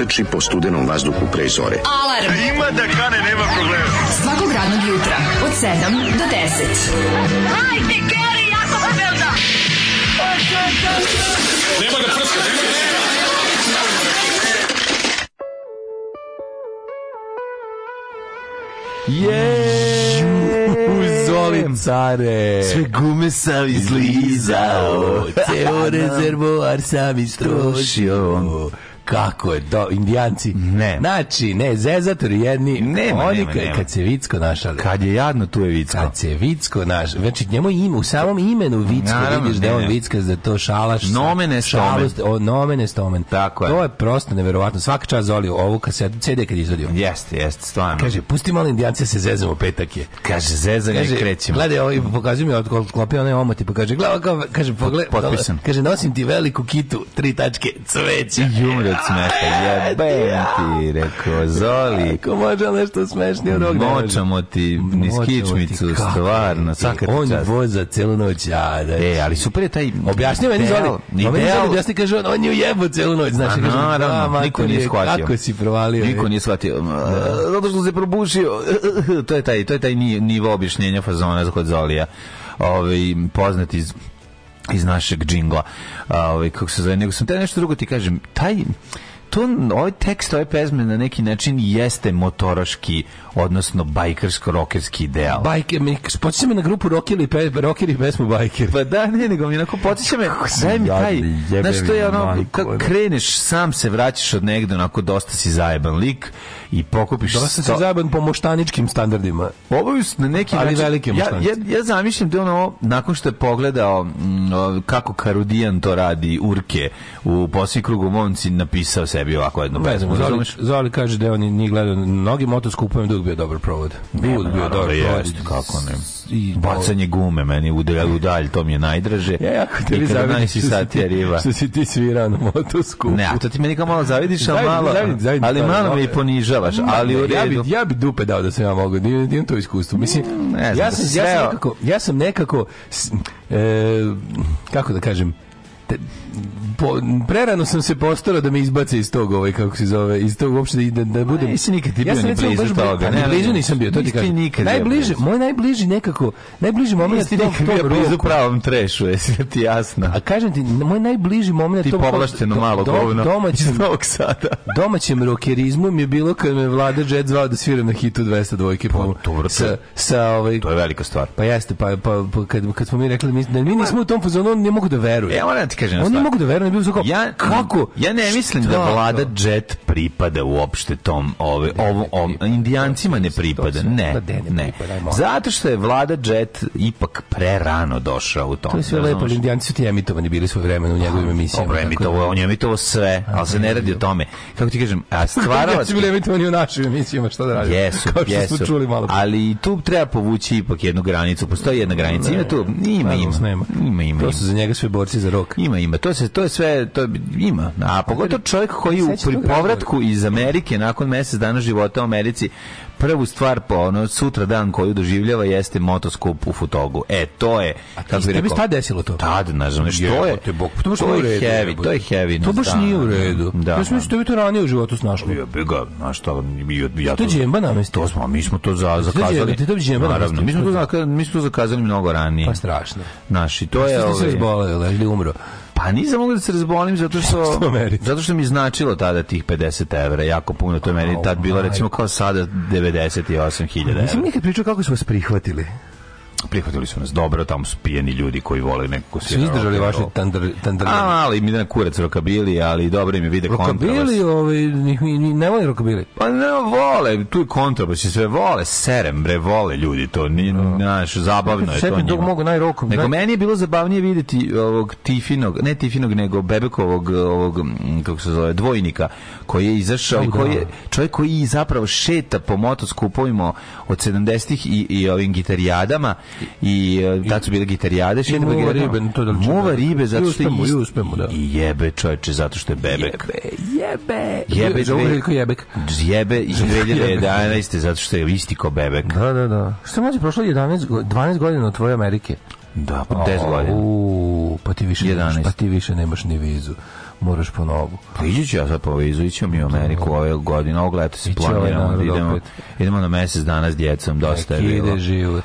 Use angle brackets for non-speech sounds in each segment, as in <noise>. proteči po studenom vazduhu pre zore. Alarm! A e, ima da kane, nema problema. Svakog radnog jutra, od 7 do 10. Hajde, Keri, jako se velda! Nema da prska, nema da prska! Yeah! Zoli care! Sve gume sam izlizao, ceo rezervoar sam istrošio. Kako Tako je, do, indijanci. Ne. Znači, ne, zezator jedni, nema, oni nema, nema. kad se Vicko našali. Kad je jadno, tu je Vicko. Kad se Vicko naš, znači njemu ime, u samom imenu Vicko Naravno, vidiš da on Vicka za to šalaš. Nomene stomen. Šalost, nomene stomen. Tako je. To je prosto neverovatno. Svaka čast Zoli ovu kasetu CD kad izvodio. Jeste, jeste, stvarno. Kaže, pusti malo indijance da se zezamo petak je. Kaže, zezanje krećemo. Gledaj, ovo, ovaj, i pokazuju mi od klopio onaj omot i pa kaže, gleda, kaže, pogled, potpisan. Kaže, nosim ti veliku kitu, tri tačke, cveća. I umre od jebem ti, rekao, Zoli. Ako može nešto smešnije od ognja. Močamo ti niskičmicu, kičmicu, stvarno, svaka on čast. On voza celu noć, ja, da E, ali super je taj... Objasni meni, Zoli. Meni Zoli objasni, kaže, on, on je ujebo celu noć, znaš. A, naravno, niko nije shvatio. Kako si provalio? Niko nije shvatio. Da. Zato što se probušio. <laughs> To je taj, to je taj nivo objašnjenja fazona za kod Zolija. Ovaj poznat iz iz našeg džingla. Ovaj kako se zove, nego sam te nešto drugo ti kažem, taj to, ovaj tekst ove pesme na neki način jeste motoraški, odnosno bajkersko-rokerski ideal. Bajke, mi, podsjeća me na grupu Rockili, pe, Rockili pesmu Bajker. Pa da, ne, nego mi onako podsjeća me, daj mi taj, znaš što je ono, kako kreneš, sam se vraćaš od negde, onako dosta si zajeban lik i pokupiš... Dosta sto... si zajeban po moštaničkim standardima. Ovo na neki Ali način, velike ja, ja, ja zamišljam da ono, nakon što je pogledao m, mm, kako Karudijan to radi, Urke, u posljednji krugu momci napisao se sebi ovako jedno ne znam, Zoli, Zoli, kaže da on nije gledao mnogi motoskupujem dug bio dobar provod. Bio bio dobar da provod. kako ne. I, Bacanje gume meni udalj, dalj to mi je najdraže. Ja jako te vi zavidiš sati riba. Što si ti svirao na motoskupu. Ne, a to ti meni kao malo zavidiš, al malo, ali malo me i ponižavaš. Ali u redu. Ja bih ja bi dupe dao da se ja mogu, nije to iskustvo. Mislim, mm, ja sam nekako, ja sam nekako, e, kako da kažem, po, prerano sam se postarao da me izbace iz tog, ovaj, kako se zove, iz tog uopšte da, da, da budem... Ma, nisi nikad ti bio ja ni blizu baš, toga. Pa ne, blizu nisam bio, to ti kažem. Nikad najbliže, moj najbliži nekako, najbliži momenat ti tog, bio blizu pravom trešu, <laughs> jesi da ti jasna A kažem ti, moj najbliži momenat ti tog... Ti povlašteno malo govno domaćem, iz Sada. <laughs> domaćim rokerizmu mi je bilo kad me Vlada Jet zvao da sviram na hitu 202. dvojke pa, dobro, sa, sa, ovaj, to je velika stvar. Pa jeste, pa, pa, pa, kad, kad smo mi rekli, mi, da mi nismo u tom fazonu, ne mogu da verujem ja e, ona ti kaže, ne da. mogu da verujem, bilo kao, ja, kako? Ja ne mislim da vlada jet pripada uopšte tom, ove, ovom, ovom, indijancima ne pripada, da, ne, ne. Zato što je vlada jet ipak prerano došao u tom. To je sve lepo, ali indijanci su ti emitovani bili svoje vremena u njegovim emisijama. Dobro, emitovo, da- on je emitovo sve, ali se ne radi o tome. Kako ti kažem, a <laughs> stvaralac... Kako bili emitovani u našim emisijama, šta da radimo? Jesu, jesu. Ali tu treba povući ipak jednu granicu, postoji jedna granica. Ima tu, ima, ima. Ima, ima. To su za njega sve borci za rok. Ima, ima. To to se to je sve to ima. A pogotovo čovjek koji u povratku iz Amerike nakon mjesec dana života u Americi prvu stvar po ono sutra dan koju doživljava jeste motoskop u Futogu. E to je kako bi rekao. tad desilo to? Tad, ne znam, što je. Te bok, to, to je redu, heavy, to je heavy. To baš nije u redu. Da, to smo što bi to ranije u životu snašli. Ja bega, ga, na šta mi ja to. To džemba nam To smo, mi smo to za zakazali. Ti to džemba naravno. Mi smo to zakazali, mi smo to zakazali mnogo ranije. Pa strašno. Naši to je. Ti se izboleo, ovaj- ali umro. Pa nisam mogao da se razbolim zato <laughs> što, zato što mi značilo tada tih 50 evra, jako puno. To je meni tad bilo recimo kao sada 98.000 evra. Nisam nikad pričao kako su vas prihvatili prihvatili su nas dobro, tamo su pijeni ljudi koji vole nekako svi. Su izdržali vaše tandr, tandr... A, ali mi na kurac rokabili, ali dobro im je vide kontrabas. Rokabili, ovaj, ne vole rokabili. Pa ne vole, tu je kontrabas i sve vole, serem, bre, vole ljudi, to ni, da. znaš, zabavno je to njima. mogu najrokom. Nego meni je bilo zabavnije videti ovog Tifinog, ne Tifinog, nego Bebekovog, ovog, kako se zove, dvojnika, koji je izašao, koji je, da. čovjek koji zapravo šeta po motoskupovima od 70-ih i, i ovim gitarijadama, i uh, tad su bile gitarijade, šedne pa bagere. to da muva ribe, zato što uspemo, ist... uspemo, da. I jebe, čoveče, zato što je bebek. Jebe, jebe. Jebe, jebe jebek. Jebe, jebe 2011. zato što je isti ko bebek. Da, da, da. Što mlađe, prošlo 11, 12 godina od tvoje Amerike. Da, pa 10 godina. Uuu, pa ti više, 11. Nemaš, pa ti više nemaš ni vizu moraš po novu. Pa ići ću ja sad po vizu, ići mi u Ameriku da. ove godine, ovog leta se planiramo, ovaj idemo, idemo na mesec danas s djecom, dosta je bilo. Ide život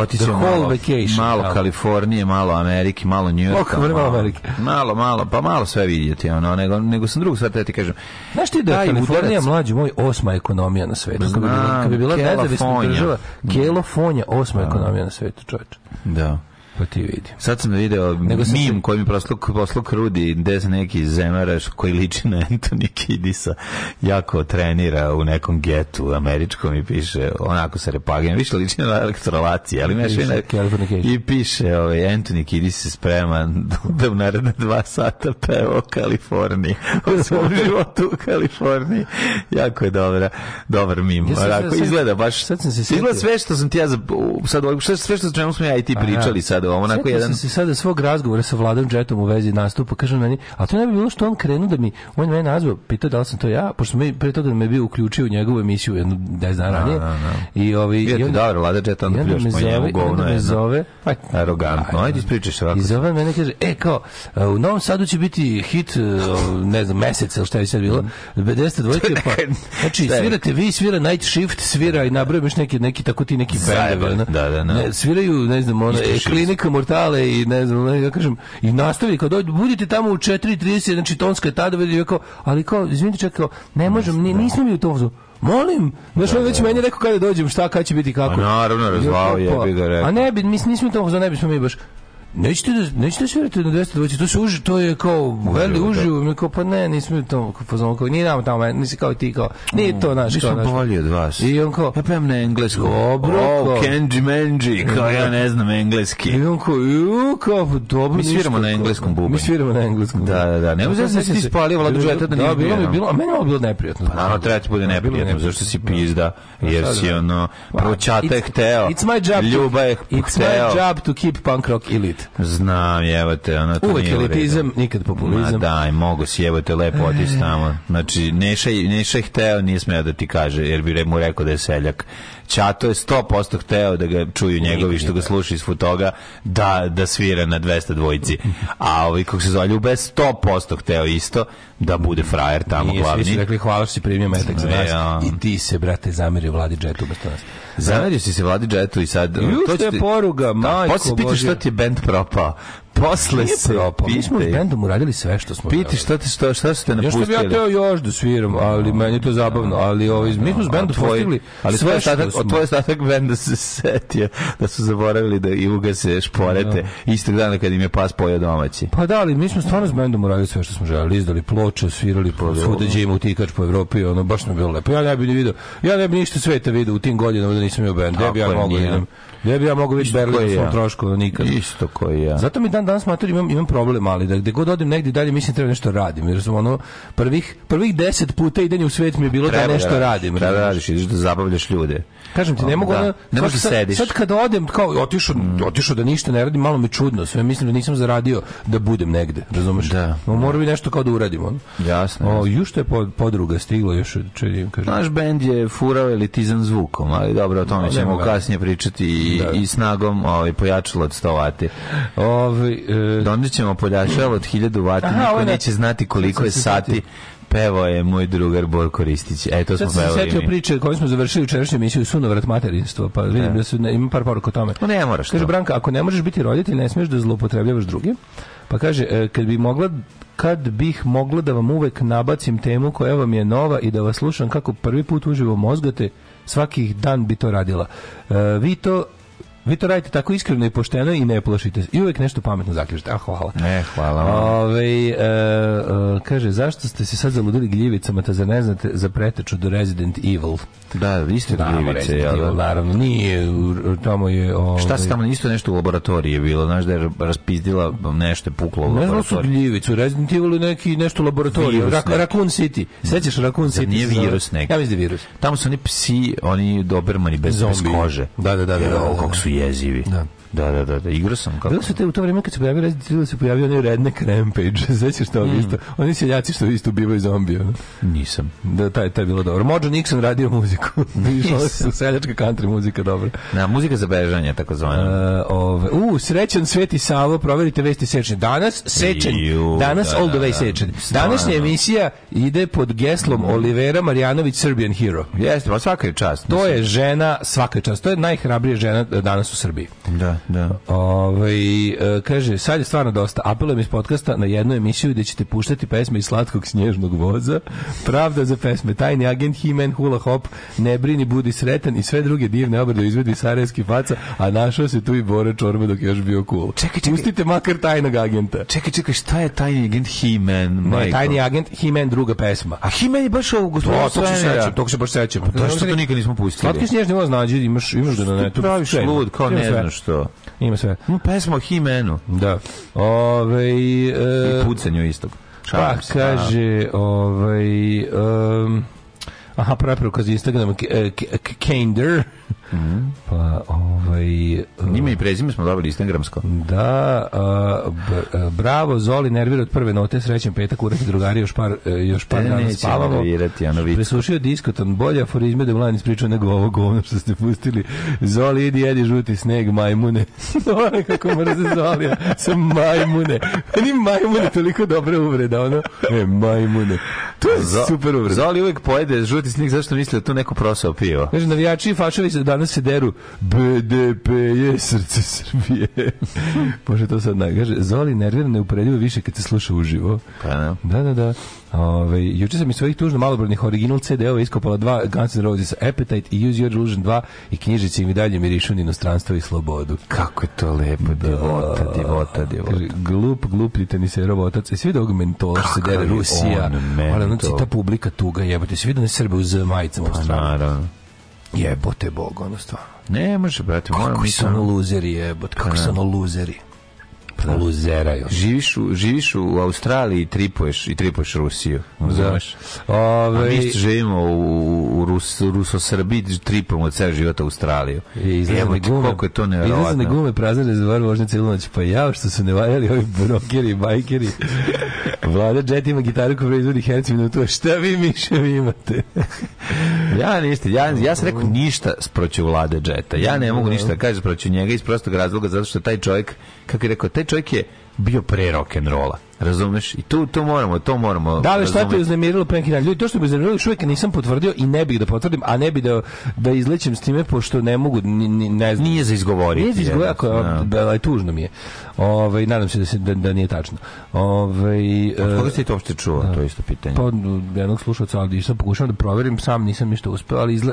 otići malo, vacation, malo ali. Kalifornije, malo Amerike, malo Njujorka. Oh, malo, Amerike. Malo, malo, pa malo sve vidjeti, ono, nego, nego sam drugu stvar, ti kažem. Znaš ti da je Kalifornija, mlađi moj, osma ekonomija na svetu. Znam, kad bi bila, kad bi bila nezavisna država, mm. Kelifornija, osma da. ekonomija na svetu, čovječe. Da. Pa ti vidi. Sad sam video Nego sam mim se... koji mi poslao krudi, gde se neki zemaraš koji liči na <laughs> Anthony Kidisa jako trenira u nekom getu američkom i piše onako se repagina, više liči na elektrolaciji, ali meš i piše ovaj, Anthony Kidis se sprema da u naredne dva sata peva o Kaliforniji, o svom <laughs> životu u Kaliforniji. Jako je dobra, dobar mim. Ja sam, Rako, izgleda baš, sad sam se izgleda sve što sam ti ja, sad, sve što smo ja i ti pričali sad nagradu, da onako jedan... se sada svog razgovora sa Vladom Džetom u vezi nastupa, kaže kažem meni, a to ne bi bilo što on krenu da mi, on me nazvao, pitao da li sam to ja, pošto mi pre toga da me bio uključio u njegovu emisiju jednu da dana ranije. I ovi Bio ti dobro, Vlada Džeta, on pljuš po njemu govno. me da. zove, pa- arogantno, pa- ajde se ovako. I zove mene kaže, e kao, e, u Novom Sadu će biti hit, e, ne znam, mesec ili šta je sad bilo, 52 mm. dvojke, <laughs> pa, znači, svirate vi, svira Night Shift, svira i nabrojem još neki, neki tako ti neki band, da, da, da. Sviraju, ne znam, ono, Mika Mortale i ne znam, ja kažem, i nastavi, kad dođe, budite tamo u 4.30, znači Tonska je tada, vidi, kao, ali kao, izvinite, čekaj, ne možem, nismo mi u tom Molim, znaš, on već meni rekao kada dođem, šta, kada će biti, kako. Pa pa, a naravno, razvao je, bi ga rekao. A ne bi, mislim, nismo to, ne bismo mi baš. Nećete da nećete da svirate na 220, to se uži, to je kao veli da- uživo, mi kao pa ne, nismo to kao fazon kao ni nam tamo, nisi kao ti kao. Ni to mm, naš kao. Mi bolji od vas. I on kao ja pevam na engleski. Dobro. Oh, Kenji Menji, kao ja ne znam engleski. I on kao, ju, kao pa dobro. Mi sviramo na engleskom bubanju. Mi sviramo na engleskom. Da, da, da. Ne možeš da se ispalio vladu žeta da nije bilo. Bilo, a meni je bilo neprijatno. Pa naravno treba da ti bude neprijatno, zašto si da. pizda, pa jer si ono pa, pročata je hteo. It's my job. Ljuba je hteo. It's my job to keep punk rock elite bit. Znam, jevate, ona to Uvek elitizam, nikad populizam. Ma daj, mogu si, jevate, lepo e. otići tamo. Znači, Neša, Neša je hteo, nije smeo da ti kaže, jer bi mu rekao da je seljak. Čato je 100% hteo da ga čuju njegovi što ga sluši iz futoga da, da svira na 200 dvojici. A ovi, kako se zove, Ljube 100% hteo isto da bude frajer tamo Nije, glavni. Svi su rekli hvala što si primio metak za nas. Ja. I ti se, brate, zamerio vladi džetu to nas. Zamerio si se vladi džetu i sad... Ju, to je poruga, majko Bože. Posle pitaš šta ti je bend propao posle Nije se propao. Mi smo s bendom uradili sve što smo. Piti šta te šta šta ste napustili? Još ja bih ja teo još da sviram, ali meni je to zabavno, ali ovo, mi smo s bendom postigli. Ali sve što smo. Od tvoje ostatak benda se setio da su zaboravili da i ugase šporete ja. Da. istog dana kad im je pas pojeo domaći. Pa da, ali mi smo stvarno s bendom uradili sve što smo želeli, izdali plot očo svirali po svuda gdje ima utikač po Evropi, ono baš mi bilo lepo. Ja ne bih ni video. Ja ne bih ništa sveta video u tim godinama da nisam bio bend. Ja bih ja mogao da Ne bi ja mogao vidjeti Berlin na svom trošku nikad. Isto koji ja. Zato mi dan danas mater imam, imam problem, ali da gde god odim negdje dalje mislim treba nešto radim. Jer sam ono, prvih, prvih deset puta idenje u svet mi je bilo da treba da nešto da radiš, radim. Treba da radiš, ideš da zabavljaš ljude. Kažem ti, ne mogu... Da. ne možeš sad, sediš. Sad kad odem, kao otišao, mm. otišao da ništa ne radim, malo mi čudno. Sve mislim da nisam zaradio da budem negde, razumeš? Da. No, mora bi nešto kao da uradim. Ono. Jasno. O, još je podruga stiglo, još čudim, da kažem. Naš bend je furao elitizam zvukom, ali dobro, o tome ćemo kasnije pričati i, da. i snagom ovaj, pojačalo od 100 vati. Ovaj e... Donde ćemo pojačalo od 1000 vati, Aha, niko ne... neće znati koliko je sati pevao je moj drugar Borko Ristić. E, to smo pevali. Sad se setio priče koju smo završili učerašnju emisiju Sunovrat materinstvo, pa da. vidim da, su, ne, ima par poruka o tome. No ne moraš Kaže, to. Branka, ako ne možeš biti roditelj, ne smiješ da zloupotrebljavaš druge. Pa kaže, e, kad bi mogla kad bih mogla da vam uvek nabacim temu koja vam je nova i da vas slušam kako prvi put uživo mozgate, svakih dan bi to radila. E, vi to Vi to radite tako iskreno i pošteno i ne plašite se. I uvek nešto pametno zaključite. A, ah, hvala. Ne, hvala. Ove, e, e, kaže, zašto ste se sad zaludili gljivicama, ta za ne znate za preteču do Resident Evil? Da, da isto da, gljivice. Resident da? Evil, naravno. Nije, tamo je... Ove... Šta se tamo, isto nešto u laboratoriji je bilo, znaš da je raspizdila nešto, puklo u laboratoriji. Ne znam su gljivicu, Resident Evil je neki nešto laboratorij. Rak, neki. Raccoon City. Sećaš Raccoon City? Da Nije virus neki. Ja mislim da je virus. Tamo su oni psi, oni dobermani bez, bez kože. Da, da, da. da, da, da, da. Kako su jezivi. Da. Da, da, da, da, igrao sam kako. Bilo su te u to vrijeme kad se pojavio Resident da se pojavio onaj Redneck Rampage, <laughs> sećaš što mm. isto? Oni se seljaci što isto bivaju zombije. Nisam. Da, taj, taj bilo dobro. Mojo Nixon radio muziku. <laughs> Išla su seljačka country muzika, dobro. Na, da, muzika za bežanje, tako zvana. Uh, e, ove, u, srećan Sveti Savo, proverite vesti sečenje. Danas sečen, danas da, all da, the way sečen. Današnja emisija ide pod geslom Olivera Marjanović Serbian Hero. Jeste, pa svaka je čast. To je žena, svaka je čast. To je najhrabrija žena e, danas u Srbiji. Da da. Ove, ovaj, kaže, sad je stvarno dosta. Apelujem iz podcasta na jednu emisiju gdje ćete puštati pesme iz slatkog snježnog voza. Pravda za pesme. Tajni agent Himen Hula Hop. Ne brini, budi sretan i sve druge divne obrade izvedi sarajevski faca, a našao se tu i Bore Čorba dok je još bio cool. Čekaj, čekaj. Pustite makar tajnog agenta. Čekaj, čekaj, šta je tajni agent Himen? Ne, tajni agent Himen druga pesma. A Himen je baš ovo gospodinu to, to se sećam, to se baš sećam. Pa to što to nikad nismo pustili. Slatki snježni voz nađi, imaš imaš da na netu. Praviš lud, kao ne znam što. Ima sve. Ima pesma o Himenu. Da. Ove, e, I pucanju istog. Pa da. kaže, ovaj... Um, aha, preporuka za Instagram, e, Kinder. Pa, ovaj... Njime i prezime smo dobili instagramsko. Da, a, b, e, bravo, Zoli nervira od prve note, srećan petak, urati drugari, još par, e, još par Te dana spavamo. Nervirati, ono Presušio diskoton, bolje aforizme da Mladen ispričao nego ovo govno što ste pustili. Zoli, idi, jedi žuti sneg, majmune. <laughs> ono kako mrze Zolija, sa majmune. Ni majmune, toliko dobra uvreda, ono. E, majmune. To je Zoli, super uvreda. Zoli uvek pojede žuti sneg, zašto misle da to neko prosao pivo? Znači, navijači i fašovi danas se deru BDP je srce Srbije. Može <laughs> to sad nagaže. Zoli nervira neuporedivo više kad se sluša uživo. Pa, ne. Da. da, da, da. Ove, juče sam iz svojih tužno malobrojnih original CD-ova iskopala dva Guns N' Roses Appetite i Use Your Illusion 2 i knjižice im i dalje mirišu na inostranstvo i slobodu. Kako je to lepo, da, divota, divota, divota. Kaže, glup, gluplji teniserov otac. Svi da mentola se dere Rusija. On, ali, znači, ta publika tuga jebate. Svi da ne Srbe uz majicama. Pa, naravno. Jebote bog, ono stvarno. Ne može, brate, moram... Kako su ono luzeri, jebote, pa kako su ono luzeri. Pa da. Luzera još. Živiš u, živiš u Australiji i tripuješ, i tripuješ Rusiju. Znaš. Da. Ove... A mi živimo u, u Rus, Rusosrbiji, tripujemo od ceo života u Australiju. I Evo ti koliko je to nevjerovatno. Izlazne gume prazne za var vožnje celu noć. Pa ja, što su ne ovi brokeri i bajkeri. <laughs> Vlada Jet ima gitaru koja proizvodi herci minutu. Šta vi miševi imate? <laughs> ja ništa. Ja, ja sam rekao ništa sproću Vlade Jeta. Ja ne da, mogu da. ništa da kažem sproću njega iz prostog razloga zato što taj čovjek kako je rekao, taj čovjek je bio pre rock and rolla. Razumeš? I tu to moramo, to moramo. Da, ali šta te uznemirilo pre neki dan? Ljudi, to što bi uznemirilo, još uvijek nisam potvrdio i ne bih da potvrdim, a ne bih da, da izlećem s time, pošto ne mogu, ni, ne znam. Nije za izgovoriti. Nije za izgovoriti, no. je da. Da, tužno mi je. Ove, ovaj, nadam se da, se, da, da nije tačno. Ove, ovaj, Od koga ste to uopšte čuo, da, to isto pitanje? Pa, jednog slušalca, ali sam pokušao da proverim, sam nisam ništa uspeo, ali izle...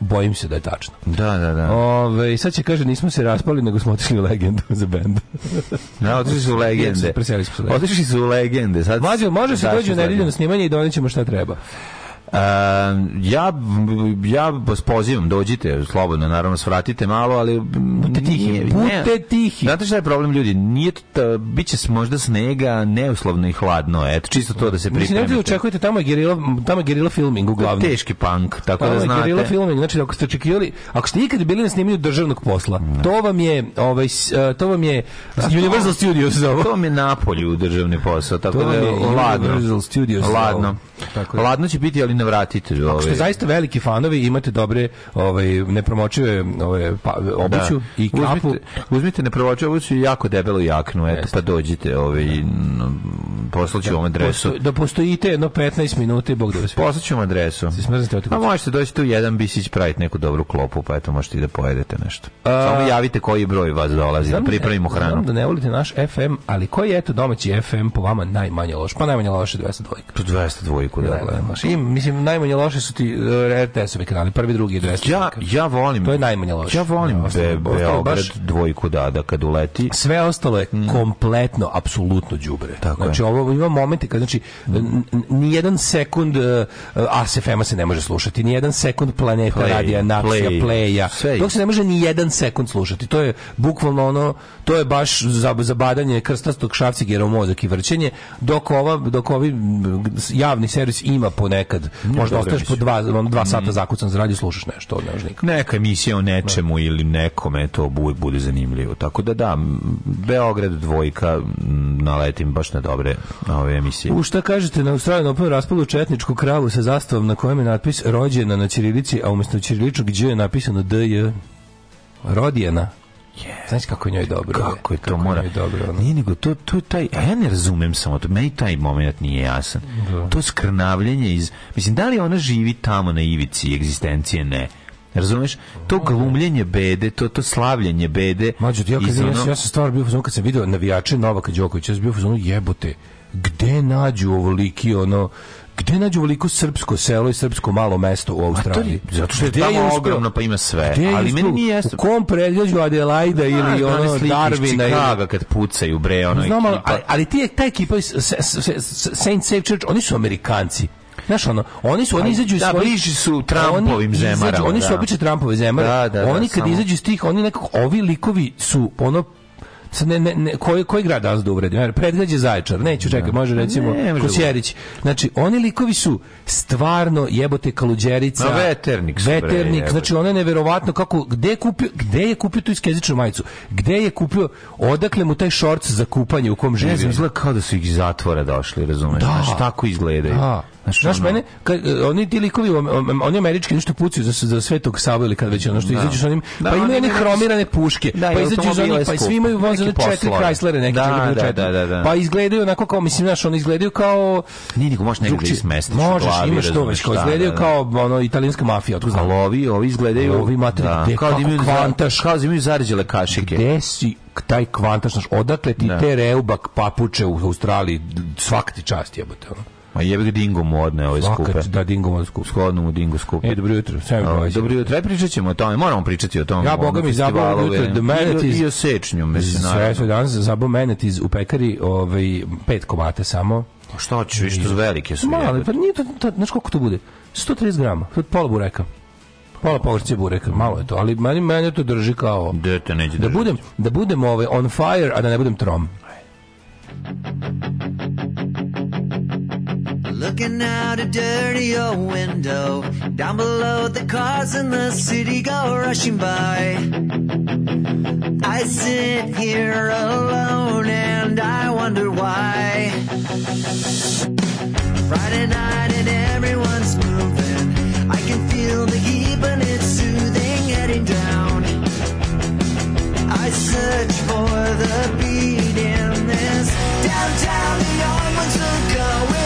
bojim se da je tačno. Da, da, da. Ove, ovaj, sad će kaže, nismo se raspali, nego smo otišli u legendu za bend. Da, otišli su u legende. Preseli smo se legende su legende. Sad... Mlađo, može se dođe u nedelju snimanje i donećemo šta treba. Uh, ja, ja vas pozivam, dođite, slobodno, naravno, svratite malo, ali... Budite tihi. Budite tihi. Znate šta je problem, ljudi? Nije to, bit će možda snega, neuslovno i hladno, eto, čisto to da se pripremite. Mislim, nemojte očekujete, tamo je gerila, tamo je gerila filming, uglavnom. Teški punk, tako tamo da znate. Tamo je gerila filming, znači, ako ste očekivali, ako ste ikad bili na snimanju državnog posla, ne. to vam je, ovaj, e, to vam je A Universal to, Studios zove. To vam je napolju državni posao, tako to da je ladno. Universal Studios ladno. Ladno će biti, ali ne vratite. navratiti. Ako ste zaista veliki fanovi, imate dobre ovaj, nepromočive ovaj, pa, obuću da. i kapu. Uzmite, uzmite nepromočive obuću i jako debelu jaknu, eto, Jeste. pa dođite ovaj, da. poslaću da vam adresu. Posto, da postojite jedno 15 minuta i Bog da vas Poslaću vam adresu. Se smrznite A možete doći tu jedan bisić praviti neku dobru klopu, pa eto možete i da pojedete nešto. A... Samo javite koji broj vas dolazi, da znam, da pripremimo hranu. Znam da ne volite naš FM, ali koji je eto domaći FM po vama najmanje loš? Pa najmanje loš je 202. Tu 202, da, da, da, da, mislim najmanje loše su ti e, RTS-ovi kanali, prvi, drugi i Ja ja volim. To je najmanje loše. Ja volim ja, Be, Beograd baš, dvojku da da kad uleti. Sve ostalo je mm. kompletno apsolutno đubre. Znači je. ovo ima momente kad znači ni jedan sekund uh, e, e, ASFM-a se ne može slušati, ni jedan sekund planeta play, radija Napsija, play. Pleja. Dok se ne može ni jedan sekund slušati. To je bukvalno ono, to je baš za, za krstastog šavcigera u mozak i vrćenje, dok, ova, dok ovi javni servis ima ponekad možda ostaješ po dva, dva mhm. sata zakucan za radio, slušaš nešto od nežnika. Neka emisija o nečemu da. ili nekome to bude zanimljivo. Tako da da, Beograd dvojka naletim baš na dobre ove emisije. U šta kažete na Australijan Open raspalu četničku kravu sa zastavom na kojem je natpis rođena na Čirilici, a umesto Čiriličog gdje je napisano DJ Rodijena. Yeah. Znaš kako je njoj dobro? Kako je to kako mora? Je dobro, ono. Nije nego to, to je taj, ja ne razumem samo to, meni taj moment nije jasan. Da. To skrnavljenje iz, mislim, da li ona živi tamo na ivici egzistencije? Ne. Razumeš? To da. glumljenje bede, to to slavljenje bede. Mađo, ja, kad, ono... ja, ja sam stvarno bio fazon kad sam video navijače Novaka Đokovića, ja sam bio fazon jebote gde nađu ovoliki ono gde nađu veliko srpsko selo i srpsko malo mesto u Australiji? A zato što je tamo je ogromno pa ima sve. Gde ali meni nije jasno. U kom predljeđu Adelaida da, ili da, ono Darwina ili kad pucaju bre ono Znam, ekipa. Ali, ali ti je ta ekipa Saint Save Church, oni su Amerikanci. Znaš, ono, oni su, oni izađu iz da, svojih... bliži su Trumpovim zemara. Oni su da. obično Trumpove zemare. Da, da, da, oni kad samo... izađu iz tih, oni nekako, ovi likovi su, ono, ne, ne, ne, koji, koji grad danas da uvredim? Predgrađe Zaječar, neću čekaj, da. može pa recimo ne, da Kosjerić. Znači, oni likovi su stvarno jebote kaluđerica. No, veternik. veternik, znači ono je neverovatno kako, gde je kupio, gde je kupio tu iskezičnu majicu? Gde je kupio, odakle mu taj šorc za kupanje u kom živi? Ne znam, izgleda kao da su ih iz zatvora došli, razumeš? Da. Znači, tako izgledaju. Da. Znaš, znaš mene, ka, e, oni ti likovi, oni američki nešto pucaju za, za svetog Savu ili kad već ono što da. izađeš onim, pa da, pa imaju one hromirane puške, da, pa izađu iz onih, pa svi imaju voze ono četiri Chryslere, neke da, da, da, da, da. pa izgledaju onako kao, mislim, znaš, oni izgledaju kao... Nije niko, možeš negdje da smestiš Možeš, imaš to već, kao da, izgledaju da, kao ono, italijanska mafija, otko znam. Ovi, ovi izgledaju... Ovi materi, da. kao da imaju kvantaš. Kao da imaju zaređele kašike. Gde si taj kvantaš, znaš, odakle ti te reubak papuče u Australiji, svaka ti čast jebote, ono. Ma jebe ga Dingo mu odneo ove Fakat, skupe. Da, Dingo mu skupe. Shodno mu Dingo skupe. E, dobro jutro. Sve dobro jutro. Aj pričat ćemo o tome, moramo pričati o tome. Ja, Boga mi zabavno jutro. The da Manatees. I o sečnju, mislim. Sve su danas zabavno Manatees u pekari, ovaj, pet komate samo. A šta ću, viš, što velike su. Mali, pa nije to, to, znaš koliko to bude? 130 grama, to je pola bureka pola povrće bureka, malo je to, ali meni mene to drži kao Dete neće da, da budem da budem ovaj on fire, a da ne budem trom. Looking out a dirty old window. Down below the cars in the city go rushing by. I sit here alone and I wonder why. Friday night and everyone's moving. I can feel the heat but it's soothing heading down. I search for the beat in this downtown. The young ones are going.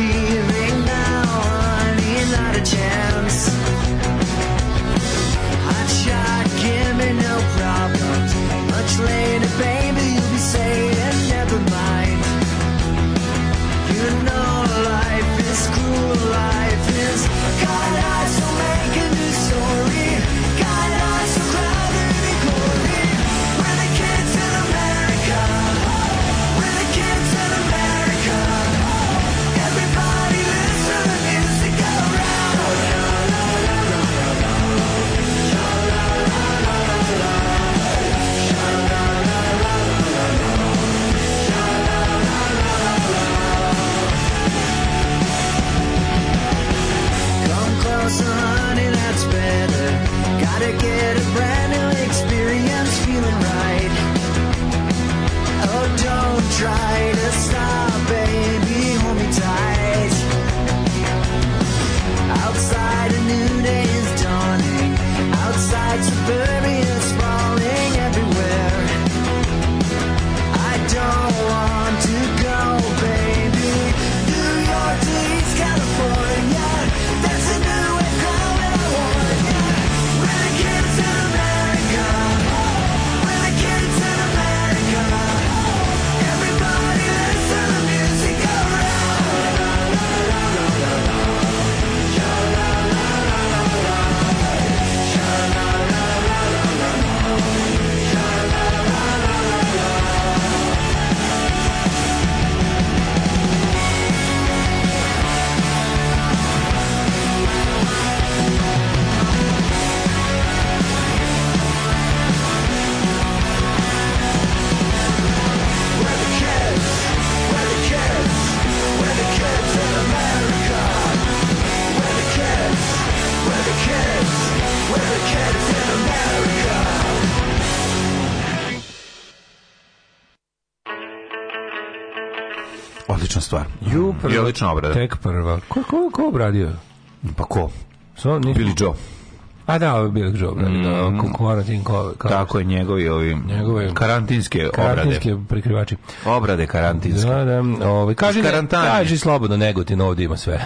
prva. I odlična obrada. Tek prva. Ko, ko, ko obradio? Pa ko? So, Billy Joe. A da, ovo je Billy Joe obradi, da, mm. da, quarantine cover. Tako je, njegovi ovi njegove karantinske, karantinske obrade. Karantinske prikrivači. Obrade karantinske. Da, da, ovaj, kaži, kaži slobodno, Negotin ovdje ima sve. <laughs>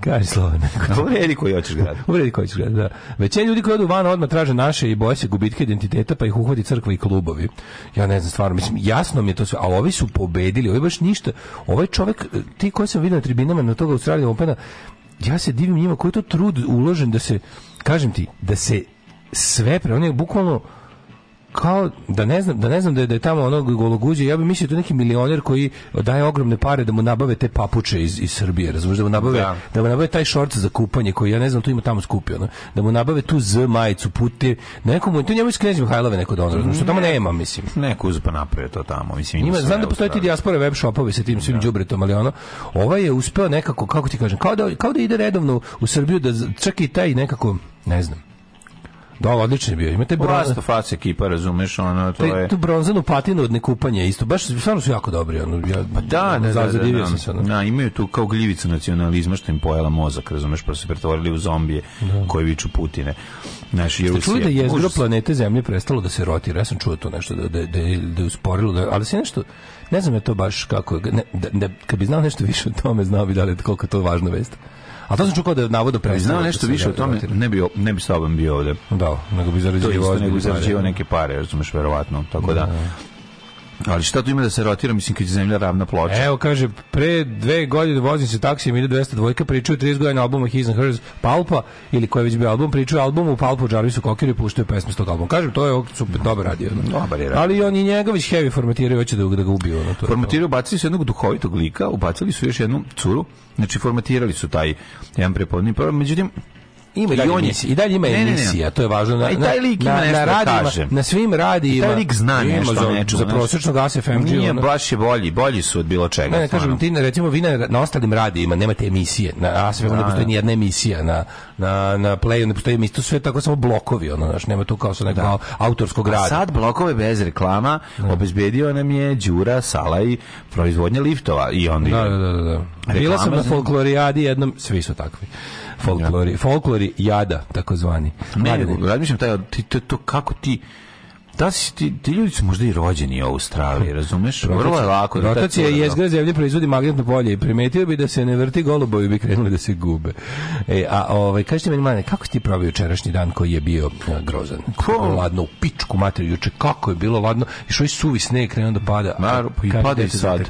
Kaži Slovan. <laughs> Uredi koji hoćeš grad. Uredi koji hoćeš grad, da. Većina ljudi koji odu van odmah traže naše i boje se gubitke identiteta, pa ih uhvati crkva i klubovi. Ja ne znam stvarno, mislim, jasno mi je to sve, ali ovi su pobedili, ovi baš ništa. Ovaj čovjek, ti koji sam vidio na tribinama na toga Australija Opena, ja se divim njima, koji je to trud uložen da se, kažem ti, da se sve pre, on je bukvalno, kao da ne znam da ne znam da je, da je tamo onog gologuđe ja bih mislio da neki milioner koji daje ogromne pare da mu nabave te papuče iz, iz Srbije razumiješ da mu nabave da. da mu nabave taj šort za kupanje koji ja ne znam tu ima tamo skupio no? da mu nabave tu z majicu puti nekomu tu njemu iskreno Hajlove neko donor razumiješ što tamo nema mislim neko uz pa napravio to tamo mislim ima znam da postoje ti dijaspore web shopovi sa tim svim da. đubretom ali ono ova je uspeo nekako kako ti kažem kao da kao da ide redovno u Srbiju da čak i taj nekako ne znam Da, odlično je bio. Imate bronzu. face ekipa, razumeš, ono, to je... Tu bronzanu patinu od nekupanja isto. Baš, stvarno su jako dobri. Ono, ja, pa da, ne, da, da, da, da, se, ono. da, imaju tu kao gljivicu nacionalizma što im pojela mozak, razumeš, pa su se pretvorili u zombije da. koji viču Putine. Naš, je čuli da je jezgro planete Zemlje prestalo da se rotira? Ja sam čuo to nešto, da, da, da, da je usporilo, da, ali se nešto, ne znam je to baš kako, ne, da, da, kad bi znao nešto više o tome, znao bi da li je koliko to važna vest. A to sam čukao da navodno da preuzeo. nešto više o tome, ne bi, ne bi s bio ovde. Da, nego bi zarađivao neke pare, razumeš, verovatno. Tako da, da. Ali šta tu ima da se rotira, mislim, kad je zemlja ravna ploča? Evo, kaže, pre dve godine vozim se taksijem, ide dvojka, pričaju 30 godina albuma His and Hers Palpa, ili koji već bi album, pričaju albumu Palpu Jarvisu Kokiru i puštaju pesmu s tog albuma. Kažem, to je super, dobro radio. Mm, da. Dobar je radio. Ali oni i njega već heavy formatiraju, hoće da, da ga ubiju. Ono, to formatiraju, bacili su jednog duhovitog lika, ubacili su još jednu curu, znači formatirali su taj jedan prepodni program, međutim, ima i, dalje i on je, i dalje ima emisija, to je važno. Na, i na, na, da radima, na svim radijima. I taj lik zna nešto, za, neču, za prosječnog ASFMG. Nije baš je bolji, bolji su od bilo čega. Ne, kažem, ti recimo vi na, na ostalim radijima nemate emisije, na ASFMG da. ne postoji ni jedna emisija, na, na, na Playu ne postoji isto sve tako samo blokovi, ono, znači nema tu kao sa nekog da. autorskog rada. sad blokove bez reklama obezbedio nam je Đura, Sala i proizvodnja liftova i onda da, da, da, da. Bila sam na folklorijadi jednom, svi su takvi folklori, folklori jada, takozvani. Ne, razmišljam taj, to, to kako ti ta da si, ti, ti ljudi su možda i rođeni u Australiji, razumeš? Rotacija, Vrlo je lako. Da rotacija je jezgra da. zemlje proizvodi magnetno polje i primetio bi da se ne vrti golubovi bi krenuli da se gube. E, a ovaj, kažete meni, mane, kako ti probio jučerašnji dan koji je bio a, e, grozan? Kako ladno, u pičku materiju, juče kako je bilo ladno, i što je suvi sneg krenuo da pada. Naravno, i pada i sad.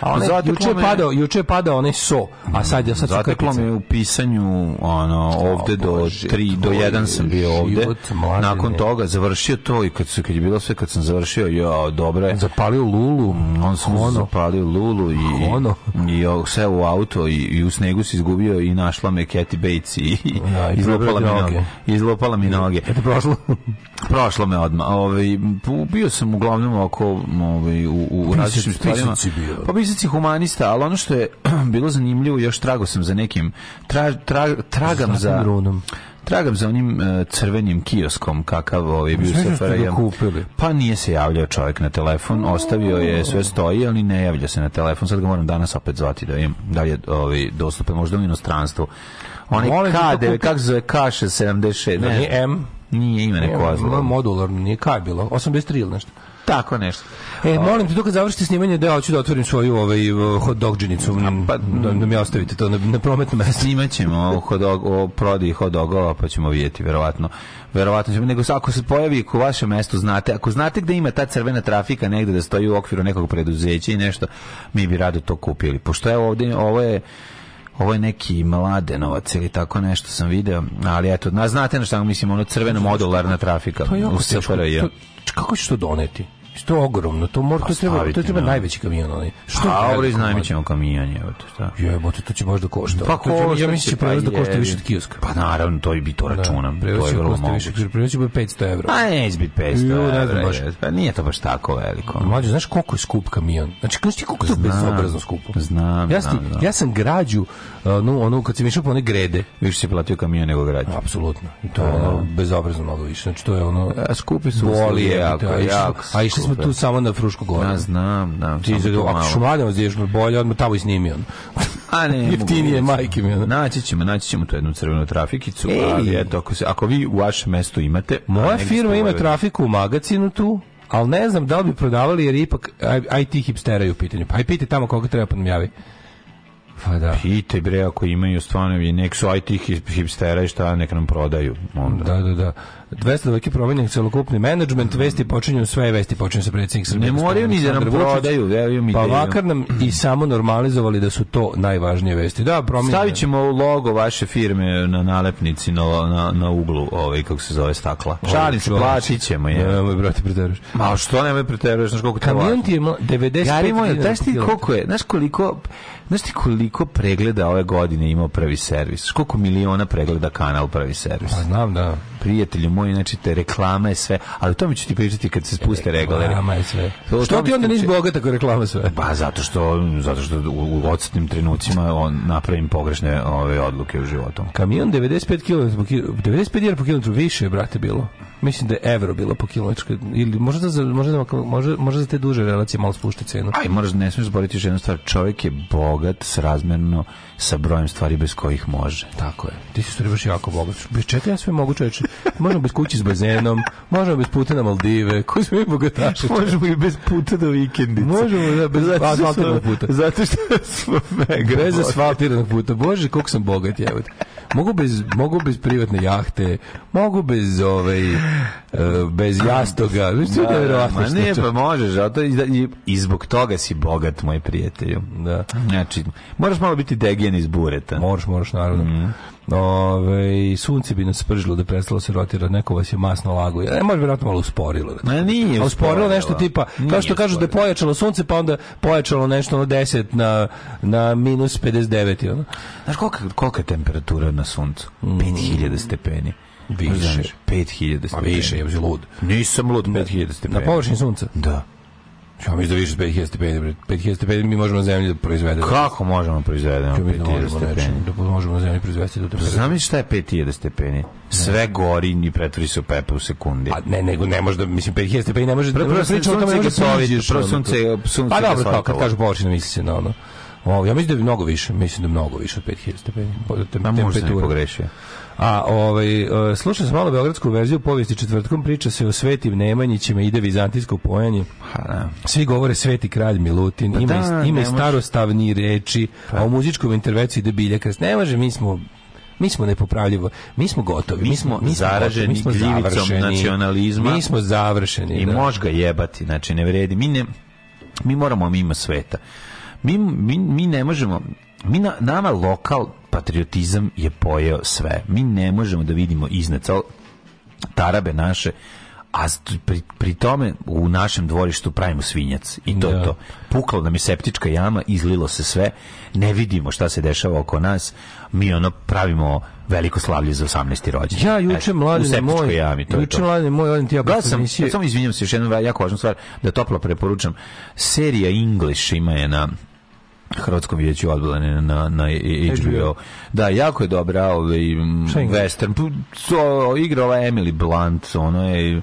A one, juče, je padao, juče je padao onaj so, a sad, ja sad Zateklo me u pisanju, ono, ovde o, Bože, do 3, do 1 sam bio ovde. Život, Nakon toga završio to i kad se kad je bilo sve kad sam završio, jo, dobro je. Zapalio Lulu, mm, on ono. zapalio Lulu i ono. i seo u auto i, i u snegu se izgubio i našla me Katy Bates i, ja, i da, izlopala mi noge. Izlopala mi noge. Je prošlo? prošlo me odma. Ovaj bio sam uglavnom oko ovaj u, u različitim stvarima. Pa pisac humanista, ali ono što je <clears throat> bilo zanimljivo još trago sam za nekim tra, tra, tragam za, za Tragam za onim uh, crvenim kioskom kakav ovaj bio sa Farajem. Pa nije se javljao čovjek na telefon, ostavio je sve stoji, ali ne javlja se na telefon. Sad ga moram danas opet zvati da im da je ovaj dostupan možda u inostranstvu. Oni da K9, kako zove K76, ne, ne, M nije ime neko azlo. Modularno, nije K bilo, 83 ili nešto. Tako nešto. E, molim te, dok završite snimanje, da ja hoću da otvorim svoju ovaj, hot dog džinicu. Pa, da, da mi ostavite to na, na prometno mesto. Snimaćemo hot dog, o prodaji hot dogova, pa ćemo vidjeti, verovatno. Verovatno ćemo, nego ako se pojavi u vašem mestu, znate, ako znate gde ima ta crvena trafika negde da stoji u okviru nekog preduzeća i nešto, mi bi rado to kupili. Pošto je ovde, ovo je ovo je neki mladenovac ili tako nešto sam video, ali eto, na, znate na šta mislim, ono crveno modularna trafika to u SFRJ. Kako ćeš to doneti? To je ogromno, to mora to pa treba, to treba da. najveći kamion onaj. Što pa, dobro iznajmićemo kamion, je to šta. Jebote, to će možda košta. Pa ko, ja, ja mislim da će prevoz da košta pa više od kioska. Pa naravno, to i bi to da, računam. Da, to je vrlo moguće. Prevoz će biti 500 €. Pa neće biti 500. Jo, ne znam baš. Pa nije to baš tako veliko. Mlađe, znaš koliko je skup kamion? Znači, znaš ti koliko je bezobrazno skupo? Znam, ja sam, ja sam građu, no, ono, kad sam išao po one grede. Više si platio kamion nego građu. Apsolutno. I to je ono, bezobrazno mnogo više. Znači, to je ono... skupi su bolije, A išli smo tu samo na Frušku goru. Ja da, znam, znam. Ti za ako Šumadinovac ideš bolje, odmah tamo i snimi on. A ne, <laughs> jeftinije majke mi. Naći ćemo, naći ćemo tu jednu crvenu trafikicu, Ej. ali eto ako se ako vi u vašem mestu imate, moja firma ima trafiku u magacinu tu ali ne znam da li bi prodavali jer ipak IT hipstera je u pitanju. Pa aj piti tamo koga treba pa nam javi. Pa da. Pite bre ako imaju stvarno i nek su aj tih hipstera i šta nek nam prodaju onda. Da, da, da. 200 veki promenjen celokupni menadžment, mm. vesti počinju sve vesti počinju sa predsednik Srbije. Ne moraju ni da nam prodaju, verujem mi. Pa makar nam i samo normalizovali da su to najvažnije vesti. Da, promenjen. Stavićemo logo vaše firme na nalepnici na na, na uglu, ovaj kako se zove stakla. Šalim se, plaćićemo je. Nemoj brate preteruješ. Ma što nemoj preteruješ, znači koliko te. Kamion ti je 95. Garimo, znaš ti koliko je? Znaš koliko Znaš ti koliko pregleda ove godine imao prvi servis? Koliko miliona pregleda kanal prvi servis? Pa znam, da prijatelju moj, znači te je sve, ali to mi ću ti pričati kad se spuste reklame Reklama je sve. To, što ti onda nisi bogat ako reklama sve? Pa zato što, zato što u, u odsetnim trenucima on napravim pogrešne ove odluke u životu. Kamion 95 kg, 95 dinara po kilometru više je, brate, bilo. Mislim da je evro bilo po kilometru. Ili možda za, možda, možda, možda za te duže relacije malo spušti cenu. Aj, moraš, ne smiješ boriti još jednu stvar. Čovjek je bogat razmerno sa brojem stvari bez kojih može. Tako je. Ti si stvari baš jako bogat. Bez čega ja sve mogu čoveče? Možemo bez kući s bazenom, možemo bez puta na Maldive, koji smo i bogataši. Možemo i bez puta do vikendice. Možemo da, bez zato asfaltiranog puta. Zato što smo mega Bez asfaltiranog puta. Bože, koliko sam bogat, jevod mogu bez, mogu bez privatne jahte, mogu bez ovaj eh, bez jastoga. Mislim da, da, da ma ne, pa možeš, zato da, i, i zbog toga si bogat, moj prijatelju. Da. Znači, moraš malo biti degen iz bureta. možeš možeš naravno. Mm. Ove, sunce bi nas pržilo da prestalo se rotira, neko vas je masno lago. Ne, može vjerojatno malo usporilo. Da. Ma nije usporilo. usporilo nešto tipa, nije kao što kažu da je pojačalo sunce, pa onda pojačalo nešto na 10 na, na minus 59. Ono. Znaš kolika, kolika je temperatura na suncu? Mm. 5000 stepeni. Više. 5000 stepeni. Pa više, je lud. Nisam lud 5000 da, stepeni. Na površini sunca? Da. Ja mislim da više od 5000 stepeni. 5000 stepeni mi možemo na zemlji da proizvedemo. Kako možemo da proizvedemo 5000 da stepeni? Da možemo na zemlji proizvesti do temperaturi. Znam li šta je 5000 stepeni? Sve gori i pretvori se u pepe u sekundi. A ne, nego ne može da, mislim, 5000 stepeni ne može... da... Prvo pričamo o tome, može sunđeš. Da Prvo sunce, sunce... Pa dobro, kao kad kažu površina, misli se na ono. O, ja mislim da je mnogo više, mislim da mnogo više od 5000 stepeni. Pa možda da, i pogrešio. A ovaj, e, slušaj sam malo beogradsku verziju povijesti četvrtkom, priča se o svetim Nemanjićima, ide vizantijsko pojanje. Pa da. Svi govore sveti kralj Milutin, pa ima, da, ima starostavni reči, pa. a u da. muzičkom intervenciju ide Biljakas. Ne može, mi smo mi smo nepopravljivo, mi smo gotovi, mi smo, mi smo zaraženi mi smo gljivicom nacionalizma. Mi smo završeni. I da. mož ga jebati, znači ne vredi. Mi, ne, mi moramo mimo sveta. Mi, mi, mi ne možemo, mi na, nama lokal patriotizam je pojeo sve. Mi ne možemo da vidimo iznad tarabe naše a pri, pri, tome u našem dvorištu pravimo svinjac i to da. to. Pukla nam je septička jama, izlilo se sve, ne vidimo šta se dešava oko nas, mi ono pravimo veliko slavlje za 18. rođendan. Ja juče mladi moj, jami, to juče mladi moj, on ti ja baš sam, ja samo izvinjavam se još jednom jako važnu stvar da toplo preporučam. Serija English ima je na Hrvatskom vijeću odbrane na, na HBO. Da, jako je dobra ovaj, western. So, igra ova Emily Blunt, ono je e,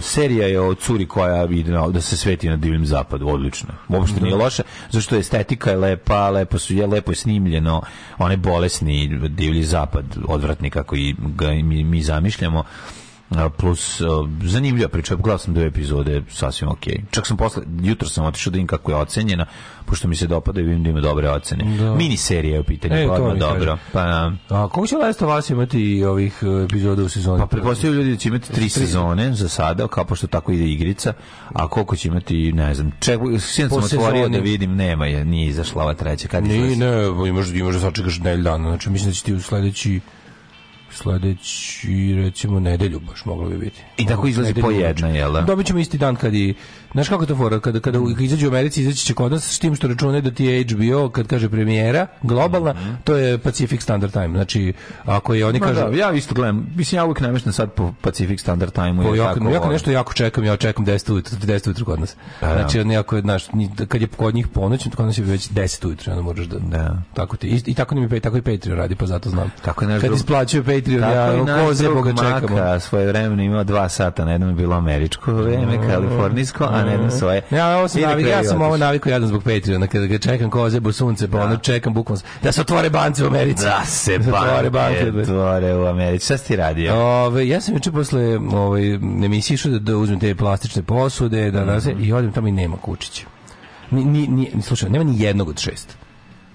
serija je o curi koja ide da se sveti na divljem zapadu, odlično. Uopšte nije mhm. loše, zašto estetika je lepa, lepo su je lepo je snimljeno, onaj bolesni divlji zapad, odvratni kako i ga mi, mi zamišljamo plus zanimljiva priča, gledao sam dve epizode, sasvim ok. Čak sam posle, jutro sam otišao da vidim kako je ocenjena, pošto mi se dopada i vidim da ima dobre ocene. Da. Mini serija je u pitanju, e, to dobro. Kaže. Pa, A kako će Last of Us imati ovih e, epizoda u sezoni? Pa pretpostavljaju ljudi da će imati tri sezone za sada, kao pošto tako ide igrica, a koliko će imati, ne znam, ček, sam otvorio da vidim, nema je, nije izašla ova treća. Kad Ni, ne, imaš, imaš da sačekaš nedelj dana, znači mislim da će ti u sledeći sledeći recimo nedelju baš moglo bi biti. I tako izlazi po jedna, jel da? Dobit ćemo isti dan kad i znaš kako to fora kada kada mm. izađe u Americi izaći će kod nas s tim što računaju da ti je HBO kad kaže premijera globalna, mm to je Pacific Standard Time. Znači ako je oni Ma kažu da, ja isto gledam, mislim ja uvek nameštam sad po Pacific Standard Time po, jako, tako, jako nešto jako čekam, ja čekam 10 ujutru, 10 ujutru kod nas. Pa da, znači on jako znaš, kad je kod njih ponoć, kod nas je već 10 ujutru, onda možeš da, da. tako ti i, i tako ne mi, tako i Patreon radi, pa zato znam. Tako je kad isplaćuje Patreon, Tako ja koze Boga čekamo. svoje vremena imao dva sata, na jednom je bilo američko vreme, mm. kalifornijsko, a na jednom svoje. Ja, ovo sam navik, ja sam ovo naviko jedan zbog Patreona, kada ga čekam koze bo sunce, pa da. ono čekam bukvalno da se otvore banci u Americi. Da se <laughs> da otvore banke, da. otvore u Americi. Šta si ti radio? Ove, ja sam juče posle ovaj, emisije išao da, da uzmem te plastične posude, da, da, mm i odem tamo i nema kučića. Ni, ni, ni, slušaj, nema ni jednog od šest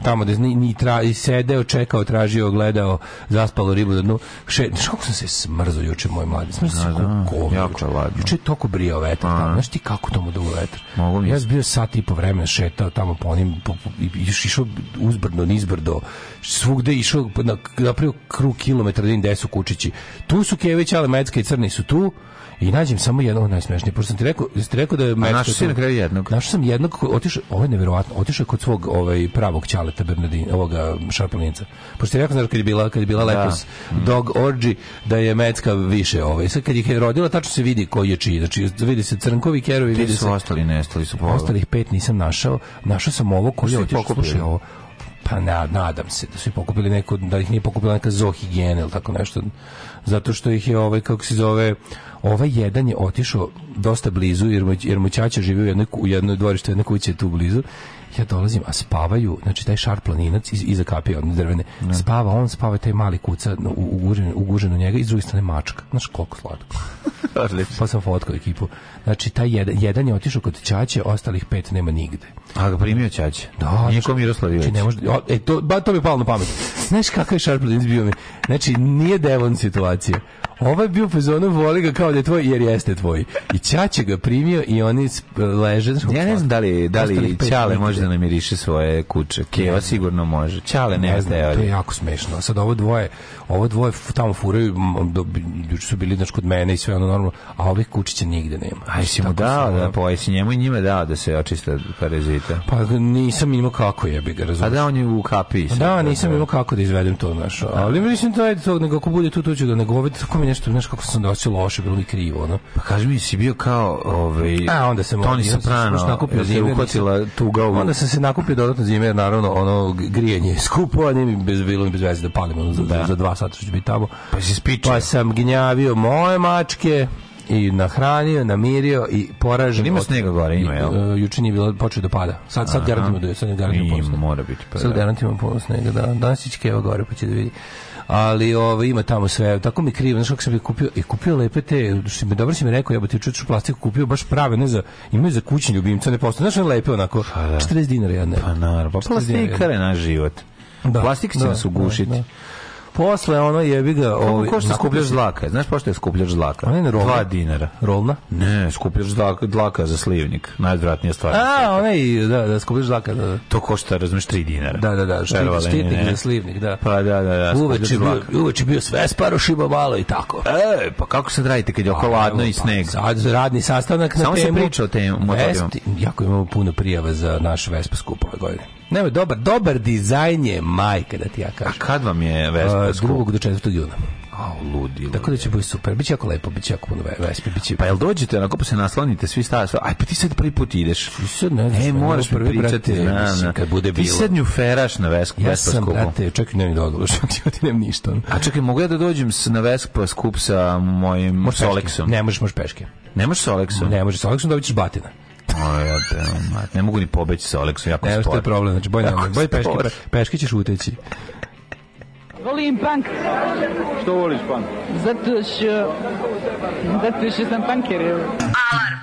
tamo da ni, tra, i sedeo, čekao, tražio, gledao, zaspalo ribu do dnu. Še, znaš kako sam se smrzo juče moj mladi? Smrzo se kako Jako ladno. Juče je toliko brijao vetar tamo. Znaš ti kako tamo dugo vetar? Mogu ja sam bio sat i po vremena šetao tamo po onim, po, po, još išao uzbrdo, nizbrdo, svugde išao, na, napravio krug kilometra da im desu kučići. Tu su Kević, Alemecka i Crni su tu, I nađem samo jednog najsmešnije. Pošto sam ti rekao, jesi rekao da je meč. Našao sam na jednog. Našao sam jednog otišao, ovaj neverovatno, otišao kod svog ovaj pravog ćaleta Bernardina, ovog šarpalinca. Pošto ti rekao znaš kad je bila kad je bila da. lepos mm. dog orgy da je mecka više ovaj. Sad kad ih je rodila tačno se vidi koji je čiji. Znači vidi se crnkovi kerovi, vidi su se ostali nestali su. Ostali. Ostalih pet nisam našao. Našao sam ovo koji je otišao. Slušaj ovo. Pa na, nadam se da su ih pokupili neko, da ih nije pokupila neka zohigijena ili tako nešto. Zato što ih je ovaj, kako se zove, ovaj jedan je otišao dosta blizu, jer mu, jer mu Ćaća živi u jednoj, u jednoj dvorište, jedna kuća je tu blizu, ja dolazim, a spavaju, znači taj šar planinac iz, iza kapije od drvene, ne. Da. spava on, spava taj mali kuca ugužen, ugužen u njega i s druge strane mačka. Znaš koliko slatko. <laughs> pa sam fotkao ekipu. Znači, taj jedan, jedan je otišao kod Ćaće, ostalih pet nema nigde. A ga primio Ćaće? Da. Niko ko Miroslav Ilić. Znači, ne može, o, e, to, ba, to mi je palo na pamet. Znaš kakav je šar bio mi? Znači, nije devon situacija. Ovaj bio fazonu voli ga kao da je tvoj jer jeste tvoj. I Ćaće ga primio i oni leže. Ja ne znam da li da li Ćale može da namiriše svoje kuće. Keva sigurno može. Ćale ne, ne znam, da je. To je jako smešno. A sad ovo dvoje, ovo dvoje tamo furaju, ljudi su bili znači kod mene i sve ono normalno, a ovih kučića nigde nema. Aj si mu dao da, da pojesi njemu i njima dao da se očiste parazita. Pa nisam imao kako jebi ga, razumiješ. A da on je u kapiji. Da, nisam da. imao kako da izvedem to, našo. Da. Ali mislim to je to, nego ako bude tu, tu ću da nego ovdje, tako mi nešto, znaš kako sam doći loše, bilo mi krivo, ono. Pa kaži mi, si bio kao, ovaj, A, onda sam, Toni Soprano, sam nakupio zime, uhvatila tuga u... Onda sam se nakupio dodatno zime, jer naravno, ono, grijanje je skupo, a nije mi bez, bilo mi bez veze da palim, ono, za, da. za dva sata ću biti tamo. Pa si spičio. Pa sam gnjavio moje mačke, i nahranio, namirio i poražen. Ima snega gore, ima, jel? E, juče nije bilo, počeo da pada. Sad, sad garantimo da je, sad garantimo posle. mora biti. Pa, sad da. garantimo posle snega, da. Danas će evo gore, pa će da vidi ali ovo, ovaj, ima tamo sve, tako mi krivo, znači kako sam je kupio, i kupio lepe te, što mi dobro si mi rekao, ja bih ti čuču plastiku kupio baš prave, ne za, imaju za kućni ljubimca, ne postoje, znaš, lepe onako, pa, da. 40 dinara ja ne. Pa naravno, pa plastikare na život. Da, Plastik će da, nas ugušiti. Da, da. Posle ono jebi ga, ovaj ko što skupljaš zlaka, znaš pošto je skupljaš zlaka. Ona 2 dinara, rolna? Ne, skupljaš zlaka, dlaka za slivnik, najodvratnija stvar. A, ona i da, da skupljaš zlaka, da. da. To košta, razumeš, 3 dinara. Da, da, da, štit, štitnik za slivnik, da. Pa da, da, da. Uveč je bio, uveč je bio sve sparošiba malo i tako. E, pa kako se radite kad je oko ladno i pa, sneg? Pa, sad radni sastanak na Samo temu. Samo se priča o temu, motorima. Jako imamo puno prijava za naš Vespa skupove godine. Nema dobar, dobar dizajn je majka da ti ja kažem. A kad vam je Vespa? Uh, 2. do 4. juna. A, ludi. Tako da će biti super, biće jako lepo, biće jako puno vespe, biće. Pa jel dođete, onako pa se naslonite, svi stavaju, aj pa ti sad prvi put ideš. Ti sad ne, ne, e, moraš prvi pričati, brate, na, na, kad bude bilo. Ti sad nju feraš na vesku, ja vespa sam, skupu. brate, čekaj, nemam da odluš, <laughs> ti ti nemam ništa. A čekaj, mogu ja da dođem s, na vespa skup sa mojim možeš Solexom? Ne možeš, možeš peške. Ne možeš Solexom? Ne možeš Solexom, dobit ćeš batina. Ne mogu ni pobeći sa Oleksom, jako sporo. Evo što je problem, znači bolje, bolje peški, peški ćeš uteći. Volim punk. Što voliš punk? Zato što... Zato što sam punker, evo. Alarm!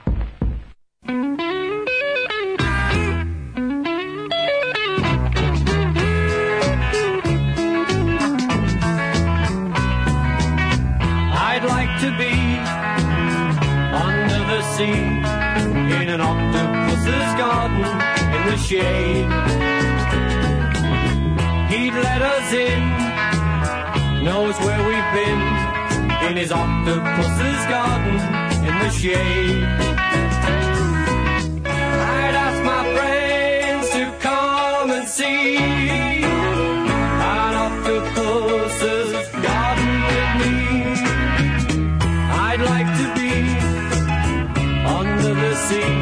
the pussy's garden in the shade. I'd ask my friends to come and see. garden with me. I'd like to be under the sea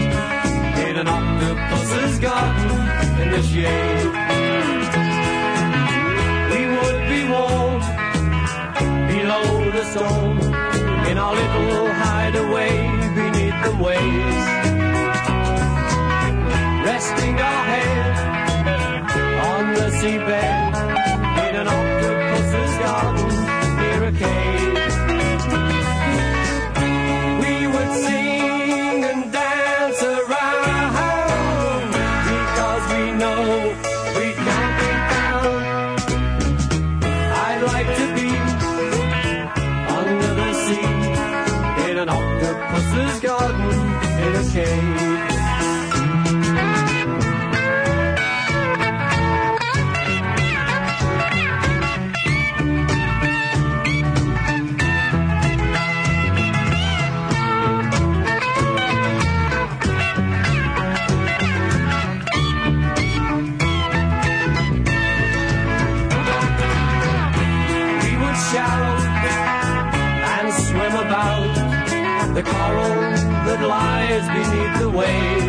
in an octopus's garden in the shade. We would be warm below the stone our little hideaway beneath the waves, resting our heads. beneath the waves.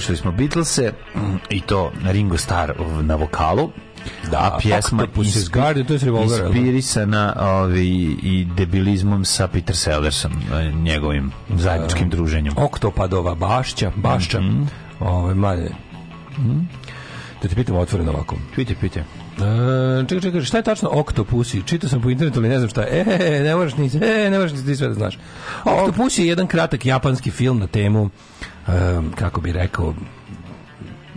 slušali smo Beatlese mm, i to Ringo Starr na vokalu. Da, a pjesma da izgarde, to je revolver, inspirisana ovaj, i debilizmom sa Peter Sellersom, e, njegovim zajedničkim um, druženjem. Oktopadova bašća, bašća, mm -hmm. ovaj, mlade. Mm? Da te pitam otvoreno ovako. Pite, pite. E, čekaj, čekaj, šta je tačno oktopusi? Čitao sam po internetu, ali ne znam šta E, ne moraš ni, e, ne moraš ni ti sve da znaš. Oktopusi je jedan kratak japanski film na temu um, kako bi rekao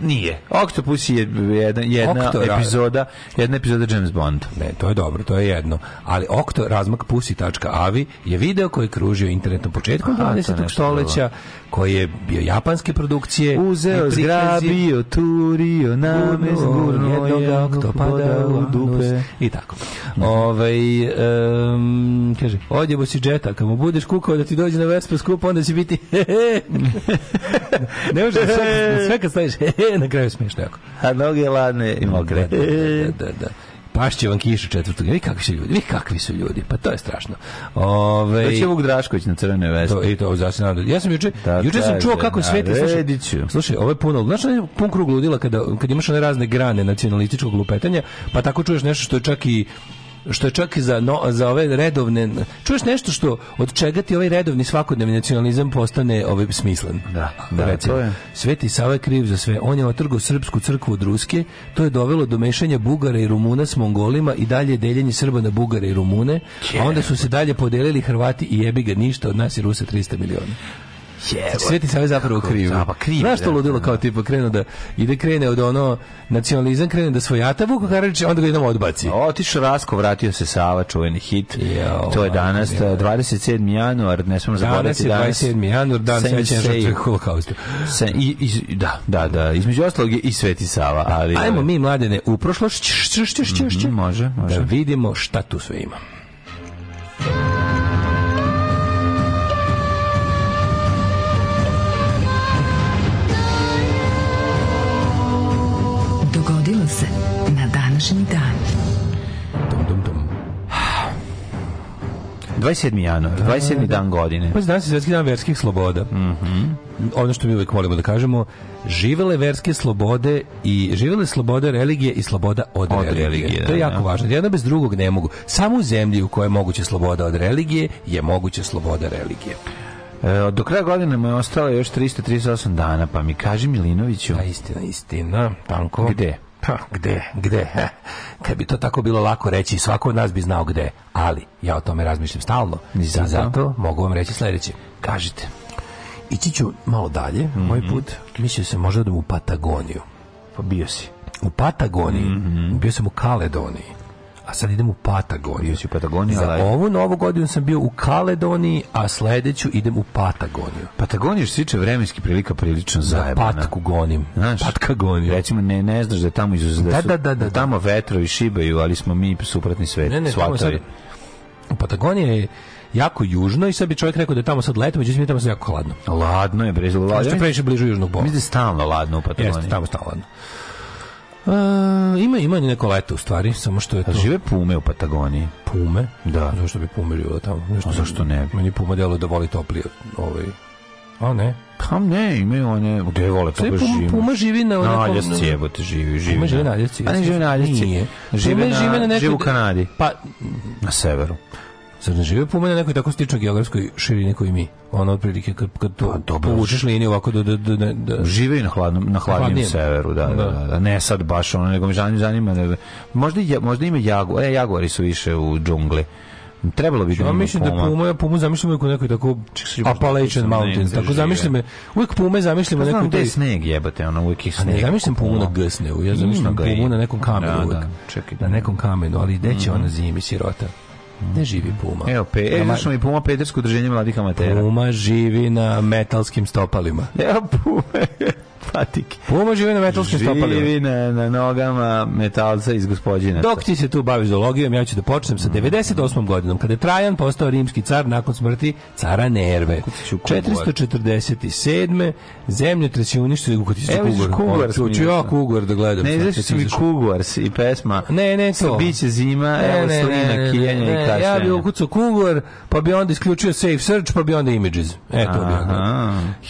Nije. Octopus je jedna, jedna epizoda, jedna epizoda James Bond. Ne, to je dobro, to je jedno. Ali Okto razmak pusi.avi je video koji je kružio internetom početkom 20. stoleća, koji je bio japanske produkcije. Uzeo, zgrabio, turio, namez, gurno, jednog oktopada u dupe. I tako. Ove, ovaj, um, kaže, odjebo si džeta, kad mu budeš kukao da ti dođe na Vespa skupa, onda će biti <laughs> <laughs> ne može sve, sve kad staviš <laughs> je na kraju smiješno jako. A noge ladne i mokre. Da, da, da, da. da. Pašće vam kiša četvrtog. Vi kakvi su ljudi, vi kakvi su ljudi. Pa to je strašno. Ove Doći Vuk Drašković na crvene veste. To i to zasnado. Ja sam juče, Tako da, juče sam da, čuo kako sveti. slušaj. Slušaj, ovo je puno, znači pun krug ludila kada kada imaš one razne grane nacionalističkog lupetanja, pa tako čuješ nešto što je čak i što je čak i za, no, za ove redovne... Čuješ nešto što od čega ti ovaj redovni svakodnevni nacionalizam postane ovaj smislen? Da, da, da Recimo, to je. Sveti Sava kriv za sve. On je otrgao srpsku crkvu od Ruske. To je dovelo do mešanja Bugara i Rumuna s Mongolima i dalje deljenje Srba na Bugare i Rumune. A onda su se dalje podelili Hrvati i jebi ga ništa od nas i Rusa 300 miliona. Jebo. Sveti Savez zapravo kriv. Pa kriv. Znaš to da, ludilo da, kao da. tipa krenu da ide krene od ono nacionalizam krene da svojata Vuk Karadžić onda ga jednom odbaci. Otiš Rasko, vratio se Sava, čuveni hit. Jo, to je danas jo. 27. Eh, januar, ne smemo zaboraviti danas. 27. januar, dan sećanja žrtve holokausta. Se, i, i, da, da, da, između ostalog i Sveti Sava, ali Hajmo eh, mi mladene u prošlost, mhm, može, može. Da vidimo šta tu sve ima. 27. januar, 27. Da, da. dan godine. Pa danas je svetski dan verskih sloboda. Mm Ono što mi uvek volimo da kažemo, živele verske slobode i živele slobode religije i sloboda od, od religije. religije. To je da, jako da, važno. Jedno bez drugog ne mogu. Samo u zemlji u kojoj je moguće sloboda od religije je moguća sloboda religije. E, do kraja godine mu je ostalo još 338 dana, pa mi kaži Milinoviću. Da, istina, istina. Tanko. Gde? Pa, gde, gde? He. Kad bi to tako bilo lako reći, svako od nas bi znao gde. Ali, ja o tome razmišljam stalno. I zato, zato mogu vam reći sledeće. Kažite, ići ću malo dalje, mm -hmm. moj put. Mislio sam možda da u Patagoniju. Pa bio si. U Patagoniji, mm -hmm. bio sam u Kaledoniji a sad idem u Patagoniju. u Patagoniju, Za ali... ovu novu godinu sam bio u Kaledoniji, a sledeću idem u Patagoniju. Patagoniju što se tiče vremenski prilika prilično zajebana. Za patku gonim. Znaš, Patka gonim. Recimo, ne, ne znaš da je tamo izuz... Da, da, da, da, da, Tamo vetrovi šibaju, ali smo mi suprotni svet. Ne, ne, svatovi. Sad, Patagonija je jako južno i sad bi čovjek rekao da je tamo sad leto, međutim je tamo sad jako hladno. Ladno je, brez ladno. Što previše bližu južnog bora. Mislim da je stalno ladno u Patagoniji. Jeste, tamo stalno ladno. Uh, ima ima neko leto u stvari, samo što je to. A žive pume u Patagoniji. Pume? Da. Zašto bi pume živjela tamo? Nešto A zašto ne? Meni puma delo da voli toplije ovaj. A ne? Pa ne, imaju one gde vole tople žive. Puma živi na onakom... Naljasci jebote živi, živi. Puma živi da. na Aljasci. A ne živi na Aljasci. Nije. Žive, na, žive na nekoj... Žive u Kanadi. Pa... Na severu. Zar ne žive pume na nekoj tako sličnoj geografskoj širini koji mi? Ono otprilike kad, kad to pa, povučeš liniju ovako da... da, da, da Žive i na hladnom, na hladnijem, hladnijem. severu, da, da. da, da, Ne sad baš, ono, nego me zanima. Ne, možda, možda ima jagu, e, jaguari su više u džungli. Trebalo bi da ima mislim da puma. da pumu, ja pumu zamišljam u nekoj tako Appalachian Mountain. Tako zamišljam, uvijek pume zamišljam u pa nekoj... Znam je sneg jebate, ono uvijek je sneg. Ne zamišljam pumu na gsneu, ja zamišljam pumu na nekom kamenu da, uvijek. Da, na da. nekom kamenu, ali gde će mhm. ona zimi, sirota? Ne živi Puma. Evo, pe, e, Ama... mi Puma Petersko udruženje mladih amatera. Puma živi na metalskim stopalima. Evo, Puma patike. Puma živi na metalskim stopalima. Živi na, na nogama metalca iz gospodina. Dok ti se tu baviš zoologijom, ja ću da počnem sa 98. godinom, kada je Trajan postao rimski car nakon smrti cara Nerve. 447. Zemlje treći uništio u Kutiću Kugar. Evo ću ja Kugar da gledam. Ne, znaš su mi i pesma. Ne, ne to. Biće zima, evo slina, kijenja i kašljenja. Ja bih ukucao Kugar, pa bi onda isključio Safe Search, pa bi onda Images. Eto bi.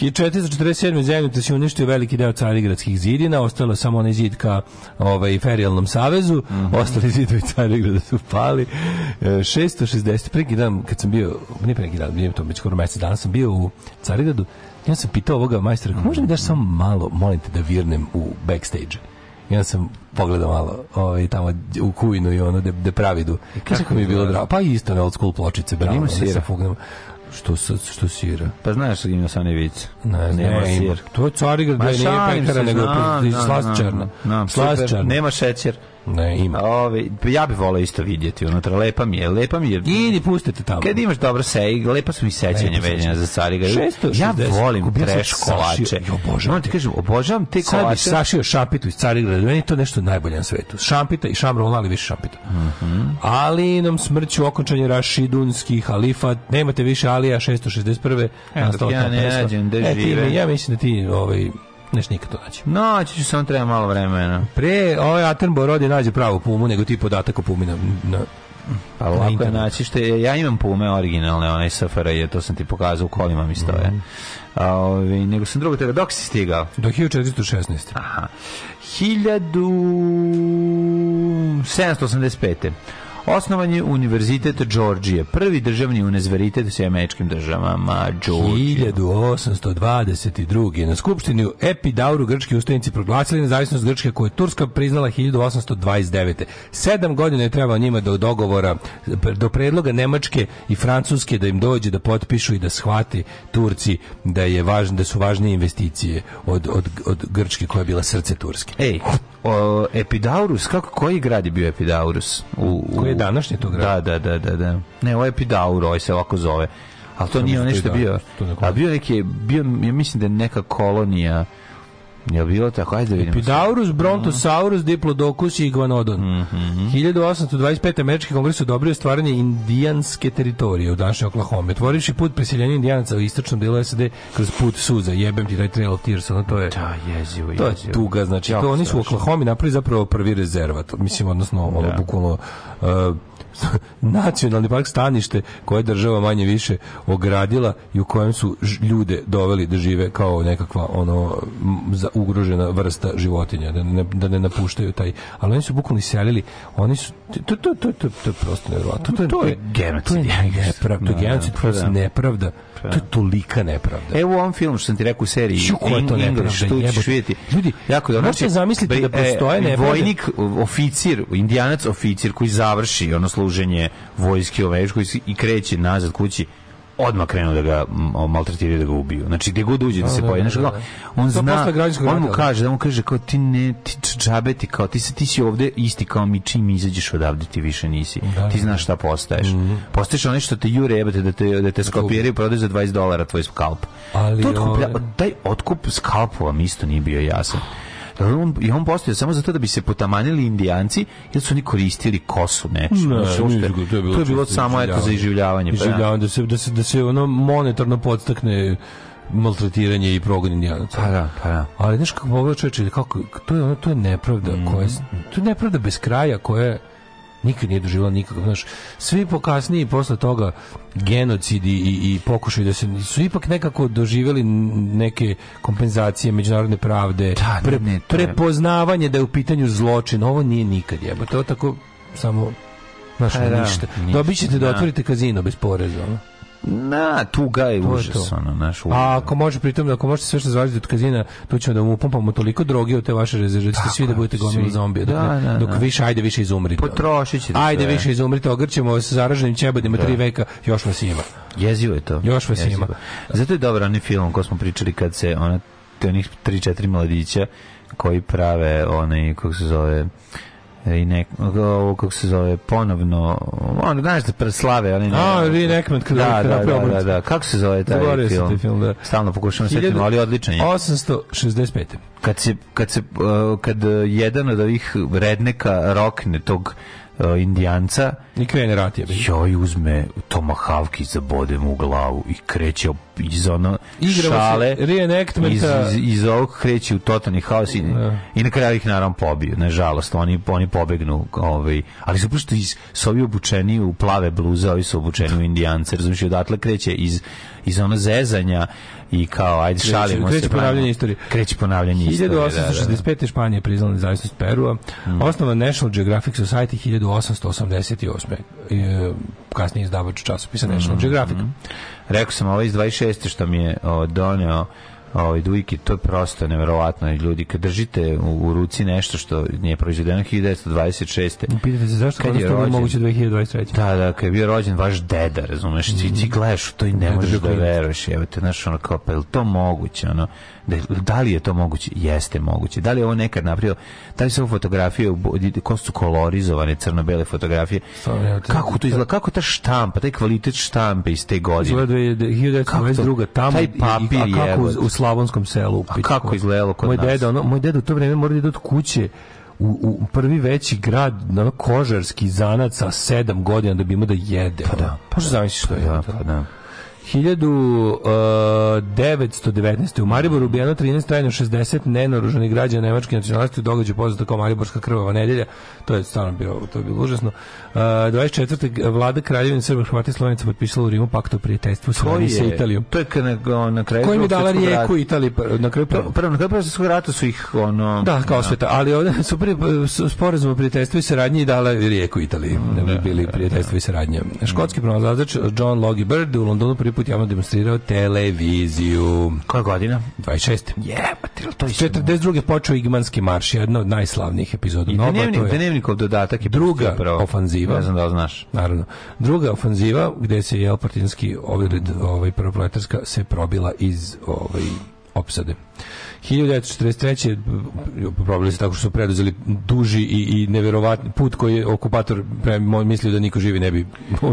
447. Zemlje treći uništio veliki veliki deo carigradskih zidina, ostalo samo onaj zid ka ovaj, ferijalnom savezu, mm -hmm. ostali zidovi carigrada su pali. E, 660, preki dan, kad sam bio, ne preki dan, nije to, već skoro mesec dana sam bio u carigradu, ja sam pitao ovoga majstora, može mi daš samo malo, molim te da virnem u backstage ja sam pogledao malo ovaj, tamo u kujnu i ono de, da, de da pravidu. Kako, kako mi je bilo drago? Pa isto ne, old school pločice, bravo. Ima svira. Sa Što što sira. Pa znaš da ima sanevica. Ne, nema ne, sir. To je Carigrad, ne pekara, nego je slašćarna. Slašćarna. Nema šećer. Ne, ima. Ove, pa ja bih volao isto vidjeti unutra. Lepa mi je, lepa mi je. Idi, pustite tamo. Kad imaš dobro seg, lepa su mi sećanje veljena za Sariga. Ja volim treš kolače. Jo, obožavam. ti kažem, obožavam te Sad kolače. Sad sašio šapitu iz Carigrada. Meni je to nešto najbolje na svetu. Šampita i šamra, ali više šampita. Mm -hmm. Ali nam smrću okončanje Rašidunski, halifat. Nemate više Alija 661. E, ja ne nađem, da živim. Ja mislim da ti ovaj, neš nikad to naći. Naći ću, samo treba malo vremena. Pre ovaj Attenborough rodi nađe pravu pumu nego ti podatak o pumi na, na pa lako je naći što je, ja imam pume originalne, onaj je, to sam ti pokazao u kolima mi stoje. Mm A, ove, ovaj, nego sam drugo tega, dok si stigao? Do 1416. Aha. 1785. Osnovan je Univerzitet Đorđije, prvi državni univerzitet u sjemečkim državama Đorđije. 1822. Na skupštini u Epidauru grčki ustajnici proglasili nezavisnost Grčke koju je Turska priznala 1829. Sedam godina je trebao njima do dogovora, do predloga Nemačke i Francuske da im dođe da potpišu i da shvati Turci da je važno da su važnije investicije od, od, od Grčke koja je bila srce Turske. Ej, o, Epidaurus, kako, koji grad je bio Epidaurus? U, u... Koji je današnji to grad? Da, da, da, da, da. Ne, ovo je Epidauro, ovaj se ovako zove. Ali to, da- to nije ono što bio. A bio neki, bio, ja mislim da je neka kolonija Je bilo tako? Ajde da vidimo. Epidaurus, mm. Brontosaurus, Diplodocus i Iguanodon. Mm -hmm. 1825. Američki kongres odobrio stvaranje indijanske teritorije u današnjoj Oklahoma. Otvorivši put preseljenja indijanaca u istočnom delu SAD kroz put suza. Jebem ti taj Trail of Tears, ono to je... Da, jezivo, jezivo. To je tuga, znači. to, oni su u Oklahoma napravili zapravo prvi rezervat. Mislim, odnosno, ono, da. bukvalno... Uh, <laughs> nacionalni park stanište koje je država manje više ogradila i u kojem su ljude doveli da žive kao nekakva ono ugrožena vrsta životinja da ne, da ne napuštaju taj ali oni su bukvalno iselili oni su to to to to, to je prosto nevjerovatno to, to, to, je genocid to je nepravda, to je da, da, genocid, pa da. nepravda nepravda. To je da. tolika nepravda. Evo u ovom filmu što sam ti rekao u seriji. Ču, ko je to nepravda? Što ćeš vidjeti? Ljudi, jako da Možete znači, zamisliti da postoje e, e, nepravda. Vojnik, oficir, indijanac oficir koji završi ono služenje vojske u Vešku i kreće nazad kući odmah krenu da ga maltretiraju da ga ubiju. Znači gdje god uđe da, da se da, pojavi, da, znači on zna, on mu kaže, da mu kaže kao ti ne ti džabe ti kao ti se ti si ovde isti kao mi čim izađeš odavde ti više nisi. ti znaš šta postaješ. Mhm. Postaješ onaj što te jure jebate da te da te skopiraju prodaju za 20 dolara tvoj skalp. Ali to ovaj- taj otkup skalpova mi isto nije bio jasan. Da, on, i on postoje samo zato da bi se potamanili indijanci, jer su oni koristili kosu neču. Ne, znači, to je bilo, to je bilo samo eto za iživljavanje. Iživljavanje, pa da. da se, da se, da se ono monetarno podstakne maltretiranje i progon indijanaca. Pa da, pa da. Ali znaš kako pogledaš čovječe, kako, to je, ono, to je nepravda mm. koja, to je nepravda bez kraja koja nikad nije doživjela nikakav, znaš, svi pokasniji posle toga genocidi i, i pokušaj da se su ipak nekako doživjeli neke kompenzacije međunarodne pravde, da, pre, ne, prepoznavanje da je u pitanju zločin, ovo nije nikad jeba, to tako samo, znaš, pa da, ništa. ništa. Dobit ćete da, da otvorite kazino bez poreza, ono. Na, tu ga je to užas, ono, naš užas. A ako može pritom, ako možete sve što zvažite od kazina, tu ćemo da mu pumpamo toliko droge u te vaše rezerve, ćete svi da budete gomili zombije. Dok, da, da, dok da. više, ajde više izumrite. Potrošit ćete Ajde sve. više izumrite, ogrćemo sa zaraženim ćebadima da. tri veka, još vas ima. Jezivo je to. Još vas Jezivo. ima. Zato je dobar onaj film ko smo pričali kad se ona, te onih tri, četiri mladića koji prave onaj, kako se zove, E, i nek o, kako se zove ponovno on znaš da preslave ali ne a reenactment kada da da, da, da, da, da, da, kako se zove taj Dogorio film, taj film da. stalno pokušavam da setiti ali odličan je 865 kad se kad se e, kad jedan od ovih redneka rokne tog uh, indijanca. I krene ratija. Joj uzme Tomahawk i zabode mu u glavu i kreće iz ono Igramo šale. Iz, iz, iz, ovog kreće u totalni haos i, da. i na kraju ih naravno pobiju. Nažalost, oni, oni pobegnu. Ovaj, ali su pošto iz, s ovi obučeni u plave bluze, ovi su obučeni u indijance. Razumiješ, odatle kreće iz iz ono zezanja i kao ajde šalimo kreće, se. Kreće ponavljanje istorije. Kreće ponavljanje istorije. 1865. Da, da. da. Španija priznala nezavisnost Perua. Mm. Osnovan National Geographic Society 1888. E, kasnije izdavač časopisa National mm. Geographic. Mm. Rekao sam ovo iz 26. što mi je o, doneo ovaj dujki, to je prosto neverovatno. Ljudi, kad držite u, u ruci nešto što nije proizvedeno 1926. Pitate se zašto kad je moguće 2023. Da, da, kad je bio rođen vaš deda, razumeš, ti, ti mhm. gledaš to i ne, ne možeš da veruješ. Evo te, znaš, ono kao, pa je li to moguće, ono? da, da li je to moguće? Jeste moguće. Da li je ovo nekad napravio? Da li su fotografije, ko su kolorizovane crno-bele fotografije? Kako to izgleda? Kako ta štampa, taj kvalitet štampe iz te godine? Izgleda da je 1922. Da tamo, taj papir je. kako u, u Slavonskom selu? a kako izgledalo kod moj nas? Deda, ono, moj deda u to vreme mora da ide od kuće u, u prvi veći grad na kožarski zanat sa sedam godina da bi imao da jede. Pa da, pa da pa, pa, da, pa što je? Pa da. 1919. Uh, u Mariboru ubijeno 13 trajno 60 nenoruženih građana nemačke nacionalnosti u događaju poznata kao Mariborska krvava nedelja. To je stvarno bilo, to je bilo užasno. Uh, 24. vlada Kraljevine Srba, Hrvata i Slovenica potpisala u Rimu pakt o prijateljstvu sa Italijom. To je na, na kraju Koji mi dala rijeku Italiji na kraju prvo prvo na kraju prvog rata su ih ono Da, kao da. sveta, ali ovde su pri sporazum o prijateljstvu i saradnji dala rijeku Italiji. Mm, da bi da, bili da, prijateljstvo i saradnja. Škotski pronalazač John Logie Bird u Londonu prvi prvi put javno demonstrirao televiziju. Koja godina? 26. Jebate, yeah, to je 42. počeo Igmanski marš, jedna od najslavnijih epizoda. I Nova, dnevnik, je... dnevnikov dodatak je druga pravo. ofanziva. Ne znam da li znaš. Naravno. Druga ofanziva gde se je partijski ovred, ovaj, ovaj prvoproletarska, se probila iz ovaj, opsade. 1943. probali se tako što su preduzeli duži i, i neverovatni put koji je okupator pre, mislio da niko živi ne bi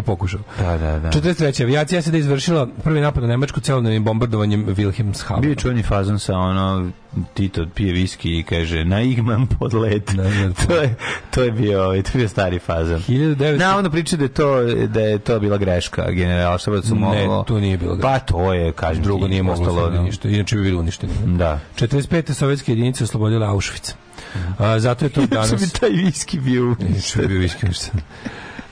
pokušao. Da, da, da. 43. avijacija se da izvršila prvi napad na Nemačku celovnim bombardovanjem Wilhelmshavena. Bio je čuveni fazon sa ono Tito pije viski i kaže na igman pod led. to, je, to je bio, ovaj, to je bio stari fazan. 1900... Na, onda priča da je to, da je to bila greška generala su moglo. Ne, to nije bilo greška. Pa to je, kažem, drugo nije moglo da ništa. Inače bi bilo uništeno. Da. 45. sovjetske jedinice oslobodila Auschwitz. Mm. A, zato je to <laughs> danas... bi taj viski bio uništen. bio viski uništen.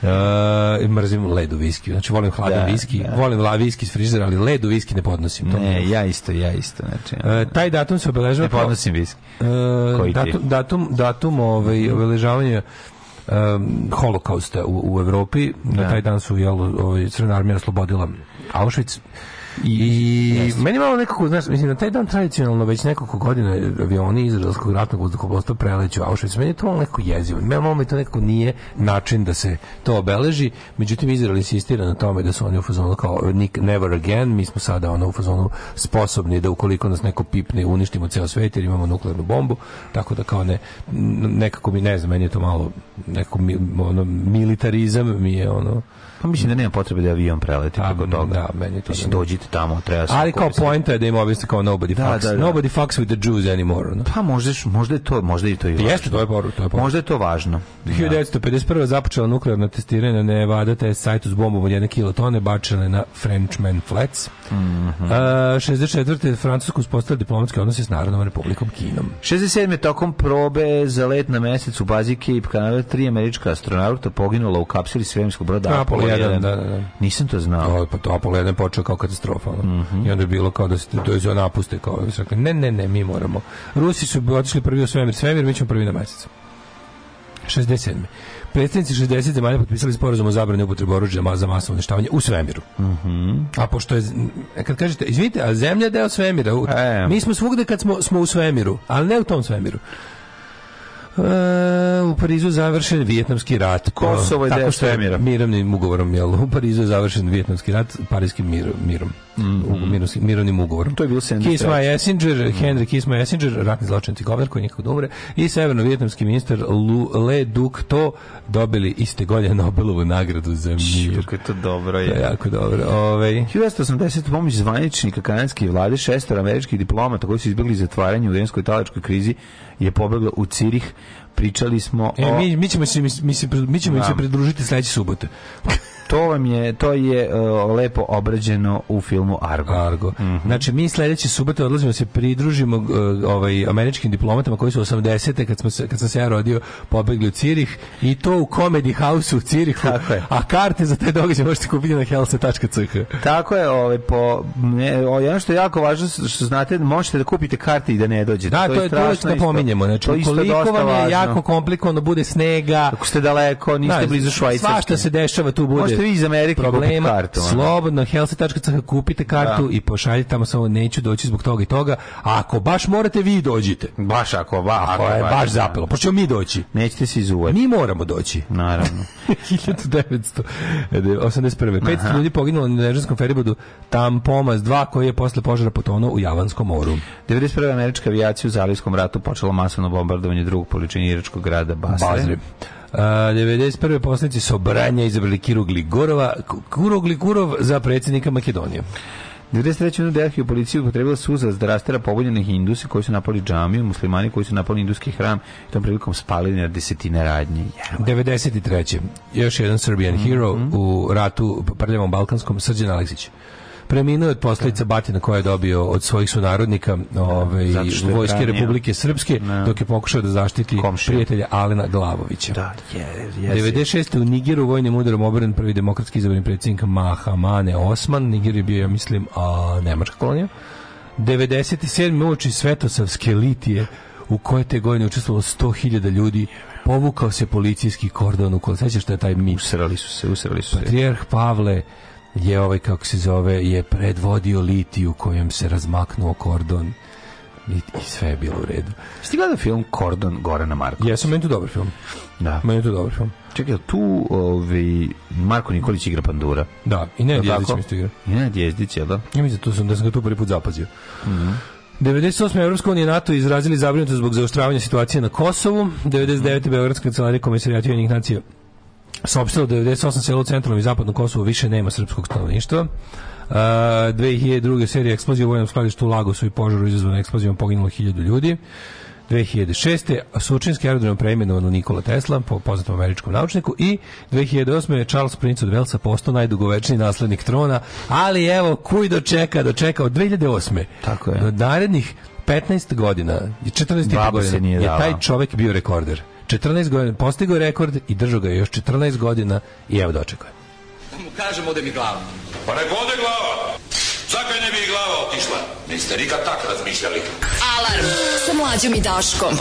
Uh, mrzim led u viski. Znači volim hladan da, viski, da. volim la viski iz frižera, ali led u viski ne podnosim. To ne, ja isto, ja isto. Znači, uh, taj datum se obeležava... Ne podnosim viski. Uh, Koji datum, ti? datum, datum ovaj, mhm. obeležavanja um, holokausta u, u Evropi. Da. Na taj dan su jel, ovaj, Crna armija oslobodila Auschwitz. I yes. meni malo nekako, znaš, mislim, na taj dan tradicionalno već nekoliko godina avioni izraelskog ratnog vazduhoplovstva preleću Auschwitz. Meni je to malo nekako jezivo. Meni malo mi to nekako nije način da se to obeleži. Međutim, Izrael insistira na tome da su oni u fazonu kao never again. Mi smo sada ono u fazonu sposobni da ukoliko nas neko pipne uništimo ceo svet jer imamo nuklearnu bombu. Tako da kao ne, nekako mi ne znam, meni je to malo nekako mi, ono, militarizam mi je ono... Pa mislim da nema potrebe da avion preleti preko pa, toga. Da, meni to mislim, da dođite ostati tamo, treba se Ali kao poenta je da im objasni kao nobody da, fucks, da, da. nobody fucks with the Jews anymore. No? Pa možda, možda je to, možda i to je. Pa jeste, to je poru, to je poru. Možda je to važno. 1951. Da. započela nuklearna testiranja Nevada test sajtu s bombom od jedne kilotone bačene na Frenchman Flats. Mm -hmm. uh, 64. Francusku uspostavili diplomatske odnose s Narodnom republikom Kinom. 67. tokom probe za let na mesec u bazi Cape Canaveral tri američka astronauta poginula u kapsuli svemirskog broda Apollo 1. Da, da, da. Nisam to znao. To, pa to Apollo 1 počeo kao katastrofa katastrofalno. Mm -hmm. I onda je bilo kao da se to je napuste kao da rekli, ne, ne, ne, mi moramo. Rusi su otišli prvi u svemir, svemir, mi ćemo prvi na mesec. 67. Predstavnici 60 zemalja potpisali sporazum o zabrani upotrebe oružja za masovno uništavanje u svemiru. Mm -hmm. A pošto je, kad kažete, izvinite, a zemlja je deo svemira. e. Mi smo svugde kad smo, smo u svemiru, ali ne u tom svemiru. Uh, u Parizu završen vijetnamski rat. Kosovo je tako što je mirovnim ugovorom, jel? U Parizu je završen vijetnamski rat parijskim mir, mirom. Mm -hmm. mirovnim, ugovorom. To je bilo 73. Kisma Essinger, mm -hmm. Henry Kisma Essinger, ratni zločinci govnar koji nikako umre, i severno-vjetnamski ministar Lu, Le Duc to dobili iste godine <laughs> Nobelovu nagradu za mir. Kako je to dobro je. To je jako dobro. Ove... Ovaj. 1980. pomoć zvaničnika kanadske vlade, šestor američkih diplomata koji su izbjegli zatvaranje u rimskoj talačkoj krizi je pobegla u Cirih. Pričali smo e, o... Mi, mi ćemo se mi, mi, mi ćemo se pridružiti sledeće subote. To vam je to je uh, lepo obrađeno u filmu Argo. Argo. Mm -hmm. Znači mi sledeće subote odlazimo da se pridružimo uh, ovaj američkim diplomatama koji su 80-te kad smo se, kad sam se ja rodio pobegli u Cirih i to u Comedy House u Cirihu. Tako je. A karte za taj događaj možete kupiti na helse.ch. Tako je, ovaj po ne, ono što je jako važno što znate možete da kupite karte i da ne dođete. Da, to, to je to što da pominjemo. Znači, koliko vam je jako komplikovano bude snega. Ako ste daleko, niste da, blizu Švajcarske. Svašta se dešava tu bude ste vi iz Amerike problema, kartu. Slobodno, healthy.ch kupite kartu da. i pošaljite tamo samo neću doći zbog toga i toga. A ako baš morate, vi dođite. Baš ako, ba, ako, je baš, baš da. zapelo. Pošto pa mi doći. Nećete se izuvati. Mi moramo doći. Naravno. 1981. <laughs> 500 e, ljudi poginulo na nežanskom feribodu tam pomaz 2 koji je posle požara potonuo u Javanskom moru. 91. američka avijacija u Zalijskom ratu počela masovno bombardovanje drugog poličenja iračkog grada Basre. Basri. Uh, 91. poslanici Sobranja izabrali Kiru Gligorova, Kuro Gligorov za predsjednika Makedonije. 93. na Delhiju policiju upotrebila suza da rastera pobunjene hinduse koji su napali džamiju, muslimani koji su napali induski hram i tom prilikom spalili na desetine radnji. Jeva. 93. Još jedan Serbian mm -hmm. hero mhm. u ratu prljavom balkanskom, Srđan Aleksić preminuo od posledica da. batina koje je dobio od svojih sunarodnika da. ove, ovaj, vojske Republike Srpske, da. dok je pokušao da zaštiti Komšija. prijatelja Alena Glavovića. Da, je, je, 96. u Nigeru vojnim udarom oboren prvi demokratski izabrani predsjednik Mahamane Osman. Niger je bio, ja mislim, a, nemačka kolonija. 97. uoči Svetosavske litije u koje te godine učestvovalo 100.000 ljudi povukao se policijski kordon u kolo. Sećaš šta je taj mit? Usrali su se, usrali su se. Patrijarh Pavle je ovaj kako se zove je predvodio litiju kojem se razmaknuo kordon i, i sve je bilo u redu. Jeste gledao film Kordon Gorana Marko? Jesam, meni to dobar film. Da. Meni to dobar film. Čekaj, tu ovi, ovaj, Marko Nikolić igra pandura. Da, i ne Nenad Jezdić mi isto igra. I Nenad Jezdić, je da? Ja mislim tu da sam, da sam ga tu prvi put zapazio. Mm 98. Evropska unija NATO izrazili zabrinutost zbog zaoštravanja situacije na Kosovu. 99. Mm. Beogradska nacionalna komisarija Ujedinjenih nacija saopštilo da 98 sela u centralnom i zapadnom Kosovu više nema srpskog stanovništva. Uh, 2002. serija eksplozija u vojnom skladištu u Lagosu i požaru izazvanom eksplozijom poginulo 1000 ljudi. 2006. Sučinski aerodrom preimenovan u Nikola Tesla, po poznatom američkom naučniku, i 2008. je Charles Prince od Velsa postao najdugovečniji naslednik trona, ali evo, kuj dočeka, da dočeka da od 2008. Tako je. Do narednih 15 godina, 14 Baba godina, je taj čovjek bio rekorder. 14 godina, postigao rekord i držao ga još 14 godina i evo dočekuje. Da mu kažem ode mi glava. Pa nek ode glava. Zakaj ne bi glava otišla? Niste nikad tak razmišljali. Alarm sa mlađom i Daškom.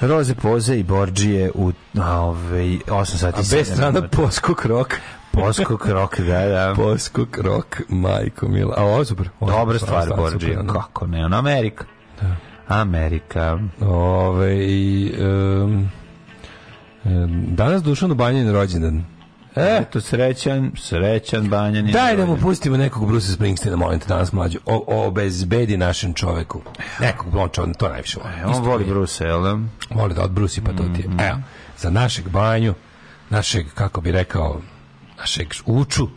Roze Poze i Borđije u ovaj, 8 sati. A bez strana Poskok Rock. Poskok Rock, da, da. Poskok rok, majko mila. A ovo super. Ovo Dobra stvar, stvar Borđije, da. kako ne, on Amerika. Da. Amerika. Ove, i, um, danas Dušan Banjen rođendan. E? To srećan, srećan Banjanin. Daj da mu pustimo nekog Bruce Springsteena, molim te, danas mlađu. O, obezbedi našem čoveku. Nekog, on čovjek, to najviše voli. E, on Isto voli Bruce, jel da? Voli da odbrusi, pa to ti je. Mm -hmm. Evo, za našeg Banju, našeg, kako bi rekao, našeg uču,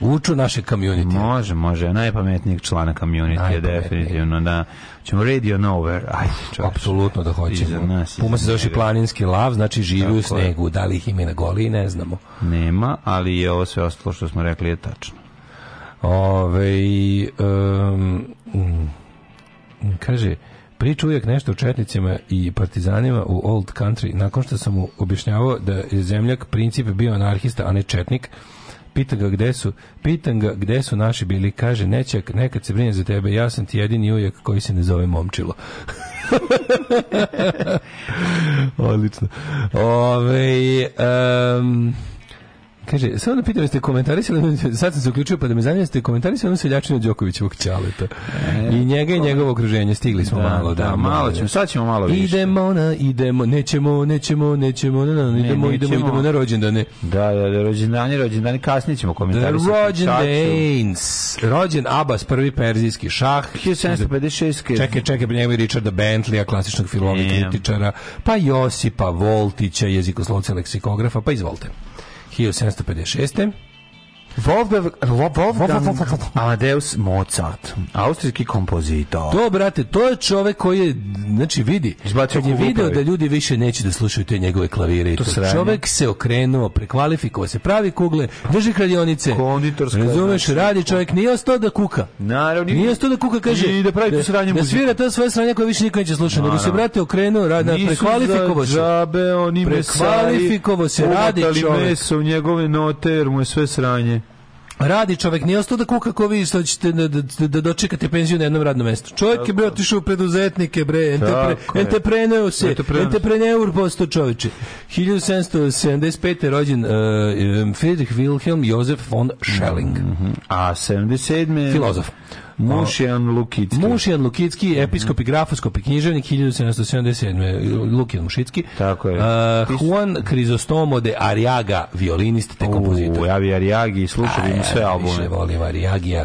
Uču naše community. Može, može. Najpametnijeg člana community je definitivno, da. Ćemo Radio Nowhere. Aj, Apsolutno da hoćemo. Nas, Puma se zove planinski lav, znači živi u snegu. Da li ih ima na goli, ne znamo. Nema, ali je ovo sve ostalo što smo rekli je tačno. Ove, um, kaže, priča uvijek nešto o četnicima i partizanima u old country. Nakon što sam mu objašnjavao da je zemljak princip bio anarhista, a ne četnik, Pitam ga gde su, pitam ga gde su naši bili. Kaže, nećak, nekad se brinem za tebe, ja sam ti jedini ujak koji se ne zove momčilo. <laughs> Odlično. Ove, ovaj, um, Kaže, samo da pitam, ste komentarisali, sad sam se uključio pa da me zanima, jeste komentarisali ono seljačinu Đokovićevog ćaleta. E, I njega i njegovo okruženje, stigli smo da, malo. Da, da malo, ćemo, sad ćemo malo više. Idemo na, idemo, nećemo, nećemo, nećemo, na, na, ne, idemo, nećemo. idemo, idemo na rođendane. Da, da, da, rođendani, rođendani, kasnije ćemo komentarisati. Rođendanes, rođen Abbas, prvi perzijski šah. 1756. Čekaj, čekaj, pa njega i Richarda Bentleya, klasičnog filmovih kritičara, pa Josipa Voltića, jezikoslovca leksikografa, pa izvolite. 1756 Wolfgang, Wolfgang Amadeus Mozart, austrijski kompozitor. To, brate, to je čovek koji je, znači, vidi, Izbacio kad je video da ljudi više neće da slušaju te njegove klavire. To to čovek se okrenuo, prekvalifikovao se, pravi kugle, drži kradionice. Konditorska. Razumeš, znači. radi čovek, nije ostao da kuka. Naravno. Nije ostao da kuka, kaže. I da pravi tu da- sranje muzike. Da svira to svoje sranje koje više niko neće slušati. Nego se, brate, okrenuo, radi, prekvalifikovao se. Džabe, oni Prekvalifikovao se, radi čovek. meso u njegove note, jer mu je sve sranje. Radi čovjek, nije ostao da kuka ko vi što da ćete da, da, da, da dočekate penziju na jednom radnom mjestu. Čovjek je bio otišao u preduzetnike, bre, entepre, entrepreneur se, entrepreneur postao čovječe. 1775. je rođen uh, Friedrich Wilhelm Josef von Schelling. Mm -hmm. A 77. Filozof. Mušijan Lukicki. Mušijan Lukicki, mhm. episkop i grafoskop i književnik 1777. Lukijan Mušicki. Tako je. Uh, Juan Crisostomo de Ariaga, violinist te kompozitor. U, ja bi Ariagi, slušali mu sve albume. Ja više volim Ariagija.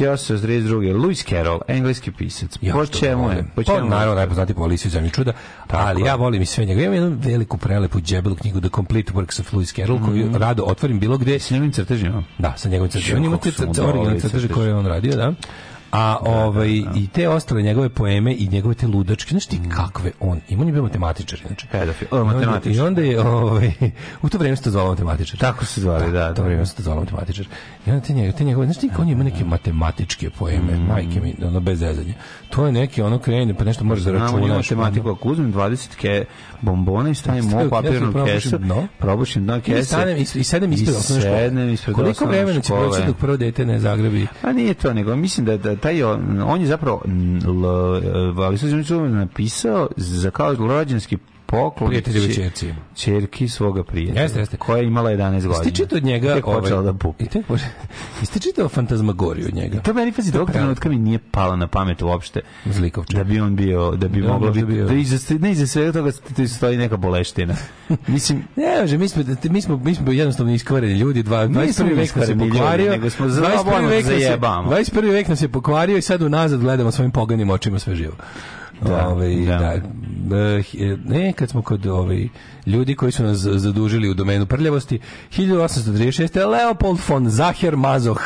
1832. Lewis Carroll, engleski pisac. Ja, po pa, čemu je? Po čemu? naravno, najpoznati po Alisu zemlji čuda, Tako. ali ja volim i sve njega. Ja imam jednu veliku prelepu džebelu knjigu The Complete Works of Lewis Carroll, mm -hmm. koju mhm. rado otvorim bilo gde. S njegovim crtežima? Da, sa njegovim crtežima. On ima te originalne crteže koje je on radio, da. A da, da, ovaj da. i te ostale njegove poeme i njegove te ludačke, znači mm. kakve on. Ima on je bio matematičar, znači. Pedofil, o, matematičar. I onda je ovaj u to vrijeme se zvao matematičar. Tako se zvali, da, da. To vrijeme se zvao matematičar. I onda te njegove, te njegove, znači on ima neke mm. matematičke poeme, mm. majke mi, ono bez zezanja. To je neki ono krene, pa nešto može zaračunati. Znamo, matematiku, ako uzmem 20 ke bombona i stavim u papirnu kesu, probušim dno kese. I stanem i, i sedem ispred osnovne škole. Koliko vremena će proći dok prvo dete ne zagrebi? A pa nije to, nego mislim da, da taj on, on je zapravo Valisuzinu e, napisao za kao rođenski poklon čerci. Čerki svoga prijatelja. Jeste, jeste. Koja je imala 11 godina. Jeste čitao od njega... Tek ovaj, počela da pupi. <laughs> Jeste čitao fantazmagoriju od njega? To meni pazi, tog trenutka mi nije pala na pamet uopšte. Zlikovče. Da bi on bio, da bi da, moglo biti... Da, iza, ne, iza svega toga stoji neka boleština. <laughs> Mislim... ne, može, mi smo, mi smo, mi smo jednostavno iskvareni ljudi. Dva, 21. vek nas je pokvario. Nego 21. vek nas je, 21. vek nas je pokvario i sad unazad gledamo svojim poganim očima sve živo. Da, ove, da. da. E, e, ne, kad smo kod ove, ljudi koji su nas zadužili u domenu prljavosti, 1836. Leopold von Zacher Mazoh.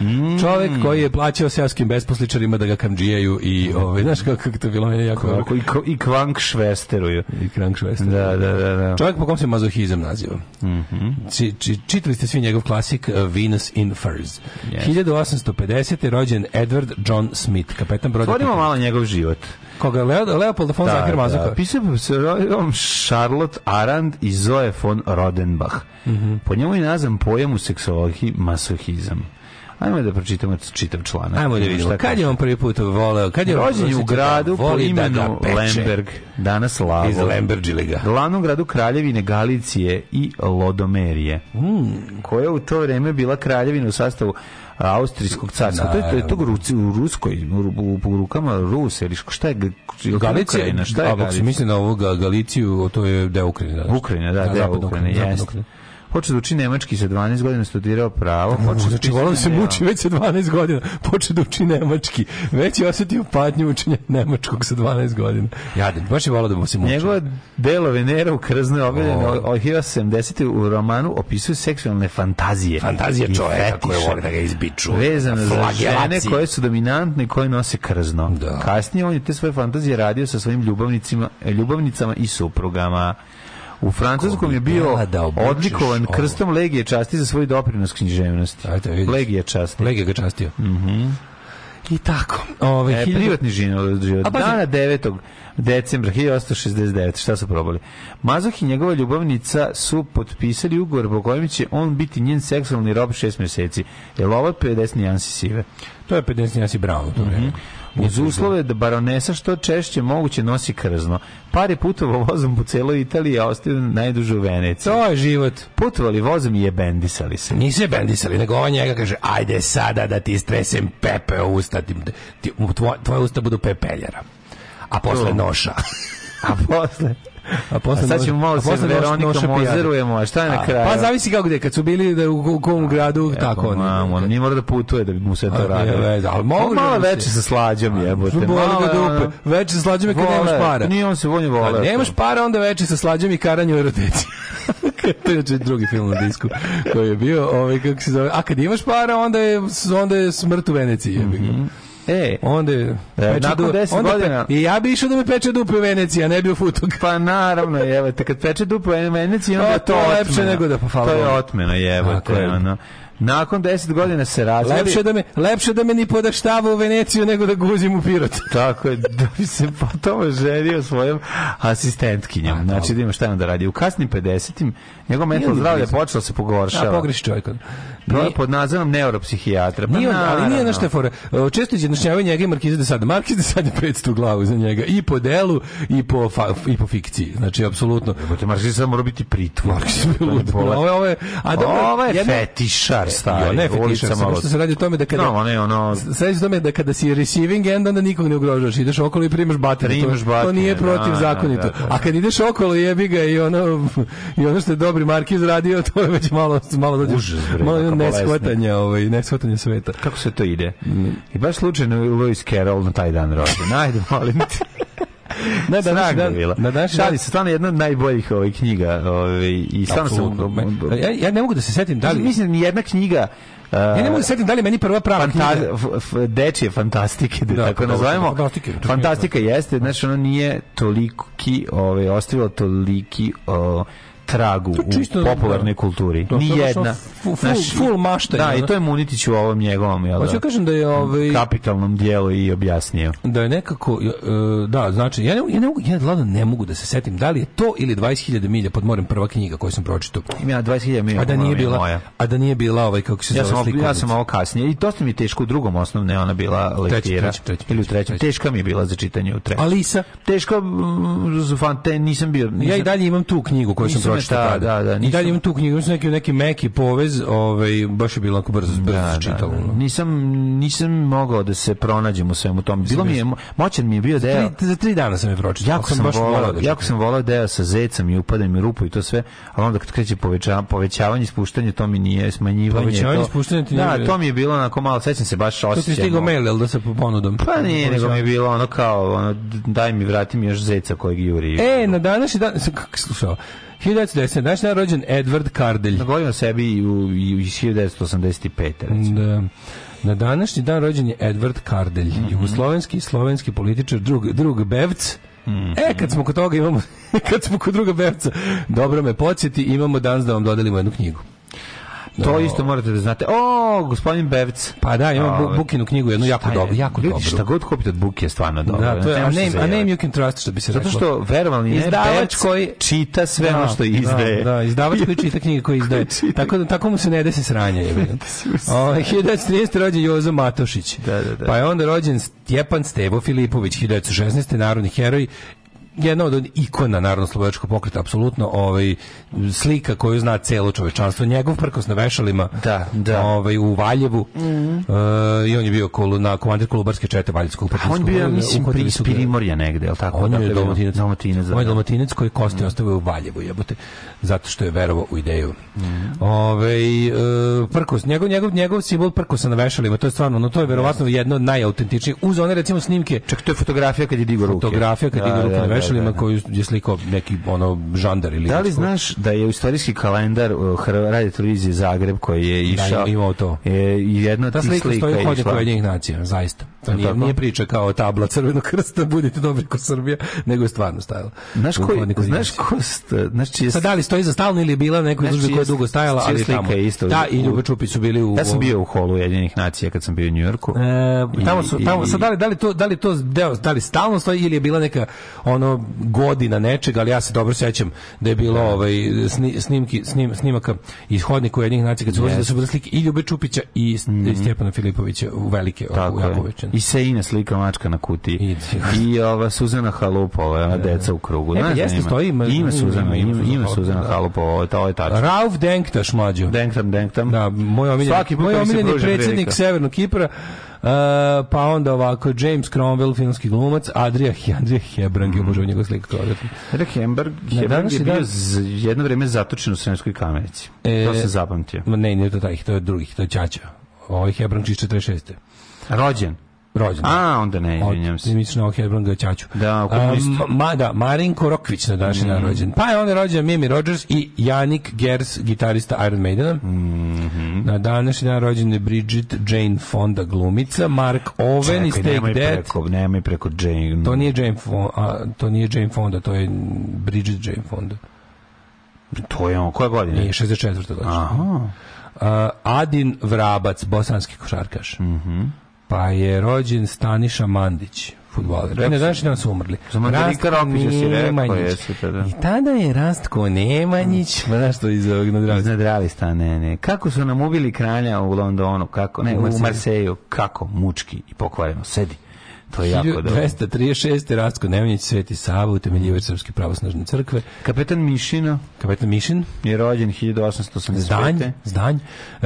Mm. Čovjek koji je plaćao seoskim besposličarima da ga kamdžijaju i ovaj znaš kako, to bilo meni jako kako, i, i kvank švesteruju i kvank švesteruju da, da, da, da. čovjek po kom se mazohizam naziva mm čitali ste svi njegov klasik e, Venus in Furs yes. 1850. rođen Edward John Smith kapetan broda stvorimo malo njegov život Koga? Leo, da. Leopold von da, Zahir Da, pisao pa se rodom Charlotte Arand i Zoe von Rodenbach. Mm -hmm. Po njemu je nazvan pojam u seksologiji masohizam. Ajmo da pročitamo čitav članak. Ajmo da vidimo. Kad je on prvi put voleo? Kad je rođen u da gradu po da imenu da Lemberg, danas Slavo. Iz Lembergiliga. Glavnom gradu Kraljevine Galicije i Lodomerije. Mm. Koja je u to vreme bila kraljevina u sastavu austrijskog carstva. to je to, je to ruci, u ruskoj u, u, rukama Ruse ili šta je Galicija Ukrajina, šta je Galicija? Mislim na ovoga Galiciju, to je deo Ukrajine. Da, Ukrajina, da, deo Ukrajine, jeste počeo da uči nemački sa 12 godina, studirao pravo. Počeo da znači, volim se muči već sa 12 godina, počeo da uči nemački. Već je osetio patnju učenja nemačkog sa 12 godina. Jadan, baš je volao da mu se muči. Njegovo delo Venera u Krznoj objeljeno oh. od 1870. u romanu opisuje seksualne fantazije. Fantazije čoveka koje voli da ga izbiču. Vezano za žene koje su dominantne i koje nose krzno. Da. Kasnije on je te svoje fantazije radio sa svojim ljubavnicima, ljubavnicama i suprugama. U Francuskom je bio da odlikovan ovo. krstom Legije časti za svoj doprinos književnosti. Da Legije časti. Legije ga častio. Mm I tako. Ove, ovaj, e, 1000... Privatni život. život. Dana 9. decembra 1869. Šta su probali? Mazoh i njegova ljubavnica su potpisali ugovor po kojem će on biti njen seksualni rob 6 meseci. Je li ovo 50 nijansi sive? To je 50 nijansi bravo. To mm -hmm uz uslove da baronesa što češće moguće nosi krzno. Par je putovao vozom po celoj Italiji, a ostao najduže u Veneciji. To je život. Putovali vozom i je bendisali se. Nisu je bendisali, nego on njega kaže, ajde sada da ti stresem pepe u usta, ti, tvoje tvoje usta budu pepeljara. A posle noša. <laughs> a posle... A posle a sad ćemo malo sa Veronikom ozirujemo, a šta je na kraju? Pa zavisi kako gde, kad su bili da u, u kom gradu, a, tako. Mamo, on nije mora da putuje da bi mu sve to radio. Ali mogu pa malo veče sa slađom jebote. Boli ga dupe. Veče sa slađom kad nemaš para. Nije on se volje voleo. Nemaš para, onda veče sa slađom i karanje u eroteci. <laughs> to je drugi film na disku koji je bio, ovaj kako se zove, a kad imaš para onda je onda je smrt u Veneciji. Mm -hmm. E, onda je peče 10 znači, godina. I ja bi išao da me peče dupe u Veneciji, a ne bi u futog. Pa naravno, evo, te kad peče dupe u Veneciji, onda pa je to, to lepše nego da pofala. To je otmeno, evo, to je ono. Nakon 10 godina se razveli. Lepše da me, lepše da me ni podaštava u Veneciju nego da guzim u Pirot. <laughs> Tako je, da bi se potom oženio svojom asistentkinjom. Znači da ima šta da radi. U kasnim 50-im Njegov mental zdravlje počelo da se pogoršava. Ja, da, pogreši čovjek. Pro pa je pod nazivom neuropsihijatra. Pa nije ali nije nešto je fora. Često izjednačnjavaju njega i Markiza de Sade. Markiza de Sade <laughs> predstavu glavu za njega. I po delu, i po, fa, i po fikciji. Znači, apsolutno. Jebote, Markiza sad mora biti pritvor. Markiza je lud. Ovo, ovo je, a da, ovo je jedna, fetišar, e, stari. Jo, ne fetišar, samo što se radi o tome da kada... No, ne, ono... Sada se tome da kada si receiving end, onda nikog ne ugrožaš. Ideš okolo i primaš batine. To, to nije da, protiv zakonito. A kad ideš okolo, jebi ga i ono, i ono što je dobro Fabri Markiz radio, <laughs> to je već malo malo dođe. Užas, bre, malo neshvatanja, ovaj, neshvatanja sveta. Kako se to ide? Mm. I baš slučajno je Lewis Carroll na taj dan rođen. <laughs> Ajde, molim te. Na današnji dan, bila. na današnji dan se stvarno jedna od najboljih ovih ovaj, knjiga, ovaj i stvarno sam ja, ja ne mogu da se setim da li mislim ni jedna knjiga Uh, ja ne eh, mogu da setiti da li meni prva prava fanta knjiga. Dečije fantastike, da, da tako da, nazovemo. Fantastike, fantastika jeste, znači ona nije toliki, ovaj, ostavila toliki o, tragu u da, popularnoj da. kulturi. To, Ni jedna. Full, Naš, full mašta. Da, i to je Munitić u ovom njegovom jel, Hoću pa da? kažem da je ovaj kapitalnom dijelu i objasnio. Da je nekako e, da, znači ja ne, ja ne mogu ja ne, ne mogu da se setim da li je to ili 20.000 milja pod morem prva knjiga koju sam pročitao. Ja 20.000 milja. A da nije bila moja. a da nije bila ovaj kako se ja zove sam, Ja sam ovo kasnije i to mi teško u drugom osnovne ona bila lektira ili u trećem. Teška mi je bila za čitanje u trećem. Alisa, teško mm, Zufante nisam bio. Ja i dalje imam tu knjigu koju sam bilo šta, da, da. Nisam... I dalje imam tu knjigu, neki, neki meki povez, ovaj, baš je bilo onako brzo, da, brzo da, čitalo. Da, da. Nisam, nisam mogao da se pronađem u svemu tom. Bilo mi je, moćan mi je bio deo. Za tri, za tri dana sam je pročitao. Jako sam, baš volao, da jako sam volao deo sa zecom i upadem i rupu i to sve, ali onda kad kreće povećavanje, povećavanje, spuštanje, to mi nije smanjivanje. Povećavanje, to, spuštanje ti Da, to mi je bilo onako malo, sećam se baš osjećajno. To ti stigao mail, jel da se ponudom? Pa nije, nego mi je bilo ono kao, ono, daj mi, vrati mi još zeca kojeg juri. E, na današnji dan, kako slušao, 1910. Naš je Edward Kardelj. Govorim o sebi i u, u 1985. Recimo. Da. Na današnji dan rođen je Edward Kardelj, mm -hmm. jugoslovenski i slovenski političar, drug, drug Bevc, Mm. E, mhm. kad smo kod toga imamo, <laughs> kad smo kod druga Bevca, dobro me podsjeti, imamo danas da vam dodelimo jednu knjigu. Da. To isto morate da znate. O, gospodin Bevc. Pa da, imam Bukinu knjigu, jednu jako dobru, jako dobru. Šta god kupite od Buke je stvarno dobro. Da, to je, a, name, a name you can trust, što bi se reklo. Zato što verovalni ne Bevc koji čita sve ono da, što izdaje. Da, da izdavač koji čita knjige koje <laughs> izdaje. tako, da, tako mu se ne desi sranje. Je. 1913. Ovaj, rođen Jozo Matošić. Da, da, da. Pa je onda rođen Stjepan Stevo Filipović, 1916. narodni heroj jedna od ikona narodno-slobodačkog pokreta, apsolutno ovaj, slika koju zna celo čovečanstvo. Njegov prkos na vešalima da, da. Ovaj, u Valjevu mm uh, i on je bio kol, na komandir Kolubarske čete Valjevskog A pa on bio, mislim, pri, iz Pirimorja negde, je li tako? On je dakle, dalmatinec, dalmatinec, da, on je dalmatinec koji kosti mm ostavio u Valjevu, jebote, zato što je verovao u ideju. Mm -hmm. Ove, uh, prkos, njegov, njegov, njegov simbol prkosa na vešalima, to je stvarno, no to je verovatno jedno od najautentičnijih, uz one recimo snimke. Čak to je fotografija kad je digo ruke. Fotografija kad je digo da, ruke na da, da, košuljama da, da, da. koju je slikao neki ono žandar ili Da li znaš da je istorijski kalendar uh, Radio televizije Zagreb koji je išao da, imao to. Je jedna ta slika, slika stoji kod pojedinih nacija, zaista. To nije, nije priča kao tabla crvenog krsta, <laughs> budite dobri ko Srbija, nego je stvarno stajala. Znaš koji, znaš ko, znaš čije... Sad da li stoji za stalno ili je bila neka izložba koja je dugo stajala, ali tamo. Isto, da, i Ljubo Čupić su bili u... Ja sam bio u holu Jedinih nacija kad sam bio u Njujorku. E, tamo su, tamo, sad da li, da li to, da li to deo, da li stalno stoji ili je bila neka ono ono godina nečega, ali ja se dobro sećam da je bilo da. ovaj sni, snimki snim, snimaka iz hodnika jednih nacija kad su yes. da su bile slike i Ljube Čupića i mm -hmm. Stjepana Filipovića u velike Tako u I se ina slika mačka na kuti. I, I ova Suzana Halupova, ona da, da, deca u krugu. E, ne, jeste stoji ima, ima Suzana, ima, ima Suzana Halupova, to je tačno. Rauf Denktaš mlađo. Denktam, Denktam. Da, moj omiljeni, moj omiljeni predsjednik Severnog Kipra E, pa onda ovako, James Cromwell, filmski glumac, Adria, Andrija Hebrang, mm. obožavam njegov slika. Adria Hebrang, mhm. Hebrang je bio dan... jedno vreme zatočen u sremskoj kamenici. E, to se zapamtio. Ne, ne, to taj, to je drugih, to je Čača. Ovo ovaj je Hebrang iz 46. Rođen? rođendan. A, onda ne, izvinjam se. Mislim na Hebronga Ćaću. Da, u um, Ma, da, Marinko Rokvić na današnji mm. rođen. Pa je on rođen Mimi Rogers i Janik Gers, gitarista Iron Maidena. Mm -hmm. Na današnji dan rođen je Bridget Jane Fonda glumica, Mark Owen iz Take nemoj That. Preko, nemoj preko Jane. To nije Jane Fonda, a, to nije Jane Fonda, to je Bridget Jane Fonda. To je on, koja godina? Nije, 64. godišnje. Aha. Uh, Adin Vrabac, bosanski košarkaš. Mhm. Mm Pa je rođen Staniša Mandić futbaler. ne znaš da su umrli. Za Rastko Nemanjić. Pa da. I tada je Rastko Nemanjić, mm. Rastko iz ovog nadrali. Iz nadrali stane, ne. Kako su nam ubili kralja u Londonu, kako, ne, u Marseju, kako, mučki i pokvareno, sedi. To je jako dobro. 236. Rastko Nemanjić, Sveti Sava, utemeljivač Srpske pravosnažne crkve. Kapetan Mišina. Kapetan Mišin. Je rođen 1885. Zdanj, Zdanj.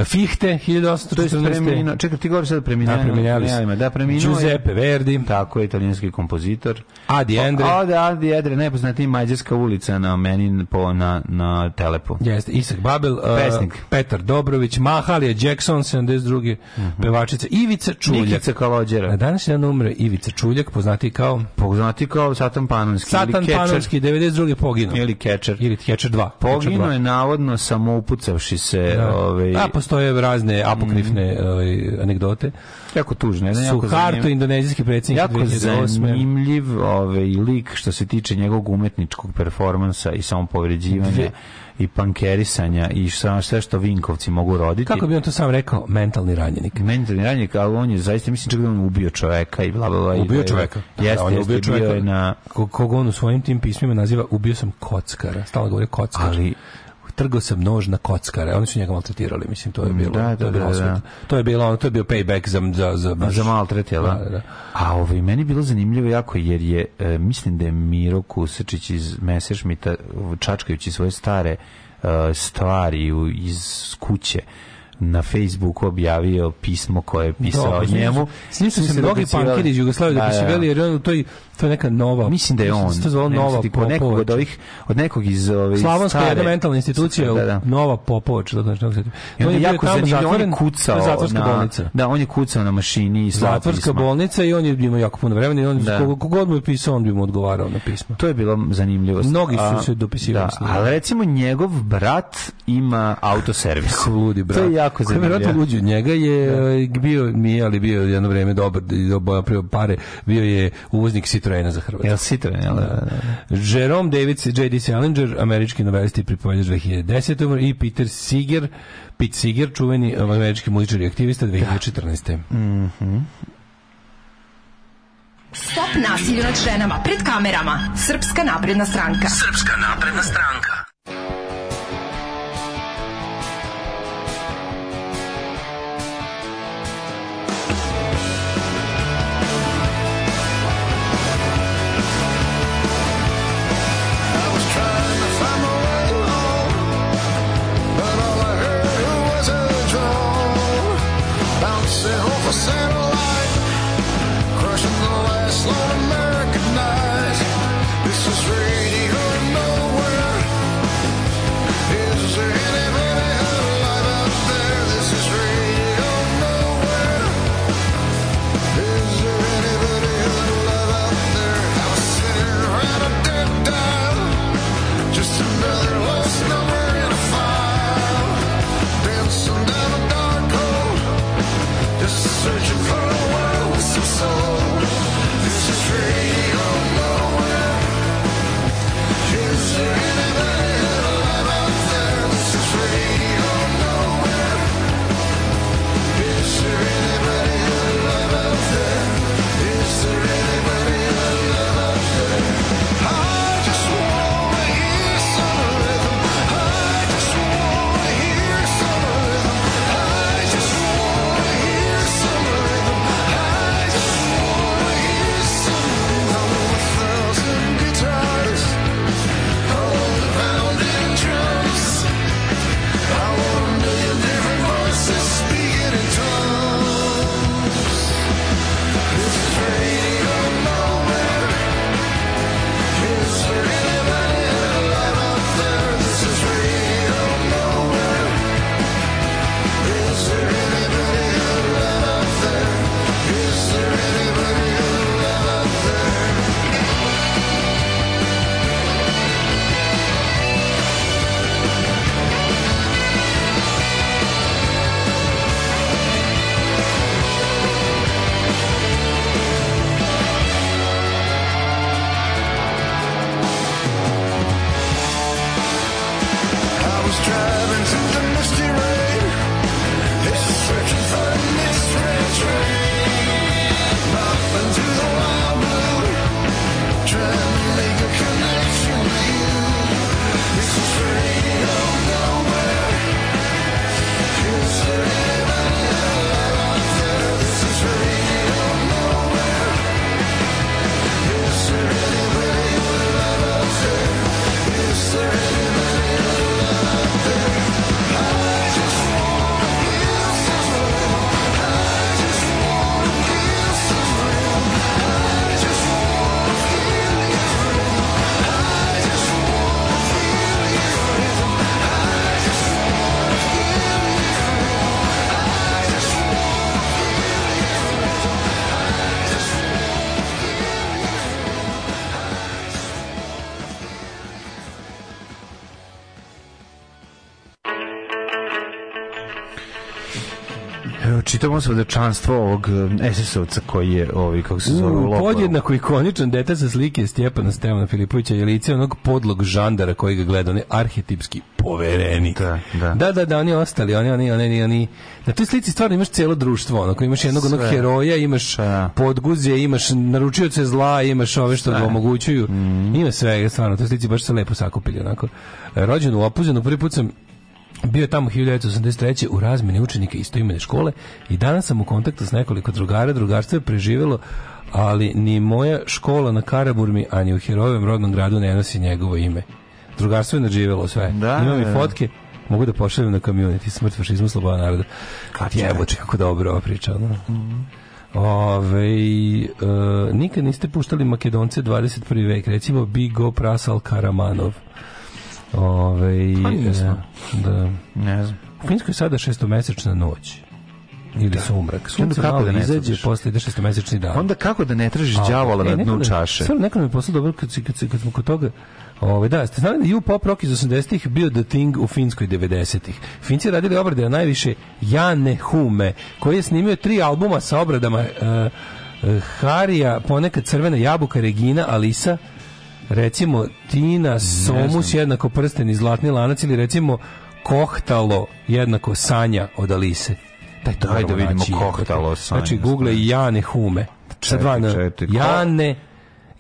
Fichte, 1814. Čekaj, ti govoriš sad preminjavima. Da, preminjavima. Da, preminuo Giuseppe Verdi. Tako je, italijanski kompozitor. Adi Endre. O, da, Adi Endre, najpoznatiji Mađarska ulica na meni po, na, na telepu. Jeste, Isak Babel. E, Pesnik. Uh, Petar Dobrović, Mahalija Jackson, 72. Mm -hmm. pevačica. Ivica Čuljak. Nikica Kalođera. Na je dan umre Ivica Ivica Čuljak, poznati kao poznati kao Satan Panonski Satan ili Panonski 92. poginuo ili Catcher. ili Kečer 2. Poginuo je navodno samoupucavši se, da. ovaj A postoje razne mhm. apokrifne mm. ovaj, anegdote. Jako tužne, ne, Su Suharto indonezijski predsjednik jako 2008. zanimljiv ovaj lik što se tiče njegovog umetničkog performansa i samopovređivanja i pankerisanja i šta, sve što Vinkovci mogu roditi. Kako bi on to sam rekao? Mentalni ranjenik. Mentalni ranjenik, ali on je zaista, mislim čak da on ubio čoveka i bla, bla, bla. Ubio da čoveka. Da, da, jeste, on je ubio čoveka. Je na... Koga on u svojim tim pismima naziva ubio sam kockara. Stalo govori kockara. Ali trgao sam nož na kockare. Oni su njega maltretirali, mislim, to je bilo. Da, da, da, da. to je bilo, da, da. To je bilo, to je bio payback za za za baš. za maltret, jel? Da? da, da. A ovaj meni bilo zanimljivo jako jer je e, mislim da je Miro Kusačić iz Messerschmitta čačkajući svoje stare e, stvari iz kuće na Facebooku objavio pismo koje je pisao Dobre, njemu. Mislim njim su se mnogi pankiri iz Jugoslavije dopisivali, da, da, da. jer on to je, neka nova... Mislim da je on. To je nova Od nekog od ovih, od nekog iz... Ove, Slavonska jedna mentalna institucija, da, da. nova Popovač. Da, da, da. to je, jako zanimljivo, on je kucao... Zatvorska bolnica. Da, on je kucao na mašini i Zatvorska bolnica i on je imao jako puno vremena i on, da. kogod mu je pisao, on bi mu odgovarao na pismo. To je bilo zanimljivo. Mnogi su se dopisivali. Da, ali recimo njegov brat ima autoservis. Ludi brat. To je jako jako zanimljiv. Koji je luđi od njega je da. E, bio, mi ali bio jedno vrijeme dobar, napravio pare, bio je uvoznik Citroena za Hrvatsku. Jel Citroen, jel? Da, da, da. Jerome David, J.D. Salinger, američki novelisti i pripovedač 2010. i Peter Siger, Pete Siger, čuveni e, američki muzičar i aktivista 2014. Da. Mhm. Stop nasilju nad ženama pred kamerama. Srpska napredna stranka. Srpska napredna stranka. se celom svedočanstvo ovog eh, SS-ovca koji je, ovi, kako se zove, uh, Podjednako ikoničan deta sa slike Stjepana Stevana Filipovića je lice onog podlog žandara koji ga gleda, on arhetipski poverenik. Da, da. Da, da, da oni ostali, oni, oni, oni, oni, na toj slici stvarno imaš celo društvo, onako, imaš jednog Sve. onog heroja, imaš da. podguzje, imaš naručioce zla, imaš ove što ga omogućuju, mm. ima svega, stvarno, na toj slici baš se lepo sakupili, onako. Rođen u Opuzenu, prvi put sam Bio je tamo 1983. u razmeni učenika istoimene škole i danas sam u kontaktu s nekoliko drugara. Drugarstvo je preživjelo, ali ni moja škola na Karaburmi, ani u Herojevom rodnom gradu ne nosi njegovo ime. Drugarstvo je nadživjelo sve. Da, Imam i da, da. fotke, mogu da pošaljem na community smrt fašizmu sloboda naroda. Kad je evo kako dobro ova priča. Da? Mm. Ove, e, nikad niste puštali Makedonce 21. vek, recimo Bigo Prasal Karamanov. Ove, pa, e, da. Ne znam. U Finskoj je sada šestomesečna noć ili da. sumrak. Sunce kako malo da izađe, posle ide šestomesečni dan. Onda kako da ne tražiš đavola na e, dnu čaše? Sve neko mi je posle dobro kad, kad, kad, kad smo kod toga Ove, da, ste znali da U-pop rock iz 80-ih bio The Thing u Finskoj 90-ih. Finci radili obrade na najviše Jane Hume, koji je snimio tri albuma sa obradama uh, Harija, ponekad Crvena jabuka, Regina, Alisa, recimo Tina Somus jednako prsten i zlatni lanac ili recimo Kohtalo jednako Sanja od Alise. Taj to Daj da vidimo naći, Kohtalo Sanja. Znači google Jane Hume. Sa dva Jane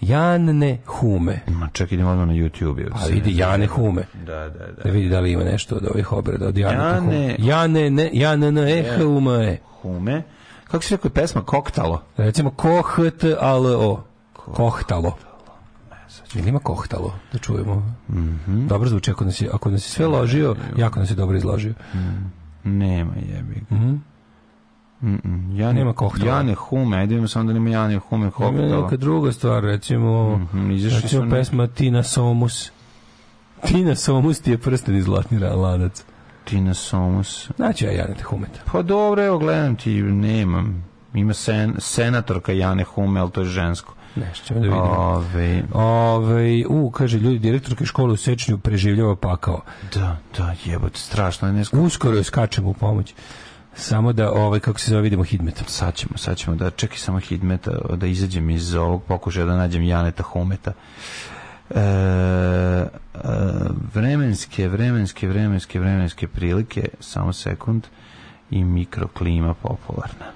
Janne Hume. Ma čekaj, idem odmah na YouTube. Pa vidi Jane Hume. Da, da, da. Da vidi da li ima nešto od ovih obreda. Od Jane, Jane, Jane, ne, Jane, ne, e, Hume. Hume. Kako se rekao pesma? Koktalo. Recimo, Kohtalo. Kohtalo. Ili ima kohtalo, da čujemo. Mm -hmm. Dobro zvuči, ako nas je, ako nas je sve ložio, jako nas je dobro izložio. Mm. Nema jebi ga. Mm -mm. ja ne, Nema kohtala. Jane Hume, ajde vidimo samo da nema Jane Hume kohtala. Ima neka druga stvar, recimo, mm -hmm, recimo pesma ne... Tina Somus. Tina Somus ti je prsten i zlatni lanac. Tina Somus. Znači ja Jane Humeta. Pa dobro, evo gledam ti, nemam. Ima sen, senatorka Jane Hume, ali to je žensko. Nešto da vidim. Ove... Ove, u, kaže, ljudi, direktorke škole u Sečnju preživljava pakao. Da, da, jebote, strašno. Je nesko... Uskoro joj skačemo u pomoć. Samo da ovaj kako se zove vidimo Hidmeta. Sad ćemo, sad ćemo da čekaj samo Hidmeta da izađem iz ovog pokušaja da nađem Janeta Humeta. E, e, vremenske, vremenske, vremenske, vremenske prilike, samo sekund i mikroklima popularna.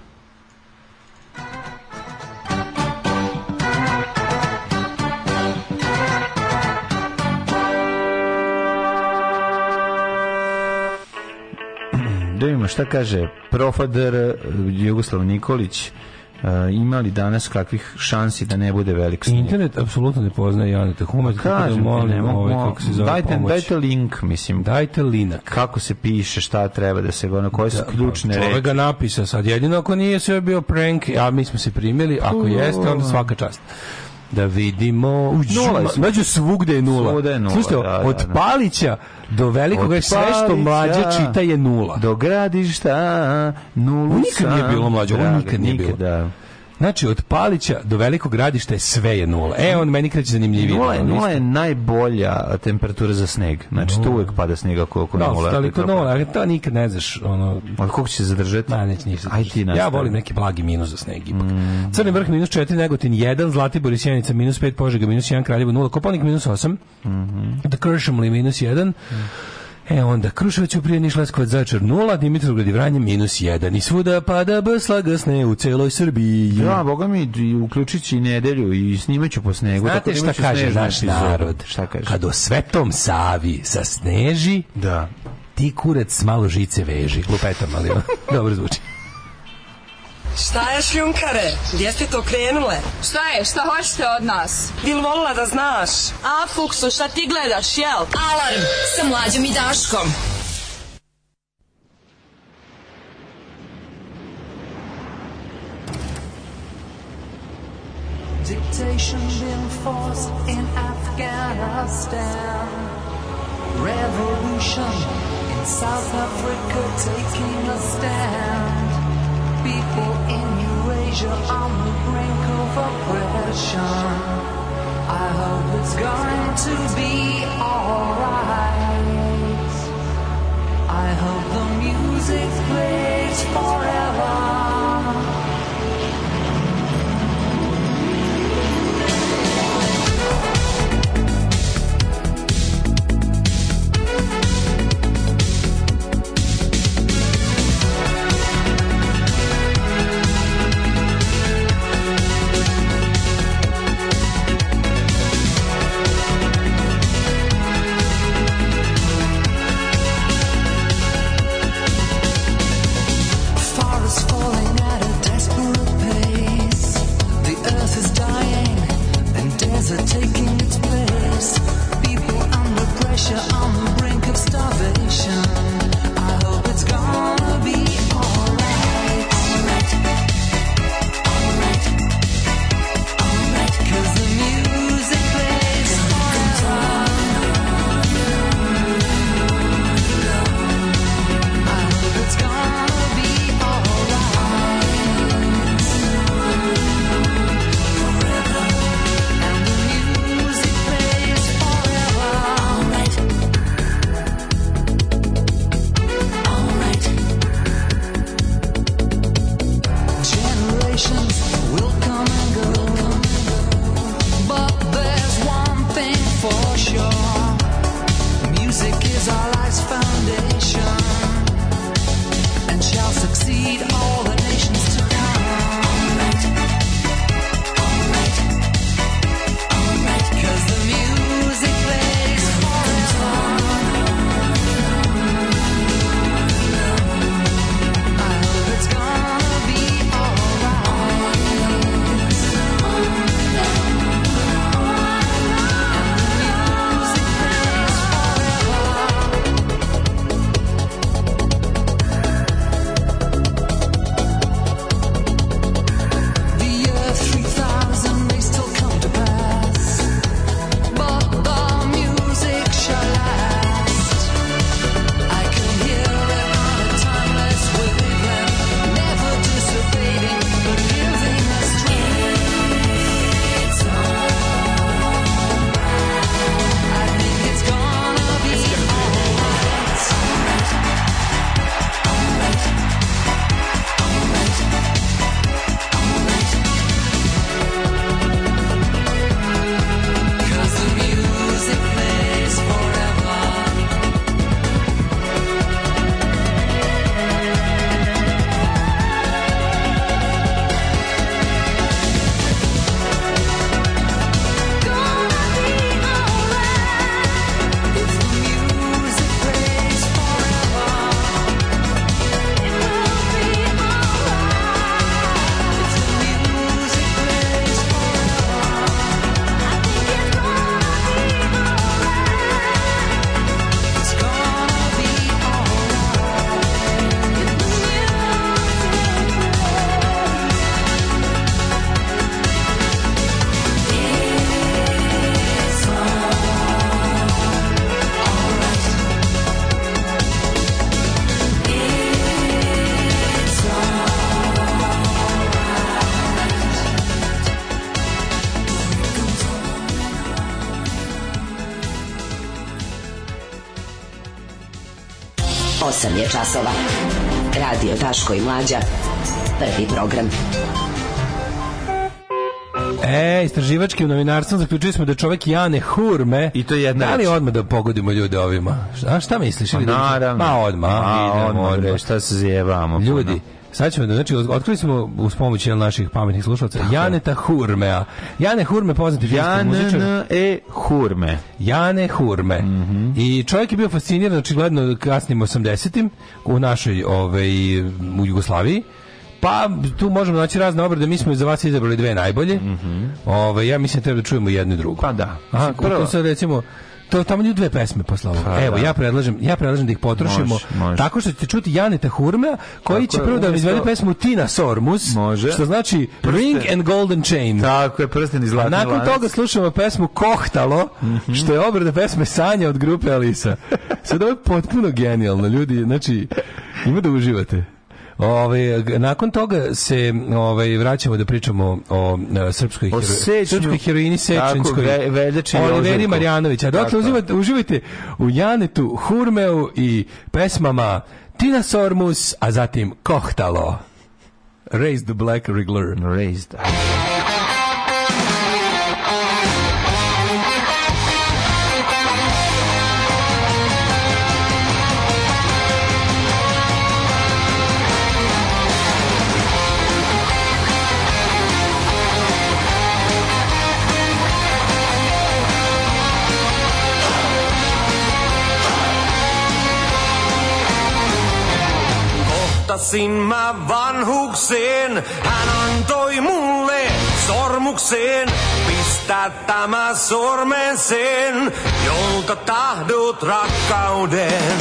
Da vidimo šta kaže profadr e, Jugoslav Nikolić uh, e, imali danas kakvih šansi da ne bude velik snijeg. Internet apsolutno ne poznaje Janeta Humac, pa tako da molim ne, ovaj, kako se zove dajte, pomoć. Dajte link, mislim. Dajte linak. Kako se piše, šta treba da se, ono, koje da, su pa, ključne reči. Čovek ga napisa sad, jedino ako nije sve bio prank, a mi smo se primili, ako jeste, onda svaka čast da vidimo nula znači svugde je nula svugde je nula Slušajte, da, da, od da. Palića do velikog je sve što mlađe čita je nula do gradišta nula nikad nije bilo mlađe nikad nije bilo da. Znači, od Palića do Velikog gradišta sve je nula. E, on meni kreće zanimljivije. Nula je, nula je najbolja temperatura za sneg. Znači, tu uvek pada snega oko, oko da, nula. Da, ali kod nula, to nikad ne znaš. Ono... Od koliko će se zadržati? Da, neće ništa. Aj nas, ja volim neki blagi minus za sneg ipak. Mm. Crni vrh minus 4, Negotin 1, Zlatibor i Sjenica minus 5, Požega minus 1, Kraljevo 0, Koponik minus 8, mm -hmm. The Kršumli minus 1, mm. E onda, Kruševac u prije Niš Leskovac Zajčar 0, Dimitrovgrad i Vranje minus 1. I svuda pada B slagasne u celoj Srbiji. Ja, da, boga mi, i nedelju i snimaću po snegu. Znate tako da šta kaže naš narod? Šta kaže? Kad o svetom Savi sa sneži, da. ti kurac malo žice veži. Lupetam, ali <laughs> dobro zvuči. Šta je šljunkare? Gdje ste to krenule? Šta je? Šta hoćete od nas? Bil volila da znaš? A, Fuksu, šta ti gledaš, jel? Alarm sa mlađom i Daškom. Dictation being force in Afghanistan Revolution in South Africa taking a stand danger on the brink of oppression. I hope it's going to be alright. I hope the music plays forever. je časova. Radio Daško i Mlađa. Prvi program. E, istraživački u novinarstvu zaključili smo da čovek Jane Hurme. I to je jedna. Da li odmah da pogodimo ljude ovima? A šta misliš? Pa, naravno. Pa odmah. A, pa idemo, odmah, šta se zjevamo. Ljudi, Sad ćemo, da, znači, otkrili smo uz pomoć naših pametnih slušalca Janeta Hurmea. Jane Hurme, poznati filmski muzičar. Jana, e, Hurme. Jane Hurme. Mm -hmm. I čovjek je bio fasciniran, očigledno, kasnim 80-im u našoj, ovaj, u Jugoslaviji. Pa tu možemo naći razne obrade, mi smo za vas izabrali dve najbolje. Mm -hmm. Ove, ovaj, ja mislim da treba da čujemo jednu i drugu. Pa da. Aha, prvo. se recimo to tamo idu dve pesme posle ovoga. Evo, da. ja predlažem, ja predlažem da ih potrošimo može, može. tako što ćete čuti Janeta Hurme, koji tako će prvo da izvede pesmu Tina Sormus, može. što znači Prsten. Ring and Golden Chain. Tako je, prsten i zlatni Nakon lanac. toga slušamo pesmu Kohtalo, mm -hmm. što je obrada pesme Sanja od grupe Alisa. Sad ovo je potpuno genijalno, ljudi, znači ima da uživate. Ove, ovaj, nakon toga se ove, ovaj, vraćamo da pričamo o, o e, srpskoj, o sečnju, srpskoj heroini Sečenskoj. Ve, Veljači Oliveri Marjanović. A dakle, uživate, uživajte u Janetu, Hurmeu i pesmama Tina Sormus, a zatim Kohtalo. Raised the Black Wriggler. Raised. juoksin mä vanhukseen. Hän antoi mulle sormukseen, Pistä tämä sormen sen, jolta tahdot rakkauden.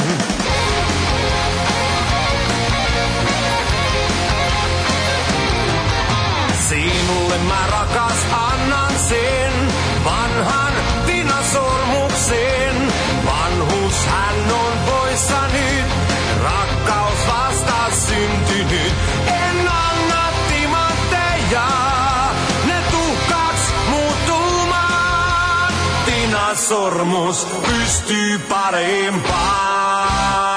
Sinulle mä rakas annan sen, vanhan dinosormuksen. Vanhus hän on poissa nyt, rakkauden syntynyt. En anna timantteja, ne tuhkaks muuttuu Tina Sormus pystyy parempaan.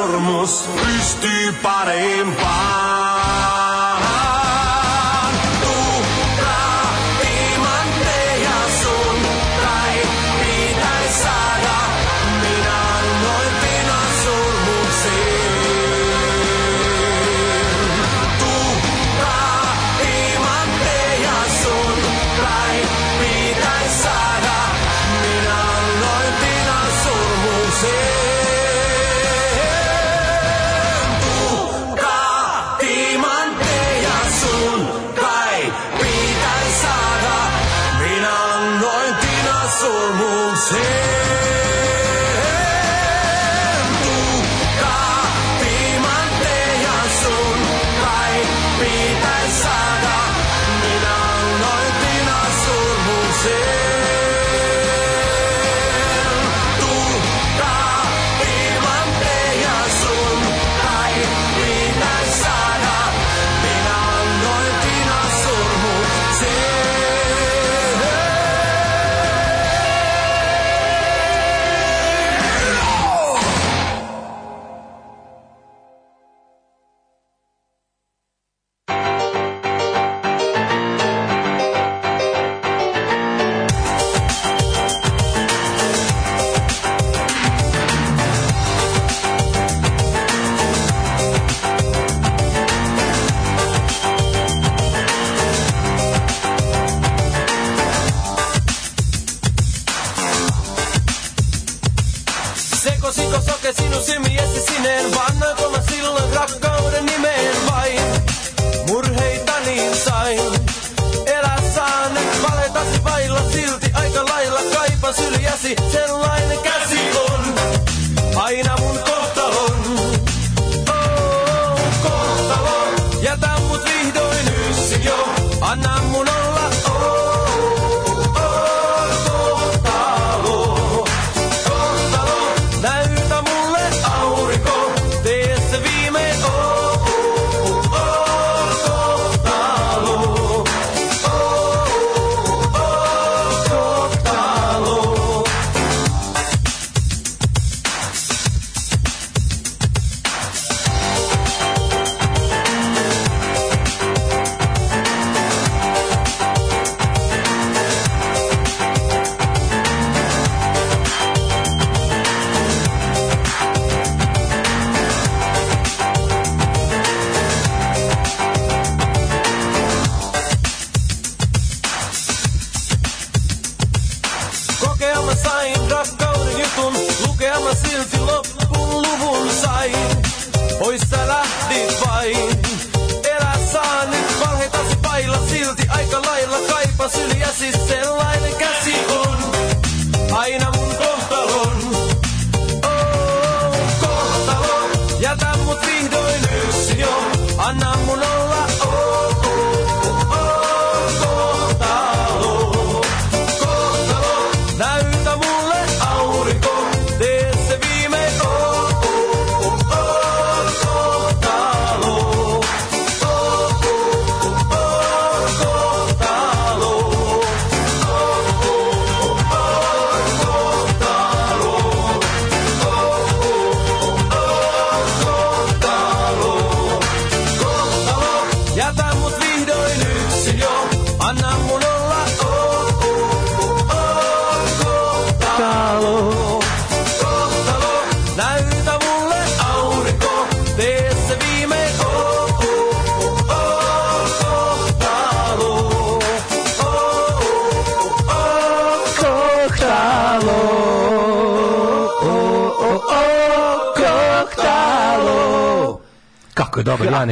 Sormus, Rüsti, Parempa.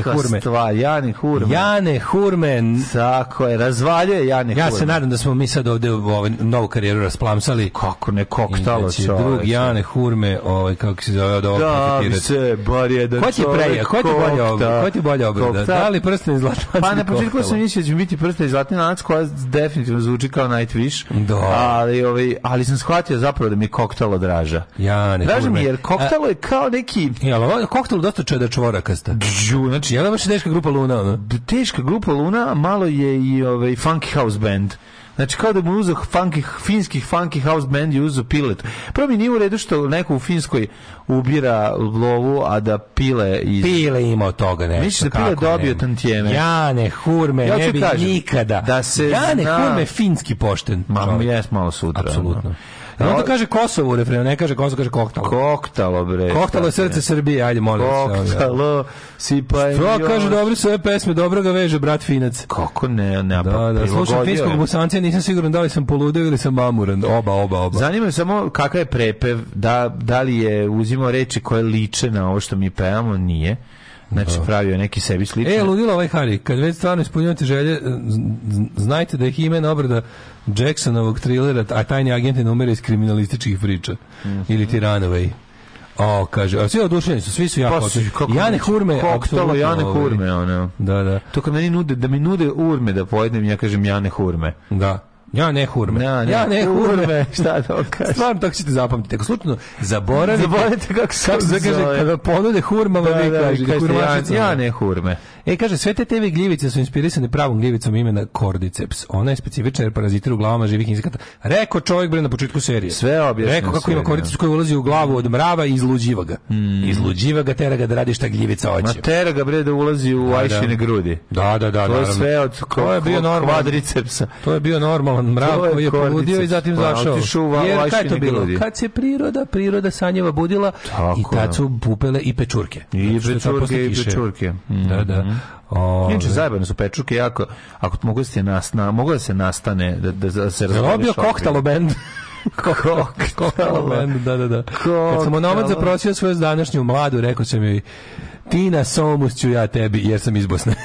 Jane Hurme. Stvar, Jane Hurme. Jane Hurme. Tako je, razvaljuje Jane Hurme. Ja se nadam da smo mi sad ovde ovaj, novu karijeru rasplamsali. Kako ne, koktalo čoveče. Drug Jane Hurme, ovaj, kako se zove, da ovo da, mi se, bar jedan ko ti preja, ko ti bolje obrada? Ko ti bolje obrada? Da li prsten iz zlatnaca? Pa na početku sam mislio da će biti prsten iz zlatnaca, koja definitivno zvuči kao Nightwish. Da. Ali, ovaj, ali sam shvatio zapravo da mi je koktalo draža. Jane Hurme. Draža mi jer koktalo je kao neki... Jel, koktalo dosta čeda čvorakasta. Znači, zvuči, jel' da baš teška grupa Luna, ono? Teška grupa Luna, malo je i ovaj funky house band. Znači kao da mu uzeo funky, finskih funky house band i uzeo pilet. Prvo mi nije u redu što neko u Finskoj ubira lovu, a da pile iz... Pile ima od toga nešto. Misliš da pile dobio tantijeme? Ja ne, hurme, ja ne bi nikada. Da se ja ne, zna... hurme, finski pošten. Mamo, jes malo sutra. Apsolutno. No. A onda kaže Kosovo u refrenu, ne kaže Kosovo, kaže Koktalo. Koktalo, bre. Koktalo je srce Srbije, ajde, molim se. Koktalo, sipaj. Što kaže, dobri su ove pesme, dobro ga veže, brat Finac. Kako ne, ne, pa da, da, slušam finskog bosancija, nisam siguran da li sam poludeo ili sam mamuran, oba, oba, oba. Zanima me samo kakav je prepev, da, da li je uzimo reči koje liče na ovo što mi pevamo, nije. Znači, da. pravio je neki sebi slični. E, ludilo ovaj Harry, kad već stvarno ispunjavate želje, e, znajte da je himen obrada Jacksonovog trilera, a tajni agent je numera iz kriminalističkih priča. Mm -hmm. Ili Tiranovej. O, kaže, a svi oduševljeni su, svi su jako pa, Jane Hurme, koktalo Jane ovaj. Hurme, ono. Da, da. To kad meni nude, da mi nude urme da pojedem, ja kažem Jane Hurme. Da. Ja ne hurme. Ja ne, ja ne hurme. hurme. Šta da on kaže? Stvarno tako ćete zapamtiti. Ako slučajno zaboravite. Zaboravite kako se Kaže, kada ponude hurmama, da, vi da, kažete. Kaže, ja ne hurme. E, kaže, sve te TV gljivice su inspirisane pravom gljivicom imena Cordyceps. Ona je specifična jer parazitira u glavama živih insekata. Rekao čovjek bre na početku serije. Sve objašnjeno. Rekao kako ima Cordyceps koji ulazi u glavu od mrava i izluđiva ga. Mm. Izluđiva ga, tera ga da radi šta gljivica hoće. Ma tera ga bre da ulazi u da, da. ajšine da. grudi. Da, da, da. To je sve od to je bio normal, quadricepsa. To je bio normalan mrav koji je poludio i zatim pa, zašao. Jer kaj to bilo? Kad se priroda, priroda sanjeva budila Tako, i tad su pupele i pečurke. I pečurke, i pečurke. Da, da. Mhm. Ove. Inče zajebane su pečuke jako, ako mogu da se nastane, mogu da se nastane, da, da, da se razvali Robio koktalo bend. <laughs> koktalo bend, da, da, da. Koktalo. Kad sam onomad zaprosio svoju današnju mladu, rekao sam joj, ti na somus ću ja tebi, jer sam iz Bosne. <laughs>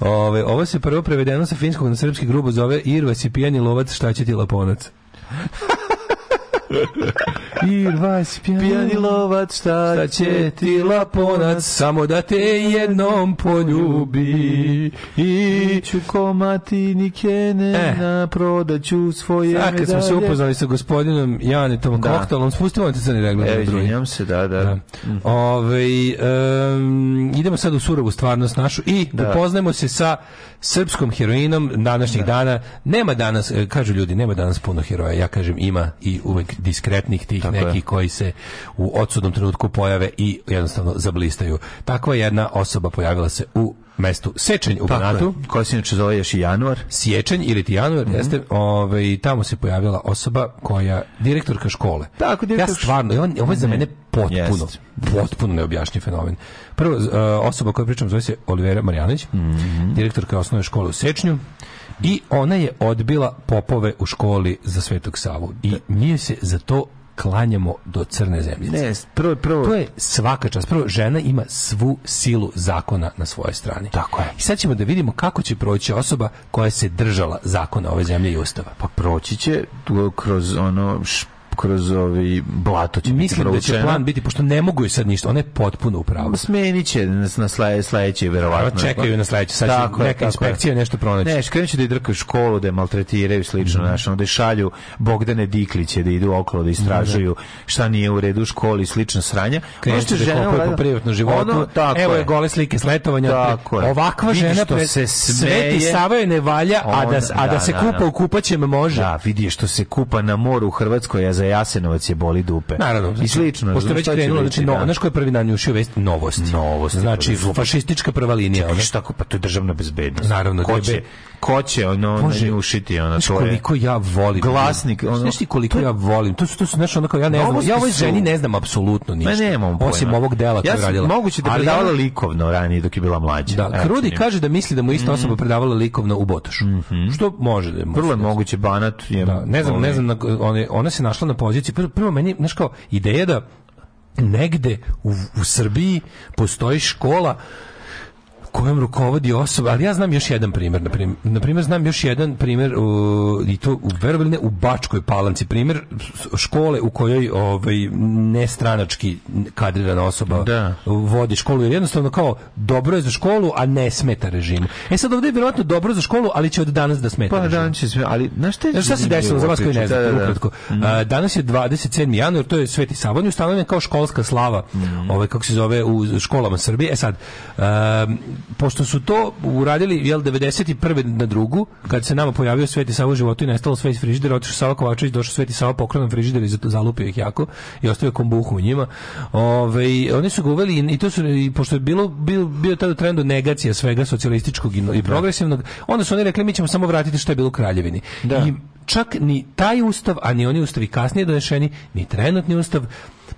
Ove, ovo se prvo prevedeno sa finskog na srpski grubo zove Irva si pijani lovac, šta će ti laponac? I vas pijani lovac, šta, šta će ti laponac, samo da te jednom poljubi. I ću komati nikene, e. na prodaću svoje medalje. A, kad smo se upoznali sa gospodinom Janitom da. Koktalom, spustimo vam te crni reglom. E, izvinjam se, da, da. da. Mm. Ove, um, idemo sad u surovu stvarnost našu i da. da. upoznajmo se sa srpskom heroinom današnjih da. dana nema danas e, kažu ljudi nema danas puno heroja ja kažem ima i uvek diskretnih tih Tako nekih je. koji se u odsudnom trenutku pojave i jednostavno zablistaju takva jedna osoba pojavila se u mestu Sečanj u Tako Banatu. Je. Koja se inače zove još i januar. Sječanj ili ti januar, mm -hmm. jeste, ovaj, tamo se pojavila osoba koja, direktorka škole. Tako, direktorka Ja stvarno, on, ovo je za mene potpuno, yes. potpuno neobjašnjiv fenomen. Prvo, e, osoba koja pričam zove se Olivera Marjanić, mm -hmm. direktorka osnovne škole u Sečnju i ona je odbila popove u školi za Svetog Savu i da. nije se za to klanjamo do crne zemlje. Ne, prvo, prvo... To je svaka čast. Prvo, žena ima svu silu zakona na svojoj strani. Tako je. I sad ćemo da vidimo kako će proći osoba koja se držala zakona ove zemlje i ustava. Pa proći će kroz ono kroz ovi blato će Mislim biti da će plan biti, pošto ne mogu i sad ništa, ona je potpuno upravo. Smenit će nas na sledeće, verovatno. Pa čekaju na sledeće, sad tako, neka tako inspekcija je. nešto pronaći. Ne, krenut će da idrakaju školu, da je maltretiraju slično, mm. da onda šalju Bogdane Dikliće da idu okolo, da istražuju da, da. šta nije u redu u školi, slično sranja. Krenut će da kopaju po privatnom životu, ono, tako evo je gole slike sletovanja, tako je. ovakva vidi žena, pre, se sveti Sava je ne valja, a da, a da, da se kupa u kupaćem može. Da, vidi što se kupa na moru u Hrvatskoj, a za Jasenovac je boli dupe. Naravno. Znači, I slično. Pošto već krenulo, znači, znači no, da. znaš ko je prvi dan ušio vest? Novosti. Novosti. Znači, fašistička prva linija. Čekaj, šta, ko, pa to je državna bezbednost. Naravno. Ko će, ko će ono Može, ušiti? Ono, to je... koliko ja volim. Glasnik. Ono, znaš ti koliko ja volim? To su, to su, znaš, ono kao ja ne znam. Ja ovoj ženi ne znam apsolutno ništa. Ne, nemam pojma. Osim ovog dela koje radila. Ja Moguće da predavala likovno ranije dok je bila mlađa. Da, Krudi kaže da misli da mu ista mhm. osoba predavala likovno u Botošu. Mhm. Što može da je. Vrlo je moguće Banat je. Da, ne znam, ne ovaj- znam, ona se našla na poziciju. Prvo, prvo meni, znaš kao, ideja da negde u, u Srbiji postoji škola kojem rukovodi osoba, ali ja znam još jedan primer, na primer, na primjer znam još jedan primer u, i to u Verveline, u Bačkoj Palanci, primer škole u kojoj ovaj nestranački kadrirana osoba da. vodi školu, jer jednostavno kao dobro je za školu, a ne smeta režim. E sad ovdje je vjerojatno dobro za školu, ali će od danas da smeta. Pa danas će sve, ali znaš šta, šta se desilo za vas koji ne znate, da, da, da, ukratko. Mm. A, danas je 27. januar, to je Sveti Savon, ustanovljen kao školska slava, mm. ovaj kako se zove u školama Srbije. E sad, a, pošto su to uradili jel 91. na drugu kad se nama pojavio Sveti Sava u životu i nestalo sve iz frižidera otišao Sava Kovačević došao Sveti Sava pokrenuo frižider i zalupio ih jako i ostavio kombuhu u njima Ove, oni su ga uveli i, to su i pošto je bilo bio, bio tada trend negacija svega socijalističkog i, i progresivnog onda su oni rekli mi ćemo samo vratiti što je bilo u kraljevini da. i čak ni taj ustav a ni oni ustavi kasnije donešeni ni trenutni ustav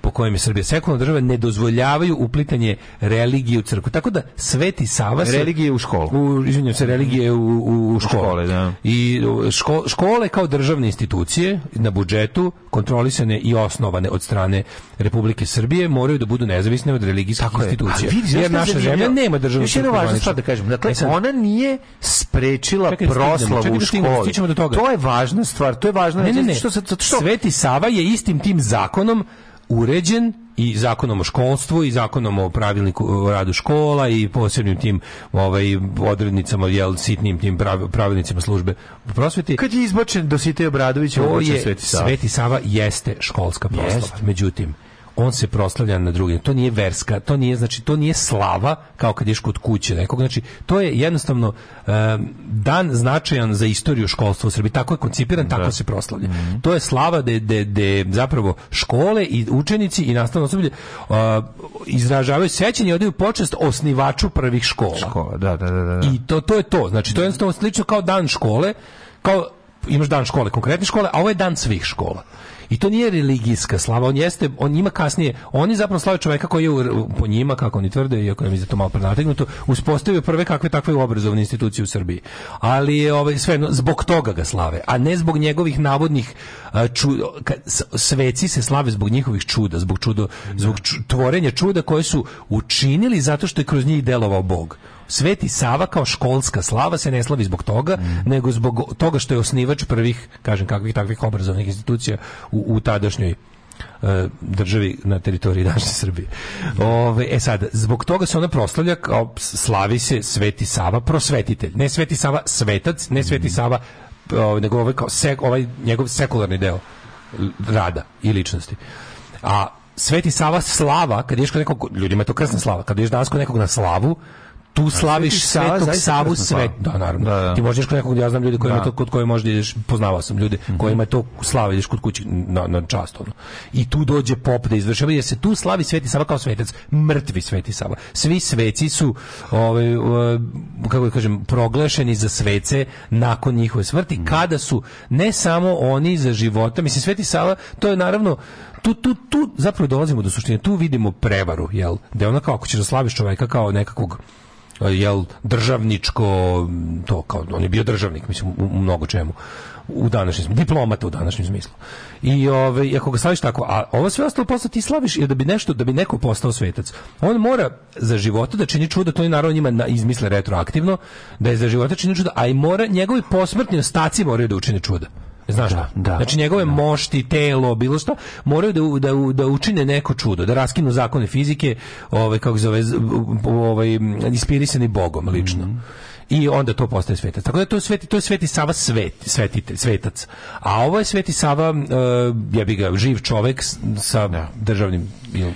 po kojem je Srbija sekularna država ne dozvoljavaju uplitanje religije u crkvu. Tako da Sveti Sava se, religije u školu. U izvinjavam se religije u u, u škole. škole da. I ško, škole kao državne institucije na budžetu kontrolisane i osnovane od strane Republike Srbije moraju da budu nezavisne od religijskih Tako institucija. Je. Vidi, Jer naša zemlja nema državnu Još jedna važna stvar da kažem. Dakle, e sad, ona nije sprečila čekaj, da da proslavu čekaj, u školi. Čekaj, do toga. To je važna stvar. To je važna ne, ne, ne. Što se, što... Sveti Sava je istim tim zakonom uređen i zakonom o školstvu i zakonom o pravilniku o radu škola i posebnim tim ovaj odrednicama jel sitnim tim pravilnicima službe prosvjeti kad je izbačen Dositej Obradović ovo je Sveti Sava. Sveti Sava jeste školska proslava međutim on se proslavlja na drugim. To nije verska, to nije znači to nije slava kao kad ješ kod kuće nekog. Znači to je jednostavno um, dan značajan za istoriju školstva u Srbiji. Tako je koncipiran, da. tako se proslavlja. Mm -hmm. To je slava da zapravo škole i učenici i nastavno osoblje uh, izražavaju sećanje i odaju počest osnivaču prvih škola. Škola, da, da, da, da. I to to je to. Znači to je jednostavno slično kao dan škole, kao imaš dan škole, konkretne škole, a ovo je dan svih škola. I to nije religijska slava, on jeste, on ima kasnije, oni zapravo slave čoveka koji je u, po njima, kako oni tvrde, iako nam da je za to malo prenategnuto, uspostavio prve kakve takve obrazovne institucije u Srbiji. Ali je ovaj, sve, zbog toga ga slave, a ne zbog njegovih navodnih ču, sveci se slave zbog njihovih čuda, zbog, čudo, zbog tvorenja čuda koje su učinili zato što je kroz njih delovao Bog. Sveti Sava kao školska slava se ne slavi zbog toga, mm. nego zbog toga što je osnivač prvih, kažem, kakvih takvih obrazovnih institucija u, u tadašnjoj e, državi na teritoriji današnje Srbije. Ove, e sad, zbog toga se ona proslavlja kao slavi se Sveti Sava prosvetitelj. Ne Sveti Sava svetac, ne Sveti mhm. Sava nego ovaj, kao sek, ovaj njegov sekularni deo rada i ličnosti. A Sveti Sava slava, kad ješ kod nekog, ljudima je to krsna slava, kad ješ danas kod nekog na slavu, tu slaviš Sava, Svetog Savu sve. Da, naravno. Da, da. Ti možeš kod nekog, ja znam ljudi koji da. to, kod koje možda ideš, poznavao sam ljude mm -hmm. kojima je to slava, ideš kod kući na, na čast. Ono. I tu dođe pop da izvršava, jer se tu slavi Sveti Sava kao svetac, mrtvi Sveti Sava. Svi sveci su, ovaj, kako da kažem, proglešeni za svece nakon njihove smrti, mm -hmm. kada su ne samo oni za života, mislim, Sveti Sava, to je naravno, tu, tu, tu zapravo dolazimo do suštine, tu vidimo prevaru, jel? Da je ono kao, ako ćeš da slaviš čoveka kao nekakvog jel državničko to kao on je bio državnik mislim u, u mnogo čemu u današnjem smislu, diplomata u današnjem smislu. I ove, ovaj, ako ga slaviš tako, a ovo sve ostalo posle ti slaviš je da bi nešto, da bi neko postao svetac. On mora za života da čini čuda, to je naravno njima na, izmisle retroaktivno, da je za života čini čuda, a i mora, njegovi posmrtni ostaci moraju da učine čuda. Znaš da, da, Znači njegove da. mošti, telo, bilo što, moraju da, da, da učine neko čudo, da raskinu zakone fizike, ovaj, kako zove, ovaj, inspirisani bogom lično. Mm -hmm i onda to postaje svetac. Tako da to je sveti, to je sveti Sava svet, svetite, svetac. A ovo je sveti Sava, uh, eh, ja bih ga, živ čovek sa da. državnim... Ili,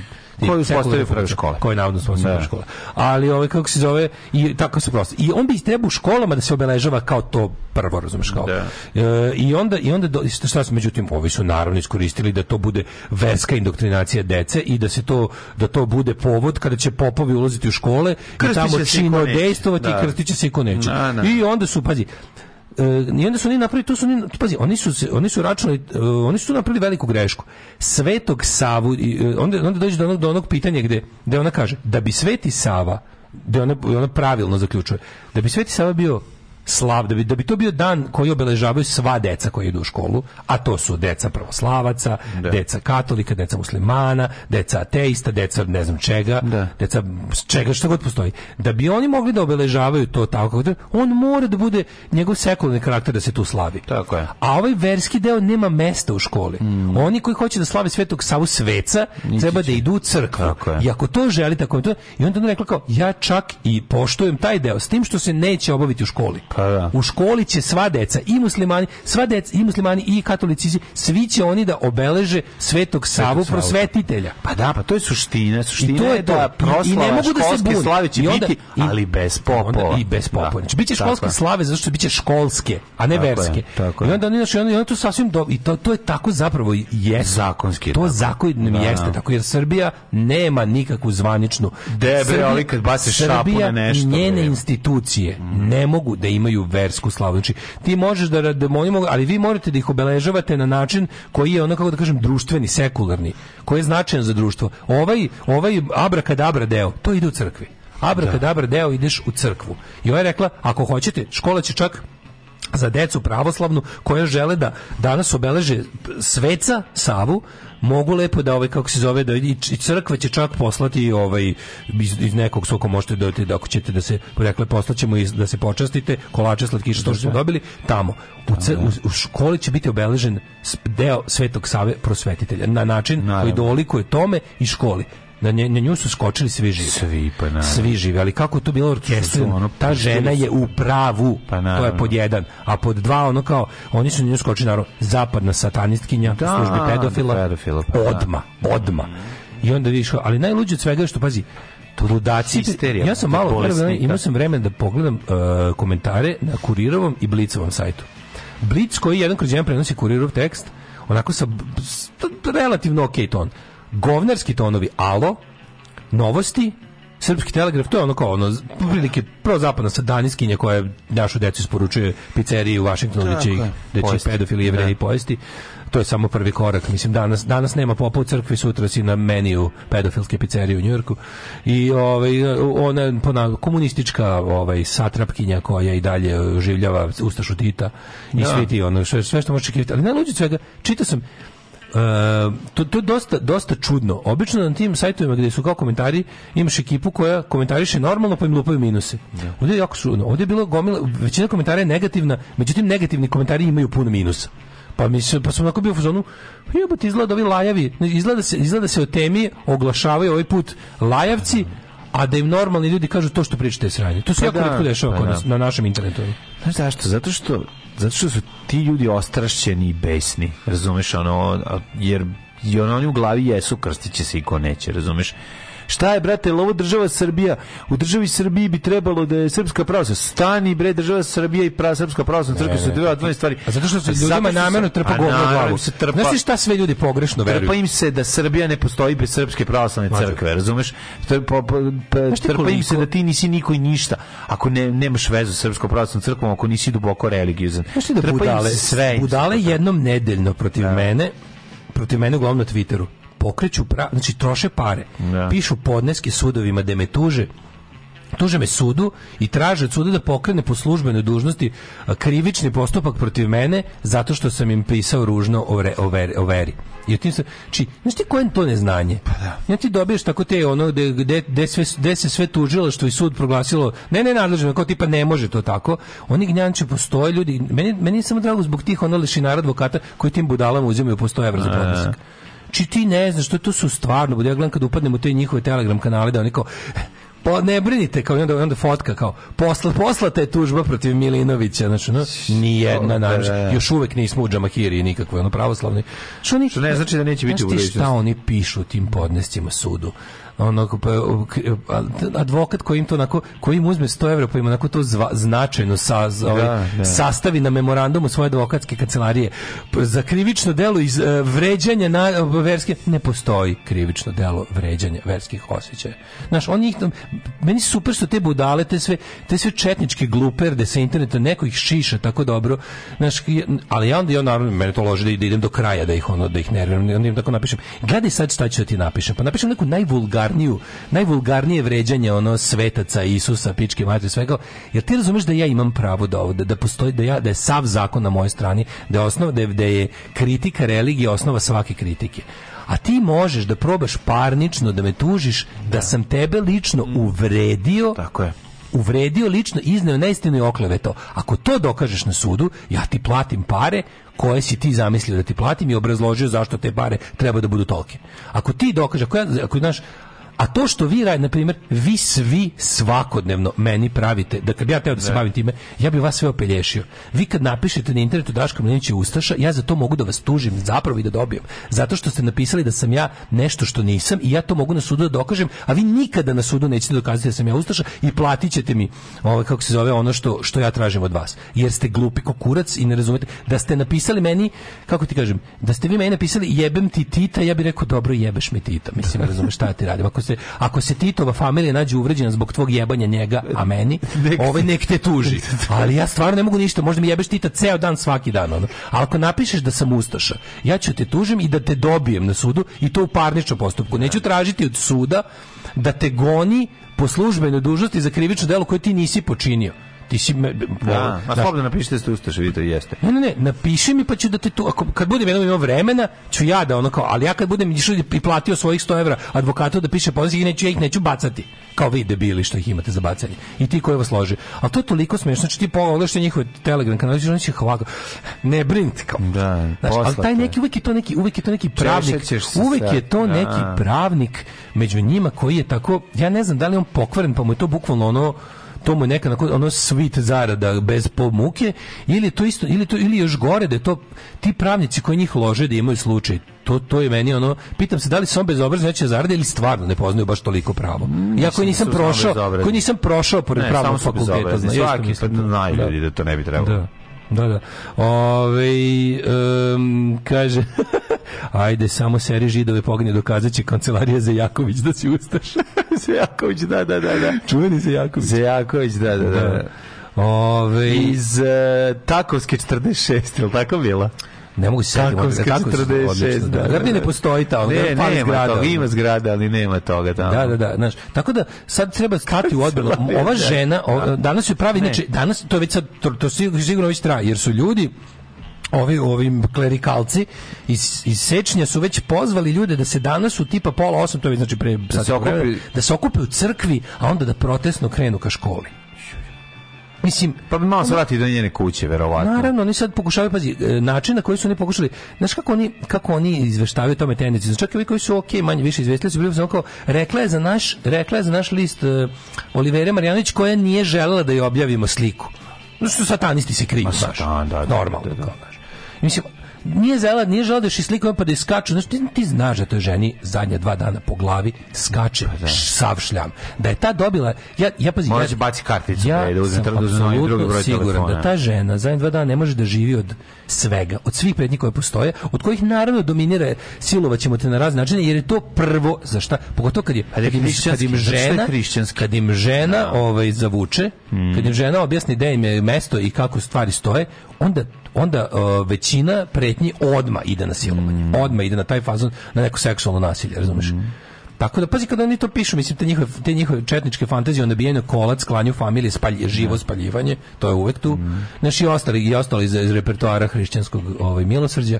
koju postavio prve škole. Koju navodno su da. škola. Ali ovaj kako se zove i tako se prosto. I on bi trebao u školama da se obeležava kao to prvo, razumeš kao. Da. E, I onda i onda do, šta su međutim ovi su naravno iskoristili da to bude verska indoktrinacija dece i da se to da to bude povod kada će popovi ulaziti u škole krstiće i tamo čino dejstvovati da. i krstiće se i ko neće. I onda su pazi E, i onda su oni napravili, tu su oni, pazi, oni su, oni su računali, e, oni su tu napravili veliku grešku. Svetog Savu, e, onda, onda dođe do onog, do onog pitanja gde, gde ona kaže, da bi Sveti Sava, da ona, ona pravilno zaključuje, da bi Sveti Sava bio slav, da bi, da bi to bio dan koji obeležavaju sva deca koja idu u školu, a to su deca pravoslavaca, da. deca katolika, deca muslimana, deca ateista, deca ne znam čega, da. deca čega što god postoji. Da bi oni mogli da obeležavaju to tako, on mora da bude njegov sekularni karakter da se tu slavi. Tako je. A ovaj verski deo nema mesta u školi. Mm. Oni koji hoće da slave Svetog Savu sveca, Nići treba da idu u crkvu. I ako to želite, ako to, i onda on rekla kao ja čak i poštujem taj deo s tim što se neće obaviti u školi. Pa da. U školi će sva deca i muslimani, sva deca i muslimani i katolici, svi će oni da obeleže Svetog Savu da. prosvetitelja. Pa da, pa to je suština, suština I to je, da proslava I ne mogu da se bune. će onda, biti, i, ali bez popova. I bez popova. Da. Znači, biće školske tako. slave zato što biće školske, a ne tako verske. Je, tako I onda oni znači oni to sasvim do i to to je tako zapravo i zakonski. To zakonom da. jeste tako jer Srbija nema nikakvu zvaničnu. Debre, ali kad baciš šapu na nešto. Njene da. institucije ne mogu da im imaju versku slavu. Znači, ti možeš da, da oni mogu, ali vi morate da ih obeležavate na način koji je ono kako da kažem društveni, sekularni, koji je značajan za društvo. Ovaj ovaj abrakadabra deo, to ide u crkvi. Abrakadabra da. deo ideš u crkvu. I ona je rekla, ako hoćete, škola će čak za decu pravoslavnu koja žele da danas obeleže sveca Savu mogu lepo da ovaj kako se zove da i crkva će čak poslati ovaj iz, iz nekog svog možete dodati da ako ćete da se rekle poslaćemo i da se počastite kolače slatkiše što smo da, da. dobili tamo u, da, c, u, u, školi će biti obeležen deo Svetog Save prosvetitelja na način Naravno. koji dolikuje tome i školi na, nje, na nju su skočili svi živi. Svi, pa naravno. Svi živi, ali kako to bilo orkestrin, ono, ta žena je u pravu, pa naravno. to je pod jedan. A pod dva, ono kao, oni su na nju skočili, naravno, zapadna satanistkinja, da, službi da, pedofila, pedofila pa da. odma, odma. I onda vidiš, ali najluđe od svega je što, pazi, ludaci. Histerija, ja sam malo vremena, imao sam vremena da pogledam uh, komentare na Kurirovom i Blicovom sajtu. Blic koji jedan kroz jedan prenosi Kurirov tekst, onako sa relativno ok ton govnarski tonovi alo, novosti, Srpski telegraf, to je ono kao ono, prilike pro zapadna sadaniskinja koja našu decu isporučuje pizzeriji u Vašingtonu gdje će, gde će pedofili jevreji da. pojesti. To je samo prvi korak. Mislim, danas, danas nema popa u crkvi, sutra si na meniju pedofilske pizzerije u Njurku. I ovaj, ona pona, komunistička ovaj, satrapkinja koja i dalje življava Ustašu Tita i da. svi ti ono, sve, sve što može čekivati. Ali najluđe svega, čita sam, Uh, to, to je dosta, dosta čudno. Obično na tim sajtovima gdje su kao komentari imaš ekipu koja komentariše normalno pa im lupaju minuse. Ja. Da. Ovdje je jako čudno. Ovdje je bilo gomila, većina komentara je negativna, međutim negativni komentari imaju puno minusa. Pa mi se, pa sam onako bio u fazonu, jebote, izgleda da ovi lajavi, izgleda se, izgleda se o temi oglašavaju ovaj put lajavci, a da im normalni ljudi kažu to što pričate sranje. To se pa jako da, dešava pa da. na, na našem internetu. Znaš zašto? Zato što, zato što su ti ljudi ostrašćeni i besni, razumeš, ono, jer i ono, oni u glavi jesu, krstiće će se i ko neće, razumeš? Šta je, brate, ovo država Srbija? U državi Srbiji bi trebalo da je Srpska pravoslavna. Stani, bre, država Srbija i pra, Srpska pravoslavna crkva su dve odvojene stvari. A zato što se ljudima namerno trpa govno glavu. Trpa... Znaš šta sve ljudi pogrešno veruju? Trpa im se da Srbija ne postoji bez Srpske pravoslavne da. crkve, razumeš? Trpa, trpa im se da ti nisi niko i ništa. Ako ne, nemaš vezu sa Srpskom pravoslavnom crkvom, ako nisi duboko religiozan. Znaš da budale, sve budale jednom nedeljno protiv da. mene, protiv mene uglavnom na Twitteru pokreću, pra, znači troše pare, da. pišu podneske sudovima da me tuže, tuže me sudu i traže od suda da pokrene po službenoj dužnosti krivični postupak protiv mene zato što sam im pisao ružno o, re, o, ver, o veri. I o tim sam, či, znači, znaš ti koje to neznanje? Pa da. Ja ti dobiješ tako te ono gde, se sve tužilo što i sud proglasilo ne, ne, nadležno, kao tipa ne može to tako. Oni gnjanče postoje ljudi. Meni, meni je samo drago zbog tih ono lešinara advokata koji tim budalama uzimaju po 100 evra za podnesak znači ti ne znaš, što to su stvarno, ja gledam kad upadnem u te njihove Telegram kanale, da oni kao, pa ne brinite kao onda onda fotka kao posla poslata je tužba protiv Milinovića znači no ni jedna naš da, da. još uvek nismo u džamahiri nikakvoj ono pravoslavni što, ne znači da neće biti u šta oni pišu tim podnescima sudu onog pa, advokat koji im to onako koji im uzme 100 evra pa im onako to zva, značajno sa, da, ovaj, da. sastavi na memorandumu svoje advokatske kancelarije za krivično delo iz e, vređanja na verske ne postoji krivično delo vređanja verskih osjećaja. Znaš, on ih meni super su te budale, te sve te sve četničke gluperde sa interneta neko ih šiša tako dobro. Znaš, ali ja onda ja naravno meni to loži da, da, idem do kraja da ih ono da ih nerviram, onda im tako napišem. Gledaj sad šta ću da ti napišem. Pa napišem neku najvulgarniju najvulgarniju, najvulgarnije vređanje ono svetaca Isusa, pičke majke svega. Jer ti razumeš da ja imam pravo da ovo, da, postoji da ja da je sav zakon na moje strani, da je osnova da je, da je kritika religije osnova svake kritike a ti možeš da probaš parnično da me tužiš da, da sam tebe lično mm. uvredio tako je uvredio lično, izneo neistinu i okleveto. Ako to dokažeš na sudu, ja ti platim pare koje si ti zamislio da ti platim i obrazložio zašto te pare treba da budu tolke. Ako ti dokažeš, ako, ja, ako, znaš, A to što vi radite, na primjer, vi svi svakodnevno meni pravite, da kad ja teo da se da. bavim time, ja bih vas sve opelješio. Vi kad napišete na internetu Daško Mlinić Ustaša, ja za to mogu da vas tužim zapravo i da dobijem. Zato što ste napisali da sam ja nešto što nisam i ja to mogu na sudu da dokažem, a vi nikada na sudu nećete dokazati da sam ja Ustaša i platit ćete mi ovaj, kako se zove ono što, što ja tražim od vas. Jer ste glupi kokurac i ne razumete. Da ste napisali meni, kako ti kažem, da ste vi meni napisali jebem ti Tita, ja bih rekao dobro jebeš mi Tita. Mislim, razumeš šta ja ti radim. Ako se, ako se Titova familija nađe uvređena zbog tvog jebanja njega, a meni, <laughs> nek, ovaj <laughs> nek te tuži. Ali ja stvarno ne mogu ništa, možda mi jebeš Tita ceo dan svaki dan. Ono. Ali ako napišeš da sam Ustaša, ja ću te tužim i da te dobijem na sudu i to u parničnom postupku. Neću tražiti od suda da te goni po službenoj dužnosti za krivično delo koje ti nisi počinio ti si me, da, a da. slobodno napišite što da ustaše, vi to jeste. Ne, ne, ne, napiši mi pa ću da te tu ako kad budem jednom imao vremena, ću ja da ono kao, ali ja kad budem išao i platio svojih 100 evra advokatu da piše poziv i neću ja ih neću bacati. Kao vi debili što ih imate za bacanje. I ti koji vas loži. A to je toliko smešno, znači ti pogledaš te njihov Telegram kanal, znači oni će hvaga. Ne brinite kao. Da, znači, ali taj neki uvek je to neki uvek je to neki pravnik. Uvek je to da. neki pravnik među njima koji je tako, ja ne znam da li on pokvaren, pa mu je to bukvalno ono to mu je neka ono svit zarada bez pomuke ili to isto ili to ili još gore da je to ti pravnici koji njih lože da imaju slučaj to to je meni ono pitam se da li su on bezobrazno veće zarade ili stvarno ne poznaju baš toliko pravo mm, ja koji da nisam prošao koji nisam prošao pored ne, pravnog fakulteta svaki pa najljudi da. da to ne bi trebalo da. Da, da. Ove, um, kaže, <laughs> ajde, samo seri židove pognje, dokazat će kancelarija Zejaković da si ustaš. <laughs> Zejaković, da, da, da. da. Čuveni Zejaković. Zejaković, da, da, da. da. Ove, iz uh, Takovske 46, je li tako bila? Ne mogu se setiti. tako 46, da, da, ne postoji tamo, ne, ne, nema zgrada. Toga, ima zgrada, ali nema toga tamo. Da, da, da, znaš. Tako da sad treba stati u odbranu. Ova žena o, da. danas je pravi, znači danas to je već sad to, to sigurno već traje, jer su ljudi ovi ovim klerikalci iz, iz sečnja su već pozvali ljude da se danas u tipa pola osam, to je znači pre, da, da, se okupi, da se okupe u crkvi, a onda da protestno krenu ka školi. Mislim, pa bi malo se vratiti do njene kuće, verovatno. Naravno, oni sad pokušavaju, pazi, e, način na koji su oni pokušali, znaš kako oni, kako oni izveštavaju tome tendenciju, znači, čak i ovi koji su ok, manje više izvestili su bili kao, rekla je za naš, rekla je za naš list uh, e, Olivera Marjanović koja nije želela da je objavimo sliku. Znači, satanisti se kriju, znaš, da, da, normalno, da, da, da. Mislim, nije zelad, nije žalodeš da i slika pa da iskaču. Znaš, ti, ti znaš da toj ženi zadnja dva dana po glavi skače pa da. sav šljam. Da je ta dobila... Ja, ja pazim, Moraš ja, da baci karticu. Ja pre, da uzem sam apsolutno siguran telefona. da ta žena zadnja dva dana ne može da živi od svega, od svih pretnji koje postoje, od kojih naravno dominira silovat ćemo te na razne načine, jer je to prvo za šta, pogotovo kad, je, pa da kad, im, kad im žena, kad im žena ovaj, zavuče, kad im mm. žena objasni gde im je mesto i kako stvari stoje, onda onda uh, većina pretnji odma ide na silovanje. Mm. Odma ide na taj fazon, na neko seksualno nasilje, razumeš? Mm. Tako da pazi kad oni to pišu, mislim te njihove te njihove četničke fantazije onda bijeno kolac, klanju familije, spalj živo da. spaljivanje, to je uvek tu. Mm. Naši ostali i ostali iz, iz repertoara hrišćanskog ovaj milosrđa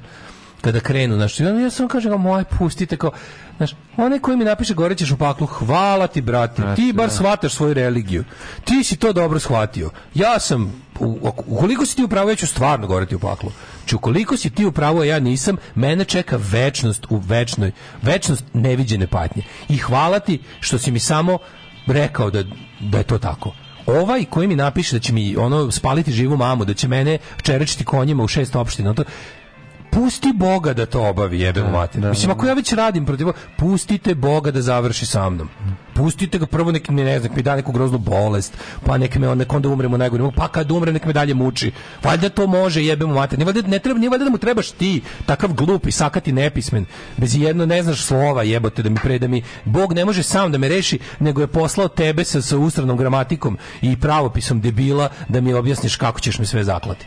kada krenu, znači ja sam kažem kao moj pustite kao znaš, onaj koji mi napiše gorećeš u paklu, hvala ti brate, ti bar da. shvataš svoju religiju. Ti si to dobro shvatio. Ja sam ukoliko si ti upravo, pravu, ja ću stvarno goreti u paklu. Ču, znači, ukoliko si ti upravo, ja nisam, mene čeka večnost u večnoj, večnost neviđene patnje. I hvala ti što si mi samo rekao da, da je to tako ovaj koji mi napiše da će mi ono spaliti živu mamu, da će mene čerečiti konjima u šest opština, to pusti Boga da to obavi, jebem da, mater. Da, Mislim, da, ako ja da. već radim protiv pustite Boga da završi sa mnom. Pustite ga prvo nek mi ne znam, mi da neku groznu bolest, pa nek me on nek onda umremo najgore, pa kad umre nek me dalje muči. Valjda to može, jebem mater. Ne valjda ne treba, ne valjda da mu trebaš ti, takav glup i sakati nepismen. Bez jedno ne znaš slova, jebote da mi pre da mi Bog ne može sam da me reši, nego je poslao tebe sa, sa ustranom gramatikom i pravopisom debila da mi objasniš kako ćeš mi sve zaklati.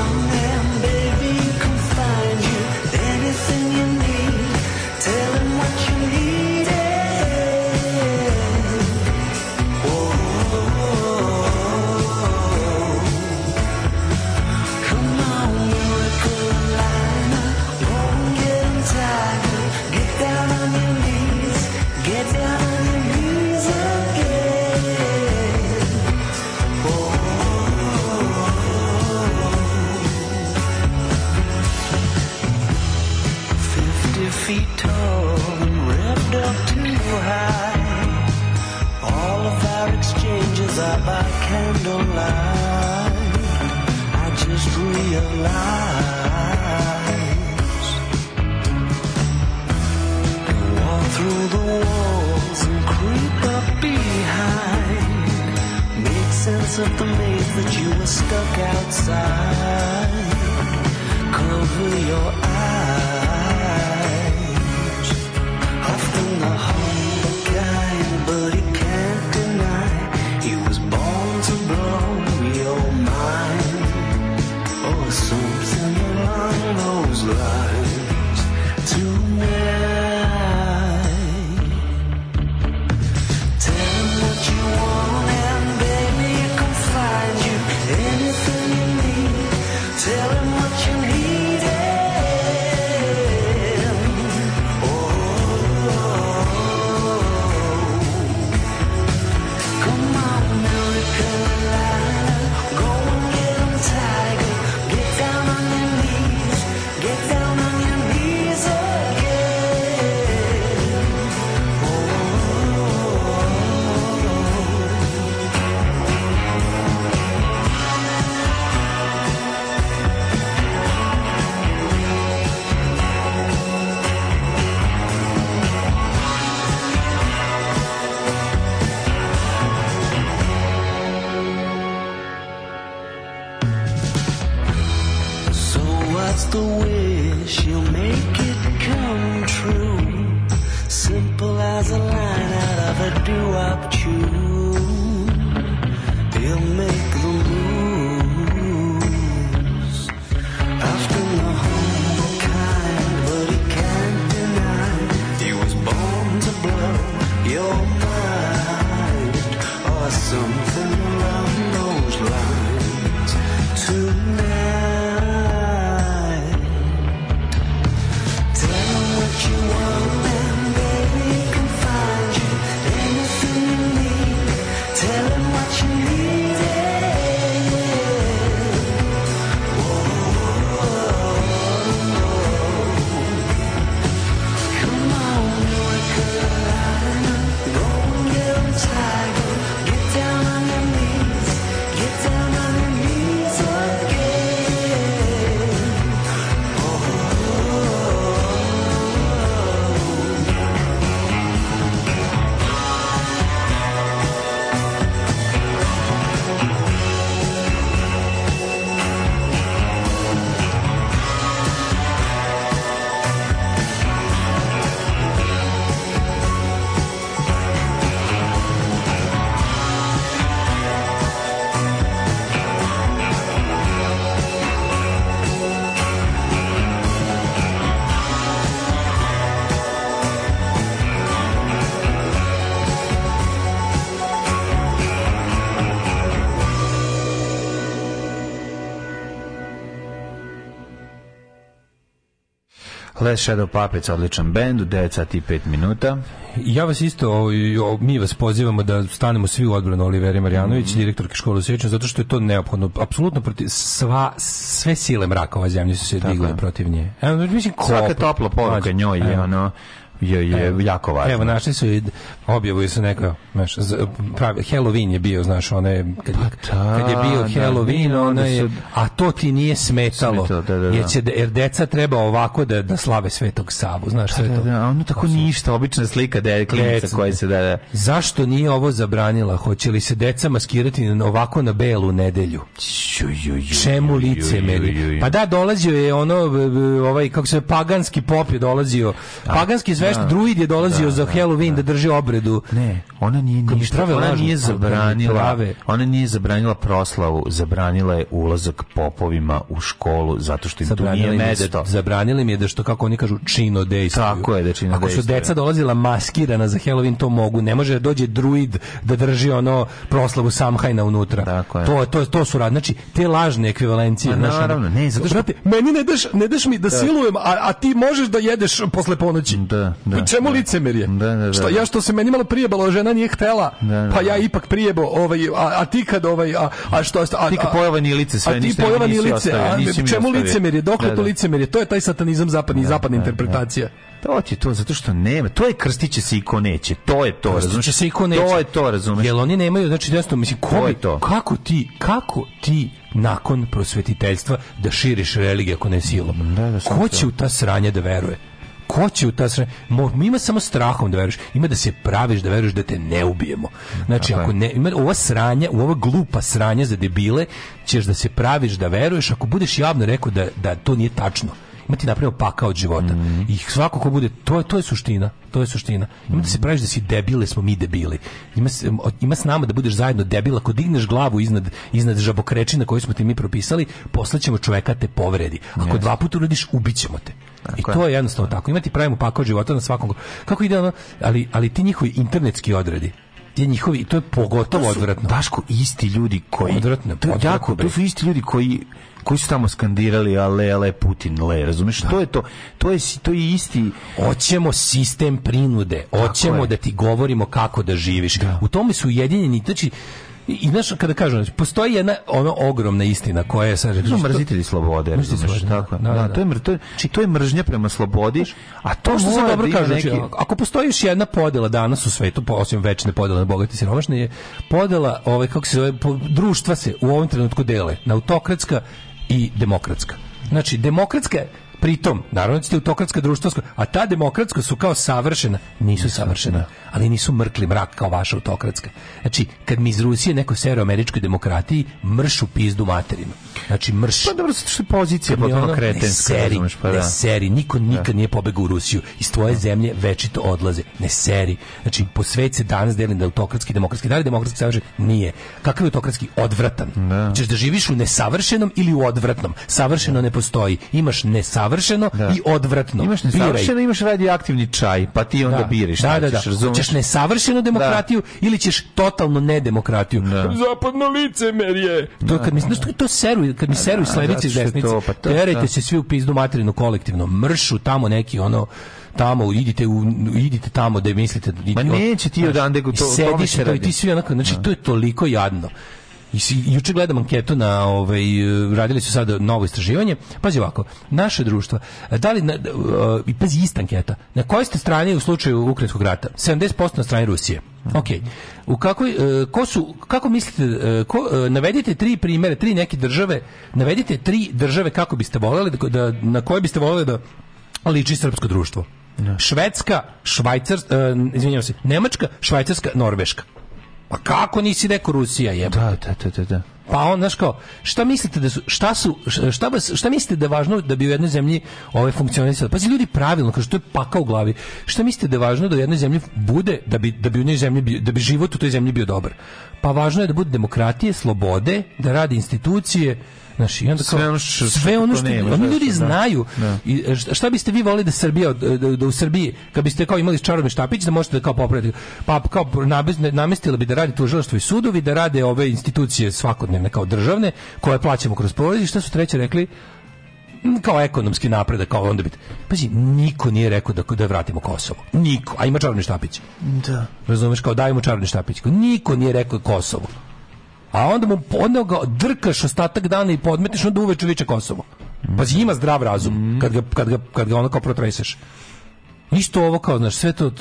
sense of the maze that you were stuck outside. Cover your eyes. Led Shadow Puppets, odličan bend, u 9 sati i 5 minuta. Ja vas isto, o, o, mi vas pozivamo da stanemo svi u odbranu Oliveri Marjanović, mm direktorke škole u Sjeću, zato što je to neophodno. Apsolutno protiv sva, sve sile mraka ova zemlja su se Tako. digle protiv nje. E, mislim, ko, Svaka topla poruka njoj je ono je, je evo, jako važno. Evo, našli su i objavu su neka, znaš, pravi, Halloween je bio, znaš, one, kad, pa ta, kad je da, bio da, Halloween, da, ona je, a to ti nije smetalo, smetalo da, da, jer, da. će, jer deca treba ovako da, da slave Svetog Savu, znaš, sve to. Da, ono tako ništa, obična slika da je klinica koja se, da, da. Zašto nije ovo zabranila? Hoće li se deca maskirati ovako na belu nedelju? Čemu lice meni? Pa da, dolazio je ono, ovaj, kako se paganski pop je dolazio, paganski svešt druid je dolazio za Halloween da drži obred pogledu ne ona nije ni ona nije zabranila ona nije zabranila proslavu zabranila je ulazak popovima u školu zato što im zabranila tu nije da- mesto zabranila im je da što kako oni kažu čino dejstvo tako je da čino ako su deca dolazila maskirana za Halloween to mogu ne može da dođe druid da drži ono proslavu Samhajna unutra tako je. to to to su rad znači te lažne ekvivalencije Ma, naravno ne zato što brate, meni ne daš ne daš mi da, da. silujem a, a ti možeš da jedeš posle ponoći da, da čemu da. licemerje da, da, da, šta da. ja što se meni meni malo prijebalo, žena nije htela. Da, da, pa ja da. ipak prijebo, ovaj a, a ti kad ovaj a, a što a, a, ti kad pojava ni lice sve, ništa. a ti pojava ni lice, čemu licemerje, dokle to licemerje? To je taj satanizam zapadni, zapadna interpretacija. To ti to zato što nema. To je krstiće se iko neće. To je to, razumeš? se iko neće. To je to, razumeš? Jel oni nemaju, znači desno, mislim, ko je to? Kako ti, kako ti nakon prosvetiteljstva da širiš religiju ako ne silom? Da, da, ko će u ta sranja da veruje? ko će u ta sranja? Ima samo strahom da veruješ. Ima da se praviš da veruješ da te ne ubijemo. Znači, ako ne, ima ova sranja, u ova glupa sranja za debile, ćeš da se praviš da veruješ ako budeš javno rekao da, da to nije tačno imati napravio paka od života. Mm -hmm. I svako ko bude, to, to je suština. To je suština. Ima mm -hmm. se mhm. praviš da si debile, smo mi debili. Ima, ima s nama da budeš zajedno debila. Ako digneš glavu iznad, iznad žabokrečina koju smo ti mi propisali, poslaćemo čoveka te povredi. Ako yes. dva puta uradiš, ubićemo te. Tako I to je jednostavno tako. Imati pravimo pakao života na svakom. Kako ide ono, ali, ali ti njihovi internetski odredi, ti njihovi, to je pogotovo to su, odvratno. Daško, isti ljudi koji... Odvratno, odvratno. Jako, to su isti ljudi koji koji su tamo skandirali ale ale Putin le razumeš da. to je to to je to je isti hoćemo sistem prinude hoćemo da ti govorimo kako da živiš da. u tome su ujedinjeni znači i znaš, kada kažem, znači, postoji jedna ono ogromna istina koja je sad... No, mrzitelji slobode, razumiješ, da. tako da, da, da, To, je, to, je, znači- to je mržnja prema slobodi, a to, to se dobro da kaže, znači, neki... Ako postoji još jedna podela danas u svetu, osim večne podela na bogati i siromašne, je podela, ovaj, kako se zove, društva se u ovom trenutku dele, na autokratska i demokratska. Znači, demokratska Pritom, naravno ste da autokratska društvo a ta demokratska su kao savršena, nisu da, savršena, da. ali nisu mrkli mrak kao vaša autokratska. Znači, kad mi iz Rusije neko seroameričkoj demokratiji mršu pizdu materinu. Znači, mrš. Pa dobro, što je pozicija potpuno ono, kretenska. Pa ne seri, pa, da. ne seri, niko nikad nije pobegao u Rusiju. Iz tvoje zemlje večito odlaze. Ne seri. Znači, po svet se danas deli da autokratski, demokratski, da li demokratski savršen? Nije. Kakav je autokratski? Odvratan. Da. Češ da živiš u nesavršenom ili u odvratnom. Savršeno ne postoji. Imaš nesavršeno nesavršeno da. i odvratno. Imaš nesavršeno, Biraj. imaš radioaktivni čaj, pa ti onda da. biraš. Da, da, da. Hoćeš nesavršenu demokratiju da. ili ćeš totalno nedemokratiju. Da. Zapadno licemerje. To da, kad mi, da, da. to seru, kad mi seru sledeće iz desnice, pa terajte se svi u pizdu materinu kolektivno, mršu tamo neki ono tamo idite u idite tamo da mislite da Ma neće ti odande to sediš to i ti svi onako znači to je toliko jadno I juče gledam anketu na ovaj radili su sada novo istraživanje. Pazi ovako, naše društvo, da li na, eh, i pazi ista anketa. Na kojoj ste strani u slučaju ukrajinskog rata? 70% na strani Rusije. Ok. U kakoj, eh, ko su, kako mislite, eh, ko, navedite tri primere, tri neke države, navedite tri države kako biste voljeli, da, da, na koje biste voljeli da liči srpsko društvo. Da. Švedska, Švajcarska, izvinjavam se, Nemačka, Švajcarska, Norveška. Pa kako nisi rekao Rusija, jebote? Da, da, da, da, da. Pa on, znaš kao, šta mislite da su, šta su, šta, vas, šta mislite da je važno da bi u jednoj zemlji ove funkcionisalo? Pazi, ljudi pravilno, kažu, to je paka u glavi. Šta mislite da je važno da u jednoj zemlji bude, da bi, da bi u njoj zemlji, da bi život u toj zemlji bio dobar? Pa važno je da bude demokratije, slobode, da radi institucije, Znaš, i onda kao, sve ono što, sve ono što, nema, oni ljudi da. znaju da. I šta biste vi volili da Srbija da, da u Srbiji kad biste kao imali čarobni štapić da možete da kao popravite. pa kao namestila bi da radi tužilaštvo i sudovi da rade ove institucije svakodnevne kao državne koje plaćamo kroz porez šta su treće rekli mm, kao ekonomski napredak, kao onda biti. Pazi, niko nije rekao da, da vratimo Kosovo. Niko. A ima čarobni štapić. Da. Razumeš, kao dajemo čarobni štapić. Niko nije rekao Kosovo a onda mu onda ga drkaš ostatak dana i podmetiš onda uveče viče Kosovo. Pa ima zdrav razum kad ga, kad ga, kad ga ono kao protreseš. Isto ovo kao, znaš, sve to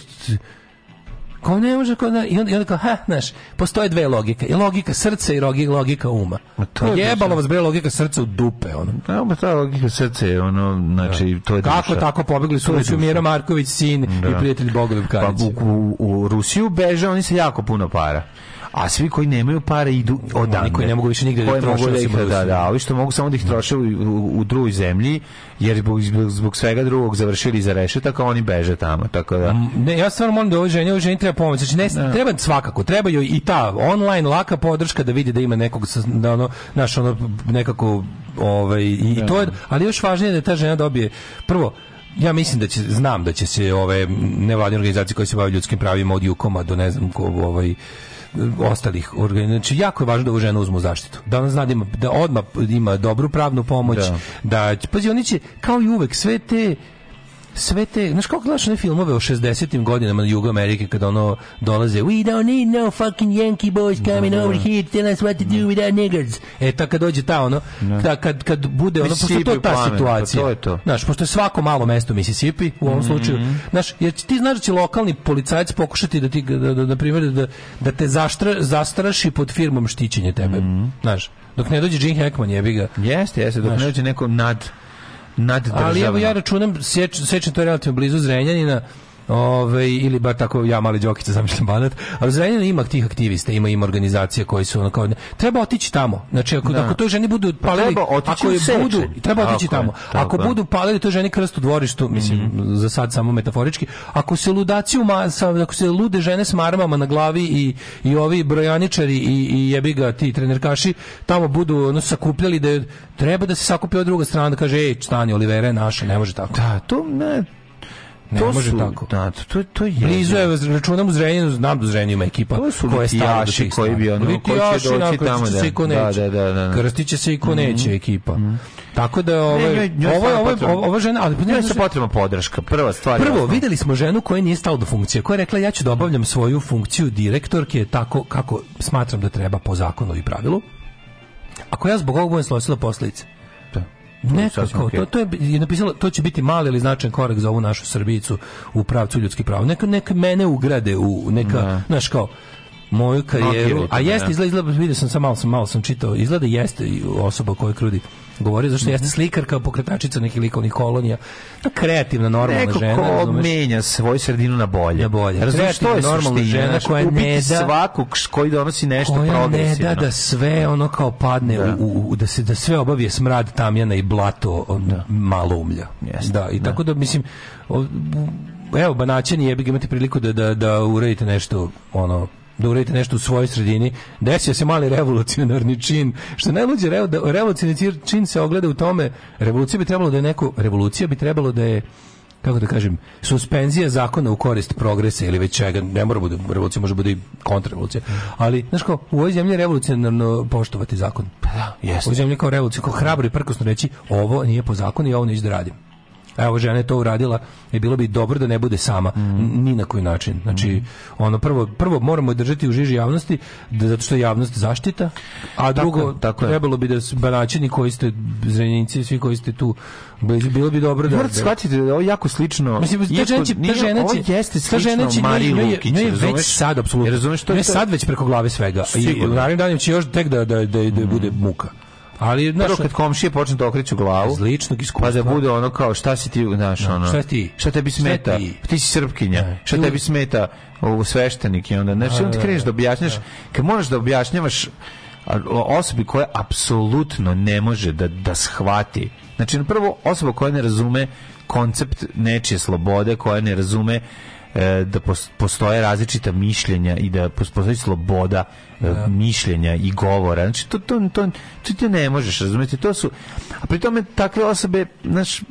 Ko ne može kao da i onda, i onda kao ha znaš postoje dve logike i logika srca i logika, logika uma A to jebalo vas bre logika srca u dupe ono da ma ta logika srca je ono znači da. to je kako duša. tako pobegli su Rusiju Mira Marković sin da. i prijatelj Bogoljub Karić pa u, u, u Rusiju beže oni se jako puno para a svi koji nemaju pare idu odavde. Oni ne mogu više nigde da troše. Da, ih, da, da, ali što mogu samo da ih troše u, u, drugoj zemlji, jer zbog, zbog svega drugog završili za rešetaka, oni beže tamo, tako da... Mm, ne, ja stvarno molim da ovoj ženi, ovoj ženi treba pomoć. Znači, ne, ne, da. treba svakako, treba joj i ta online laka podrška da vidi da ima nekog, da ono, naš ono, nekako, ovaj, i, i da. to je, ali još važnije da ta žena dobije, prvo, ja mislim da će znam da će se ove nevladine organizacije koje se bave ljudskim pravima od Jukoma do ne znam ko ovaj ostalih organa. Znači, jako je važno da ovu ženu uzmu zaštitu. Da ona zna da, ima, da odmah ima dobru pravnu pomoć. Da. da pazi, oni će, kao i uvek, sve te sve te, znaš kako gledaš one filmove o 60. godinama na Jugu Amerike kada ono dolaze We don't need no fucking Yankee boys da, coming no, da, over da. here tell us what to do with without niggers. E, ta kad dođe ta ono, ta, kad, kad bude ono, pošto to je ta pa situacija. Pa to je to. Znaš, pošto je svako malo mesto Mississippi u ovom mm -hmm. slučaju. Znaš, jer ti znaš da će lokalni policajac pokušati da ti, da, da, da, da te zaštra, zastraši pod firmom štićenje tebe. Mm -hmm. Znaš, dok ne dođe Gene Hackman, jebi ga. Jeste, jeste, dok znaš, ne dođe neko nad nad državom. Ali evo ja računam, seč, sečem to relativno blizu Zrenjanina, Ove, ili bar tako ja mali Đokić da zamišljam banat. Ali Zrenjanin ima tih aktivista, ima ima organizacije koje su ono kao treba otići tamo. Znači ako da. ako toj ženi budu pa palili, pa treba ako je budu, treba otići tako tamo. Je, ako budu palili toj ženi krst u dvorištu, mislim mm -hmm. za sad samo metaforički, ako se ludaciju ako se lude žene s marmama na glavi i i ovi brojaničari i i jebi ga ti trenerkaši tamo budu ono sakupljali da je, treba da se sakupi od druga strana da kaže ej stani Olivera naše ne može tako. Da, to ne Ne to može su, tako. Da, to, to je Blizu je, računam u Zrenjinu, znam da Zrenjinu ima ekipa. To su koje litijaši koji bi ono, koji će doći tamo. Da, se i Da, da, da, da. Krstit će se i ko mhm. neće ekipa. Mhm. Tako da ove, ovo, ovo, ova žena, ali pa njoj se potrebna podrška. Prva stvar. Prvo, videli smo ženu koja nije stala do funkcije, koja je rekla ja ću da obavljam svoju funkciju direktorke tako kako smatram da treba po zakonu i pravilu. Ako ja zbog ovog budem snosila posledice, Nekako, to, to je, je napisalo, to će biti mali ili značajan korak za ovu našu Srbicu u pravcu ljudskih prava. Neka, neka mene ugrade u neka, da. znaš kao, moju karijeru, okay, a da. jeste, izgleda, izgleda, vidio sam, sam malo, sam, malo sam čitao, izgleda jeste osoba koja krudi govorio, zašto mm -hmm. jeste kao pokretačica nekih likovnih kolonija. Kreativna, normalna Neko žena. Neko ko menja svoju sredinu na bolje. Na bolje. Razumiješ, to je normalna žena koja ne da... svakog koji donosi nešto koja ne da da sve ono kao padne, da. U, u, da se da sve obavije smrad tamjana i blato on, da. malo umlja. Jeste. Da, i da. tako da, mislim, o, evo, banaćeni jebi ga imate priliku da, da, da uradite nešto ono da uradite nešto u svojoj sredini. Desio se mali revolucionarni čin. Što najluđe, revo, da- revolucionarni čin se ogleda u tome, revolucija bi trebalo da je neko, revolucija bi trebalo da je kako da kažem, suspenzija zakona u korist progresa ili već čega, ne mora bude revolucija, može bude i kontrarevolucija. Ali, znaš kao, u ovoj zemlji je revolucionarno poštovati zakon. Pa da, jeste. U zemlji kao revolucija, kao hrabro i prkosno reći, ovo nije po zakonu i ovo neću da radim evo žena je to uradila i bilo bi dobro da ne bude sama mm. ni na koji način. Znači mhm. ono prvo prvo moramo držati u žiži javnosti da, zato što je javnost zaštita, a drugo tako trebalo bi da banaćini koji ste zrenjinci svi koji ste tu bilo bi dobro da Morate shvatiti da ovo jako slično. Mislim ta žena će ta žena će jeste slično Mariji Lukić, ne, već sad apsolutno. Razumeš što je sad već preko glave svega. I u narednim danima će još tek da da da, da bude muka. Ali znaš, prvo kad komšije počnu da okreću glavu, iz ličnog iskustva, pa da bude ono kao šta si ti, znaš, no, da. ono. Šta ti? Šta tebi smeta? Šta ti? Pa ti si srpkinja. Ne, da. šta ti tebi smeta? Ovo sveštenik i onda znači onda ti kreneš da objašnjaš, kad možeš da objašnjavaš osobi koja apsolutno ne može da da shvati. Znači prvo osoba koja ne razume koncept nečije slobode, koja ne razume E, da postoje različita mišljenja i da postoji sloboda ja. E, da. mišljenja i govora. Znači, to, to, to, to ti ne možeš razumjeti. To su, a pri tome takve osobe, znači,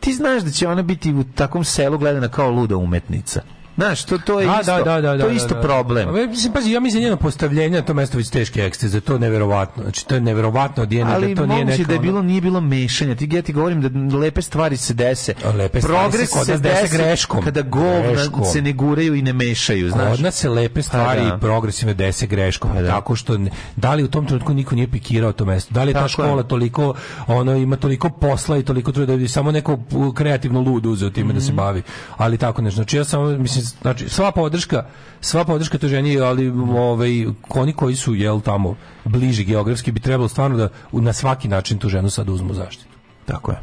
ti znaš da će ona biti u takvom selu gledana kao luda umetnica. Znaš, to, to je A, da, isto, da, da, da, to je da, isto da, problem. A, pa, mislim, pazi, ja mislim njeno postavljenje to mesto već teški ekstez, to je neverovatno. Znači, to je neverovatno odjeno, Ali da to nije neka... Ali da je bilo, nije bilo mešanja. Ti, ja ti govorim da lepe stvari se dese. A lepe Progres se, se dese greškom. Kada govna se ne guraju i ne mešaju, znaš. Kod nas se lepe pa stvari i progres im dese greškom. Pa da. Tako što, da li u tom trenutku niko nije pikirao to mesto? Da li je ta škola je. toliko, ono, ima toliko posla i toliko truda da bi samo neko kreativno lud uzeo time mm -hmm. da se mhm. bavi? Ali tako nešto. Znači, ja samo, mislim, znači sva podrška, sva podrška toj ženi, ali ovaj oni koji su jel tamo bliži geografski bi trebalo stvarno da na svaki način tu ženu sad uzmu zaštitu. Tako je.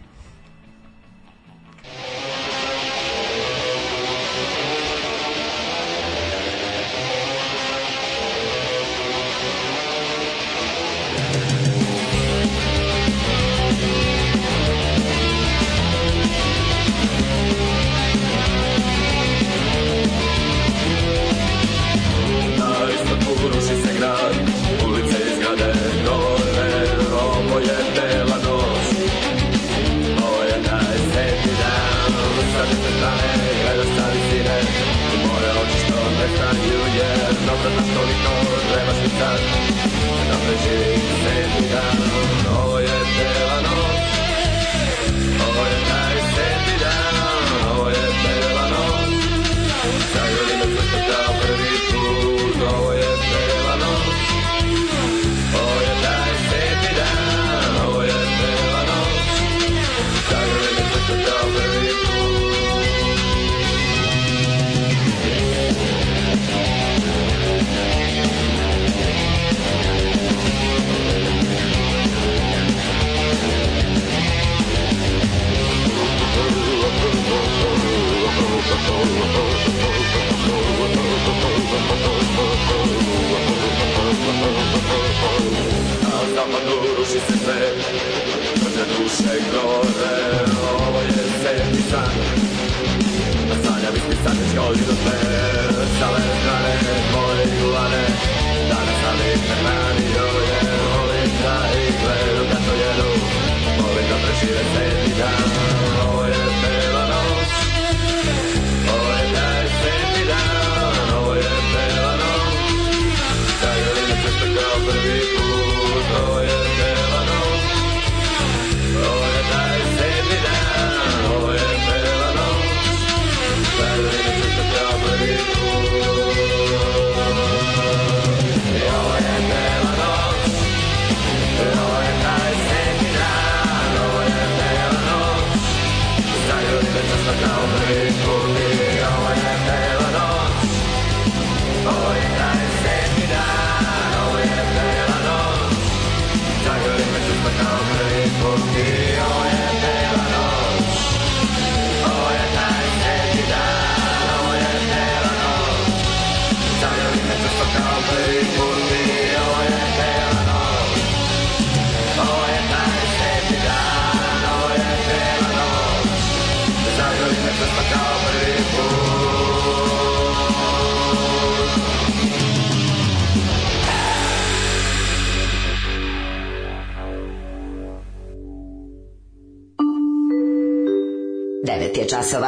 je časova.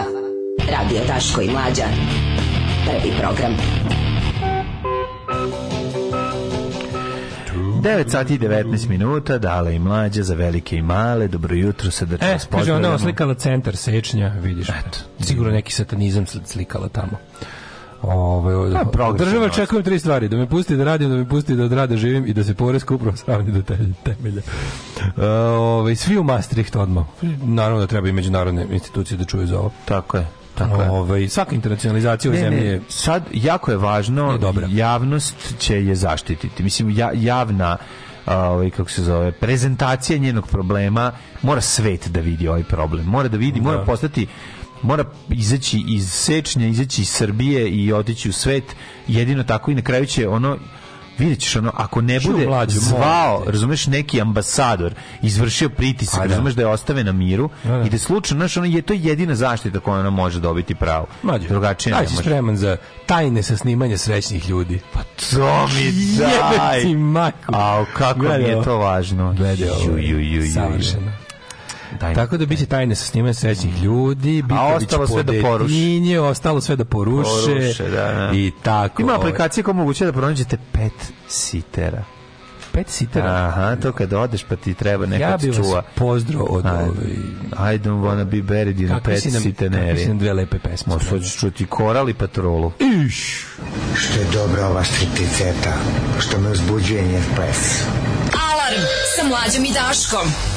Radio Taško i Mlađa. Prvi program. 9 sati i 19 minuta, dale i mlađe za velike i male, dobro jutro, se da E, kaže ona oslikala centar sečnja, vidiš. Eto, sigurno neki satanizam slikala tamo. Ovaj država očekujem tri stvari, da me pusti da radim, da me pusti da odrade živim i da se poreska upravo sravni do temelja. E, ovaj svi u Maastricht odmah. Naravno da treba i međunarodne institucije da čuju za ovo. Tako je. Tako je. Ovaj, svaka internacionalizacija ne, zemlji je... Sad, jako je važno, dobra. javnost će je zaštititi. Mislim, ja, javna ovaj kako se zove prezentacija njenog problema mora svet da vidi ovaj problem mora da vidi da. mora postati mora izaći iz Sečnja, izaći iz Srbije i otići u svet. Jedino tako i na kraju će ono vidjet ćeš ono, ako ne bude mlađu, zvao, razumeš, neki ambasador izvršio pritisak, pa da. razumeš da je ostave na miru da, da. i da slučajno, znaš, ono, je to jedina zaštita koja ona može dobiti pravo. Mlađe, drugačije ne može. spreman za tajne sa snimanje srećnih ljudi. Pa to mi <laughs> daj! Jebe ti maku! A kako Gledalo. mi je to važno. Gledaj ovo, savršeno tajne, Tako da biće tajne sa snimanjem srećnih mm. ljudi, Biković ostalo sve da poruši. ostalo sve da poruše. Da, da. I tako. Ima aplikacije koja moguće da pronađete pet sitera pet sitera. Aha, to kad odeš pa ti treba neko ja čuva. Ja bih pozdrav od ove... I don't wanna be buried in a pet siteneri. Kakvi si nam dve lepe pesme. Možda hoćeš čuti koral i patrolu. Iš! Što je dobra ova štriticeta, što me uzbuđuje njen ples. Alarm sa mlađom i Daškom.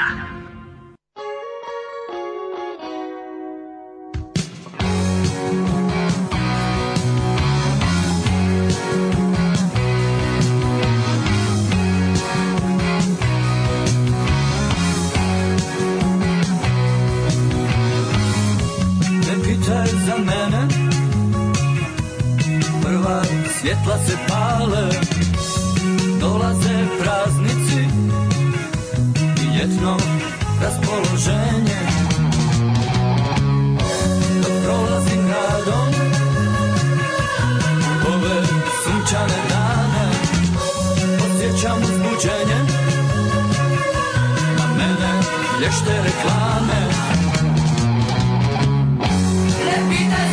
lješte reklame Ne pitaj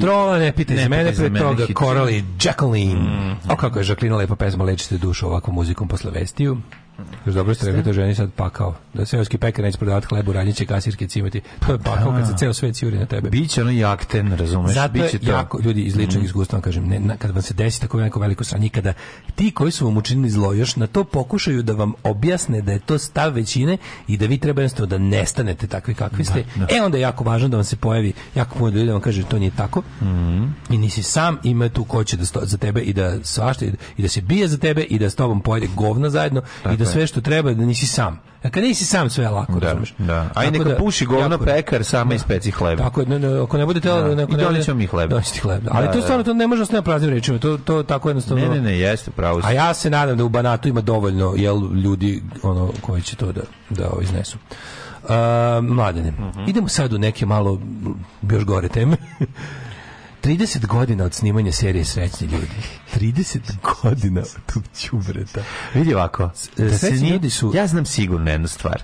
Patrona, ne pitaj za mene, pre toga Coralie Jacqueline. Mm, o kako je Jacqueline lepa pesma, lečite dušu ovakvom muzikom posle vestiju. Još dobro ste rekli, to da ženi sad pakao. Da seoski pekar neće prodavati hlebu, radnjiće, kasirke, cimati. To je pakao kad se da. ceo svet curi na tebe. Biće ono jakten, razumeš? Zato Biće to. jako, ljudi, iz ličnog mm. iskustva kažem, ne, na, kad vam se desi tako neko veliko sranje, kada ti koji su vam učinili zlo, još na to pokušaju da vam objasne da je to stav većine i da vi treba jednostavno da nestanete takvi kakvi da, ste. Da, da. E onda je jako važno da vam se pojavi jako puno ljudi da vam kaže to nije tako mm. i nisi sam, ima tu ko će da sto, za tebe i da svašta i da, i da se bije za tebe i da s tobom pojede govna zajedno tako i da sve što treba, da nisi sam. A kad nisi sam sve je lako, da, razumeš. Da. A i neka da, puši govno pekar sama da, iz peci hleba. Tako ne, ne, ako ne budete da. neko ako I ne donećemo mi hleb. Donećete hleb. Da. da. Ali to da, stvarno da. to ne možemo s praznim rečima. To to tako jednostavno. Ne, ne, ne, jeste pravo. A ja se nadam da u Banatu ima dovoljno jel ljudi ono koji će to da da ovo iznesu. Uh, mladene. Uh mhm. -huh. Idemo sad u neke malo još gore teme. 30 godina od snimanja serije Srećni ljudi. 30 godina od čubreta. Vidi ovako, e, da se ljudi su... Ja znam sigurno jednu stvar.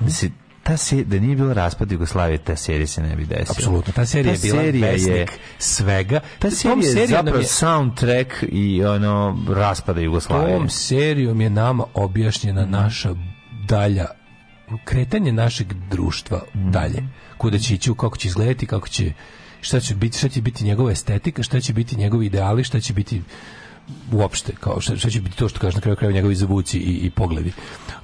Da se ta se da nije bilo raspad Jugoslavije ta serija se ne bi desila. Apsolutno. Ta serija ta je bila serija je svega. Ta serija, tom je zapravo je, soundtrack i ono raspada Jugoslavije. Tom serijom je nama objašnjena mhm. naša dalja kretanje našeg društva mm. dalje. Kuda će ići, kako će izgledati, kako će šta će biti, šta će biti njegova estetika, šta će biti njegovi ideali, šta će biti uopšte, kao što, što će biti to što kaže na kraju krajeva njegovi zavuci i, i pogledi.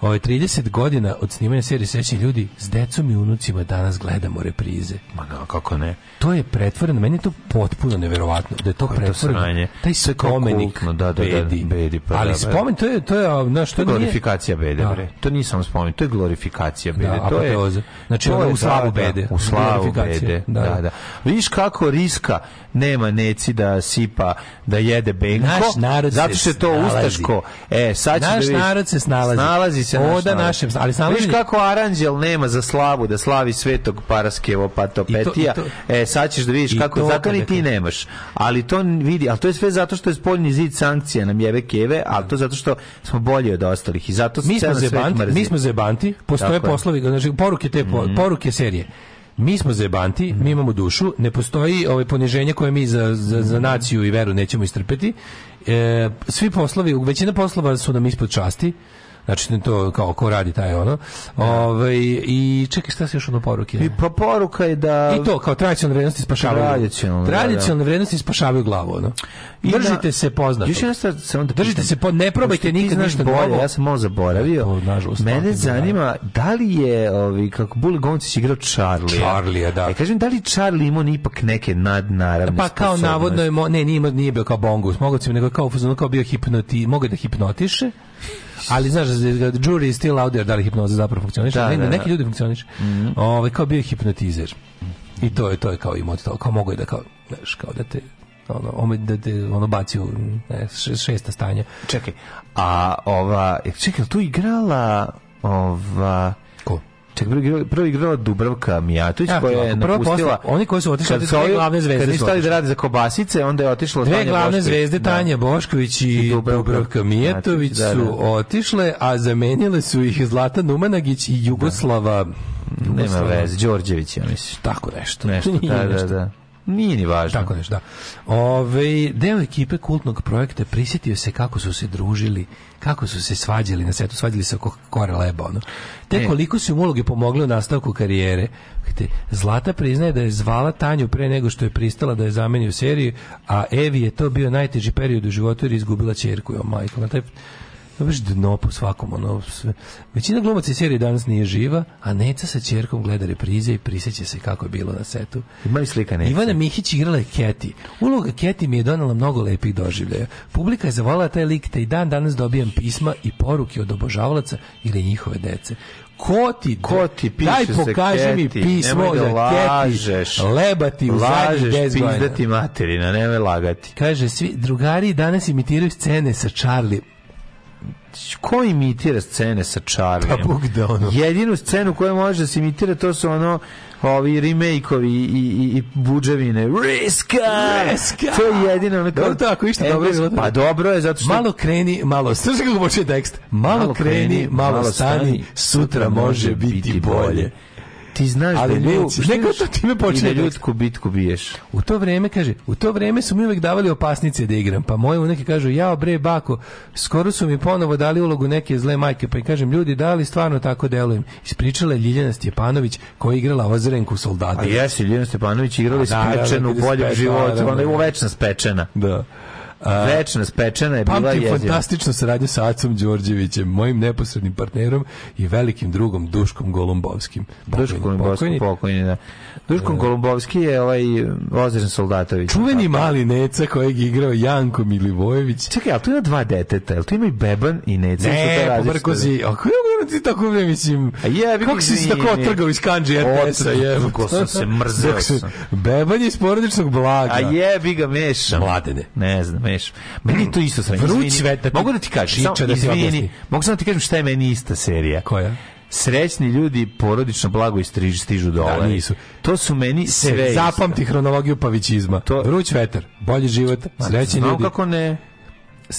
Ove, 30 godina od snimanja serije Sveći ljudi s decom i unucima danas gledamo reprize. Ma no, da, kako ne? To je pretvoreno, meni je to potpuno neverovatno da je to pretvoreno. Pa to taj spomenik kultno, da, da, da, bedi. Da, bedi pa, Ali da, pa spomen, to je, to je, na što to je glorifikacija nije... bede, bre. To nisam spomen, to je glorifikacija bede. Da, to je, znači, to je, u slavu bede. U slavu bede, da, da. Vidiš kako riska nema neci da sipa, da jede benko. Naš narod zato što je to snalazi. ustaško. E, sad naš da narod se snalazi. Snalazi se naš narod. našem, ali snalazi. Viš kako Aranđel nema za slavu da slavi svetog Paraskevo Patopetija. to, to, e, sad ćeš da vidiš kako, zato ni dakle- ti nemaš. Ali to vidi, ali to je sve zato što je spoljni zid sankcija nam jebe keve, ali to zato što smo bolji od ostalih i zato mi smo zebanti, mi smo zebanti, postoje Tako poslovi, znači poruke te mhm. poruke serije mi smo zebanti, mi imamo dušu, ne postoji ovaj poniženje koje mi za, za, za naciju i veru nećemo istrpeti. E, svi poslovi, većina poslova su nam ispod časti. Znači, to kao ko radi taj ono. Da. Ove, ovaj, I čekaj, šta se još ono poruke? I po poruka je da... I to, kao tradicionalne vrednosti spašavaju. Tradicionalne, da, da. tradicionalne vrednosti spašavaju glavu, ono. I držite na, se poznato. Još jedna stvar, samo da Držite se, po, ne probajte nikad ništa bolje. Ja sam malo zaboravio. To, pa, nažalost, Mene zanima, da li je, ovi, kako Bule Goncić igrao Charlie. Charlie, da. E, kažem, da li Charlie imao ipak neke nadnaravne Pa kao navodno je, mo, ne, nije, nije bio kao bongus, mogo nego kao, kao bio hipnoti, mogo da hipnotiše Ali znaš, jury is still out there, da li hipnoza zapravo funkcioniše. Da, ne, da, neki da. ljudi funkcioniše. Mm Ove, ovaj, kao bio hipnotizer. I to je, to je kao i to, kao mogu je da kao, znaš, kao da te ono, ono, da te, ono baci u ne, šesta stanja. Čekaj, a ova, e, čekaj, tu igrala ova Čak prvo igrala Dubravka Mijatović ja, koja je napustila... Posle, oni koji su otišli, kad dve glavne zvezde kad su stali da rade za kobasice, onda je otišla Dve Tanja glavne Bošković, zvezde, da. Tanja Bošković i, i Dubravka, Dubravka Mijatović da, da, su da. otišle, a zamenile su ih Zlata Numanagić i Jugoslava... Da. Nema veze, Đorđević, ja mislim. Tako nešto. Nešto, da, da, da. Nije ni važno. Tako nešto, da. Ove, deo ekipe kultnog projekta prisjetio se kako su se družili kako su se svađali na setu, svađali se oko kore leba, ono. Te e. koliko su im uloge pomogle u nastavku karijere. Zlata priznaje da je zvala Tanju pre nego što je pristala da je zameni u seriji, a Evi je to bio najteži period u životu jer je izgubila čerku. Jo, majko, taj baš dno po svakom ono sve. Većina glumaca iz serije danas nije živa, a Neca sa ćerkom gleda reprize i prisjeća se kako je bilo na setu. Ima i slika Neca? Ivana Mihić igrala je Keti. Uloga Keti mi je donela mnogo lepih doživljaja. Publika je zavolala taj lik, te i dan danas dobijam pisma i poruke od obožavalaca ili njihove dece ko ti, ko ti piše daj pokaži se mi pismo da lažeš, keti, lebati u lažeš, pizdati materina, nemoj lagati. Kaže, svi drugari danas imitiraju scene sa Charlie ko imitira scene sa Charlie? Pa Bog da ono. Jedinu scenu koju može da se imitira to su ono ovi remake-ovi i, i, i buđevine. Riska! Riska! To je jedino ono kao... Dobro tako, išta dobro je. Pa dobro je, zato što... Malo kreni, malo... Slušaj kako počne tekst. Malo, malo kreni, malo, malo stani, stani, sutra može biti bolje. bolje ti znaš ali da ljud, neka to time počne da ljudsku bitku biješ. U to vreme kaže, u to vreme su mi uvek davali opasnice da igram, pa moje uneke kažu, ja bre bako, skoro su mi ponovo dali ulogu neke zle majke, pa im kažem, ljudi, da li stvarno tako delujem? Ispričala je Ljiljana Stjepanović koja je igrala Ozrenku soldata. A jesi, Ljiljana Stjepanović igrala ispečenu, da, da, da, boljeg života, ona je uvečna spečena. Da. Večno spečena je bila jezija. fantastično saradnju sa Acom Đorđevićem, mojim neposrednim partnerom i velikim drugom Duškom Golombovskim. Duškom Golombovskim pokojni, da. Duškom da. Golombovski je ovaj Ozren Soldatović. Čuveni mali Neca kojeg je igrao Janko Milivojević. Čekaj, ali tu ima dva deteta, ali tu ima i Beban i Neca. Ne, pobrko si, ako je ono da ti tako ne mislim, A je, kako si se tako otrgao iz kanđe RTS-a, jebo. sam se mrzeo sam. Beban je iz porodičnog blaga. A jebi ga mešam. Mladene. Ne znam, razumeš. Meni to isto sranje. Vruć sveta. Mogu da ti kažem, samo, da izvini, mogu samo da ti kažem šta je meni ista serija. Koja? srećni ljudi porodično blago i striž, stižu dole. Da, nisu. To su meni sve. Zapamti hronologiju pavićizma. To... Vruć vetar, bolji život, srećni ljudi. kako ne?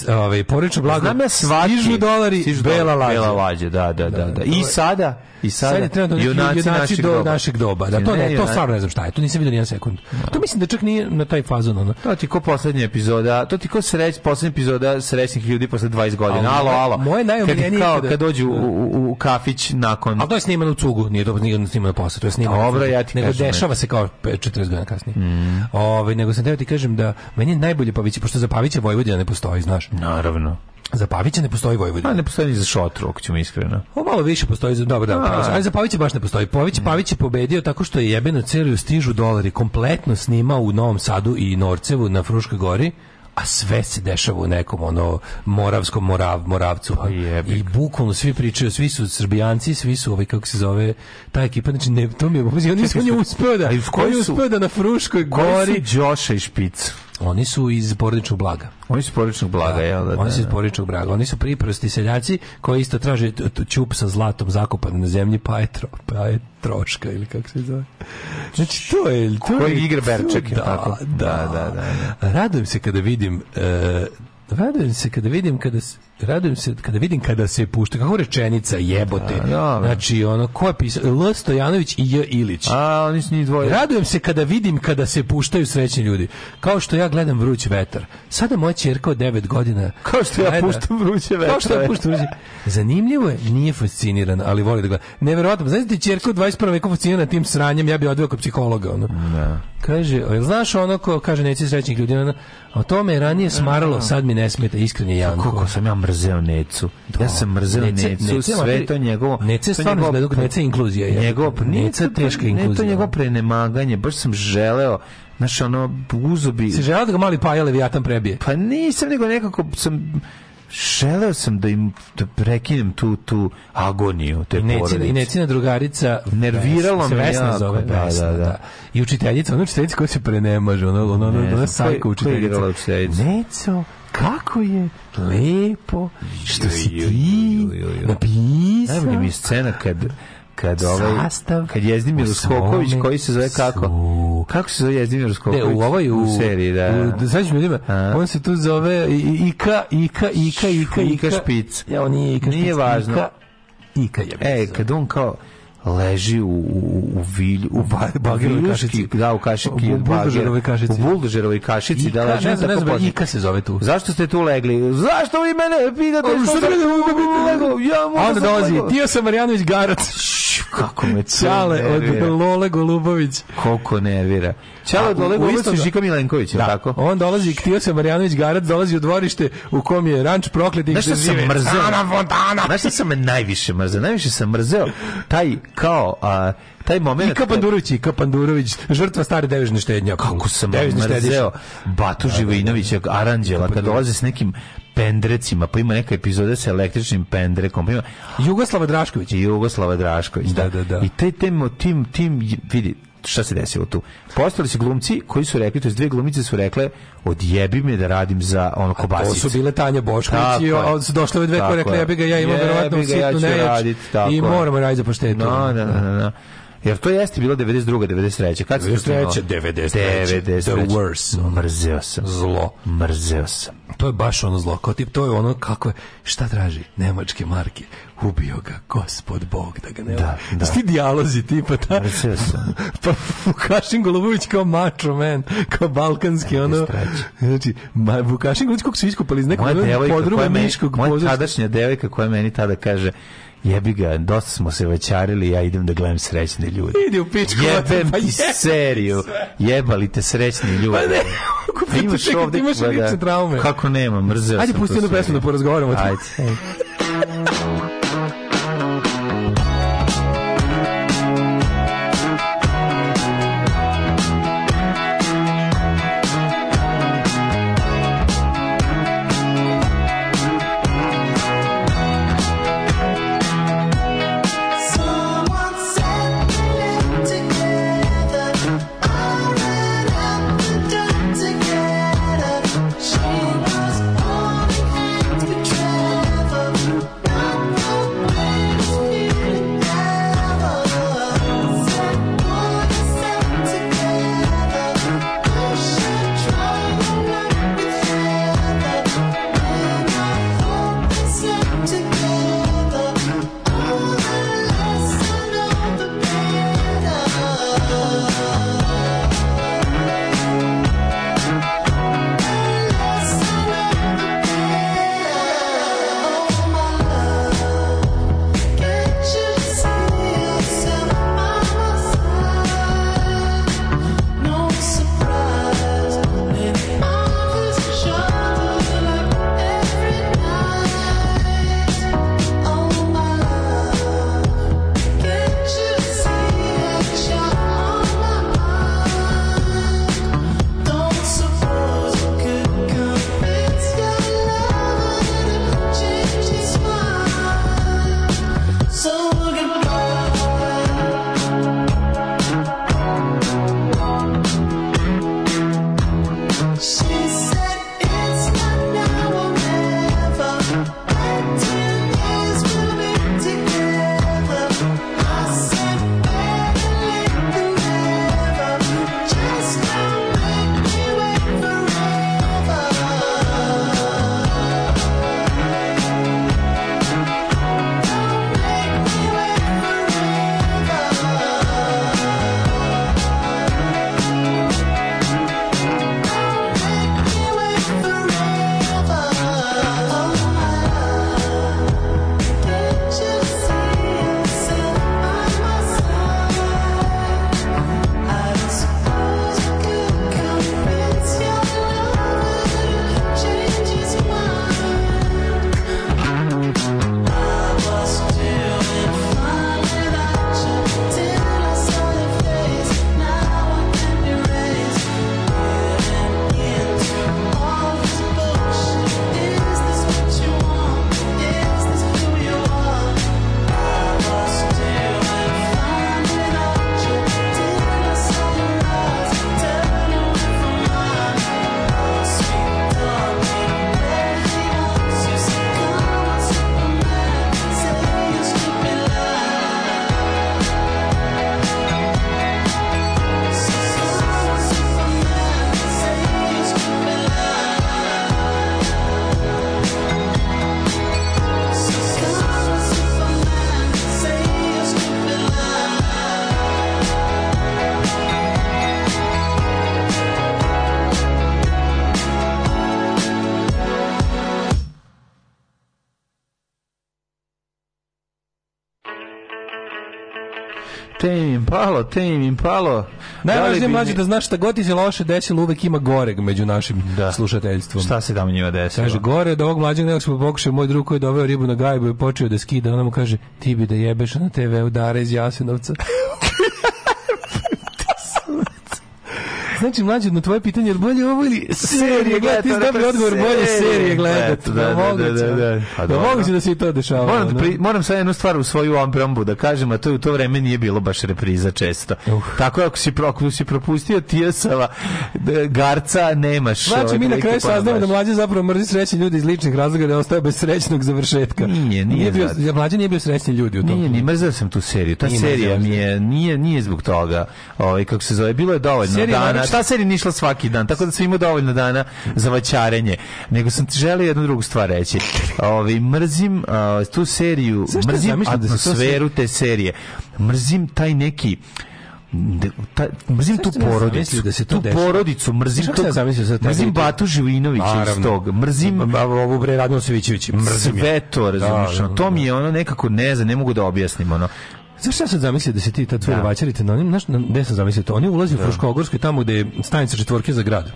ovaj poreču blago. Znam ja svaki. Stižu dolari, stižu bela lađa. Bela lađa, da, da, da, da. I sada i sada sad je trenutno junaci, junaci našeg do doba. našeg doba. Da, znači, to ne, to stvarno ne znam šta je. To nisam vidio ni jedan sekund. To mislim da čak nije na taj fazon ono. To ti ko poslednja epizoda, to ti ko sreć poslednja epizoda srećnih ljudi posle 20 godina. Alo, alo. Moje najomiljenije kao kad dođu u, u, u kafić nakon. Al to je snimano u cugu, nije dobro nije snimano posle, to je snimano. Dobro, ja ti nego dešava se kao 40 godina kasnije. Mm. Ovaj nego sam teo ti kažem da meni najbolje Pavić pošto za Pavića Vojvodina ne postoji, znaš znaš. Naravno. Za Pavića ne postoji Vojvodina. A ne postoji ni za Šotru, ako ćemo iskreno. O, malo više postoji za... Dobro, da, A. za Pavića baš ne postoji. Pavić, mm. Pavić je pobedio tako što je jebeno celiju stižu dolari. Kompletno snimao u Novom Sadu i Norcevu na Fruškoj gori a sve se dešava u nekom ono moravskom morav, moravcu pa i bukvalno svi pričaju svi su srbijanci svi su ovaj kako se zove ta ekipa znači ne to mi je on je uspeo da je uspeo da na fruškoj gori Đoša i Špic Oni su iz porodičnog blaga. Oni su porodičnog blaga, da, jel da? Oni su iz da, da. porodičnog blaga. Oni su priprosti seljaci koji isto traže čup sa zlatom zakopan na zemlji, pa je, tro, pa je troška ili kako se zove. Znači, to je... To koji je, igra Berček, da, tako? Da. da, da, da, da. Radujem se kada vidim... Uh, radujem se kada vidim kada... Se, radujem se kada vidim kada se pušta, kako rečenica, jebote. A, da, da. znači, ono, ko je pisao? L. Stojanović i J. Ilić. A, oni su ni dvoje. Radujem se kada vidim kada se puštaju srećni ljudi. Kao što ja gledam vruć vetar. Sada moja ćerka od 9 godina... Kao što gleda, ja puštam vruće vetar. Kao što ja puštam vruće Zanimljivo je, nije fasciniran, ali voli da gleda. Neverovatno, znači ti da čerka u 21. veku fascinirana tim sranjem, ja bih odveo kod psihologa. Ono. Da. Kaže, jel znaš ono ko kaže neće srećnih ljudi? Ono, o tome je ranije smaralo, sad mi ne smeta, iskreni Janko. Kako sam ja mre mrzeo Necu. Ja da. sam mrzeo Necu, Necu sve to njegovo... Neca je stvarno izgledao, Neca je inkluzija. Je. Njegovo, Neca je teška inkluzija. Ne to njegovo prenemaganje, baš sam želeo Znaš, ono, uzubi... Si želeo da ga mali paja Leviatan prebije? Pa nisam, nego nekako sam želeo sam da im da prekinem tu tu agoniju te Necina, porodice. I necina drugarica nervirala me Vesna zove, da, da Vesna, da, da. da. I učiteljica, ona učiteljica koja se prenemaže, ona ona ona, ona sajka učiteljica. Neco, kako je lepo što si ti napisao. Najbolje mi je scena kad kad ovaj Sastav kad Jezdimir Skoković koji se zove kako su... kako se zove Jezdimir Skoković u ovoj u, u seriji da u, znači da, ljudima on se tu zove Ika Ika Ika Ika Ika Špic ja on nije Ika nije važno Ika Ika je e kad on kao leži u u vilju u bagirovoj kašici da u kašici u buldožerovoj kašici u buldožerovoj kašici da leži ne znam ne se zove tu zašto ste tu legli zašto vi mene pitate što sam legao ja moram onda da dolazi Tio Samarijanović Garac kako me cale od Lole Golubović koliko nervira Čelo dole u isto Žika Milenković, da. tako? On dolazi, htio se Marjanović Garac dolazi u dvorište u kom je ranč prokletih da sam mrzeo. Znaš šta sam najviše mrzeo? Najviše sam mrzeo taj kao a, taj moment i Kapandurović i Kapandurović žrtva stare devizne štednje kako sam mrzeo Batu da, da, da, Živinovića Aranđela kad dolaze s nekim pendrecima, pa ima neka epizoda sa električnim pendrekom, pa ima Jugoslava Drašković. Jugoslava Drašković, da, da, da. I taj tem, tim, tim, vidi, šta se desilo tu? Postali su glumci koji su rekli, to je dve glumice su rekle odjebi me da radim za ono kobasice. To su bile Tanja Bošković i su došle ove dve koje rekle, ja bi ga, ja imam verovatno sitnu nejač i moramo raditi za poštetu. No, no, no, no. Jer to jeste bilo 92. 93. Kad se 93. 93. 93. The worst. Mrzeo sam. Zlo. Mrzeo sam. To je baš ono zlo. Kao tip, to je ono kako je, šta traži? Nemačke marke. Ubio ga, gospod Bog, da ga ne... Da, da. Sti dijalozi tipa ta... Da. Mrzeo sam. pa Vukašin Golubović kao macho man, kao balkanski ne, ono... Znači, ma, Vukašin Golubović kako su iskupali iz nekog podruga miškog... Moja tadašnja devojka koja meni tada kaže jebi ga, dosta smo se večarili, ja idem da gledam srećne ljude. Idi u pičku. Jebem pa ti seriju. Jebali te srećni ljudi. Pa ne, pa imaš čekaj, ovde, imaš pa da, traume. Kako nema, mrzeo Ajde, pusti jednu pesmu da porazgovaramo. Ajde. <laughs> Te im palo, te im palo. Da Najvažnije bi... mlađe da znaš šta god ti se loše desilo, uvek ima goreg među našim da. slušateljstvom. Šta se tamo njima desilo? Kaže, gore od ovog mlađeg nekako smo pokušali, moj drug koji je doveo ribu na gajbu i počeo da skida, ona mu kaže, ti bi da jebeš na TV udare iz Jasenovca. <laughs> Znači, mlađe, na tvoje pitanje, jer bolje ovo ili serije gledati? Ti znam odgovor, bolje serije gledati. Da, da, da, da. Pa da moguće da se i to dešava. Moram, pri, moram sad jednu stvar u svoju ambrambu da kažem, a to je u to vreme nije bilo baš repriza često. Uh. Tako ako si, ako si propustio Tijasava, Garca nemaš. Znači, ovaj, mi na kraju saznamo da mlađe zapravo mrzi srećni ljudi iz ličnih razloga da ostaje bez srećnog završetka. Nije, nije. nije bio, mlađe nije bio srećni ljudi u tom. Nije, nije, mrzeo sam tu seriju. Ta serija mi je, nije, nije zbog toga. Ovaj, kako se zove, bilo je dovoljno serija dana ta se nišla svaki dan, tako da sam imao dovoljno dana za vaćarenje. Nego sam ti želio jednu drugu stvar reći. Ovi, mrzim uh, tu seriju, Zašto mrzim da atmosferu te serije. Mrzim taj neki De, ta, mrzim tu porodicu da se to tu dešava? porodicu mrzim da to mrzim Batu Živinović iz tog mrzim ovu bre Radnosevićević mrzim sve to razumiješ da, to mi je ono nekako ne znam ne mogu da objasnim ono Zašto ja sam zamislio da se ti ta tvoja da. vaćarite na onim, znaš, na, gde sam zamislio to? Oni ulazi da. u Fruškogorsku tamo gde je stanica četvorke za grad.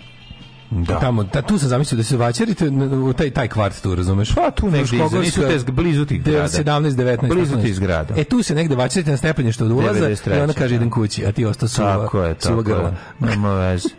Da. Tamo, ta, tu sam zamislio da se vaćerite u taj, taj kvart tu, razumeš? Pa tu negde iza, nisu te blizu tih grada. 17, 19, blizu tih zgrada. E tu se negde vaćerite na stepenje što od ulaza i ona kaže idem da. kući, a ti ostao suva, tako je, suva grla. Nema veze.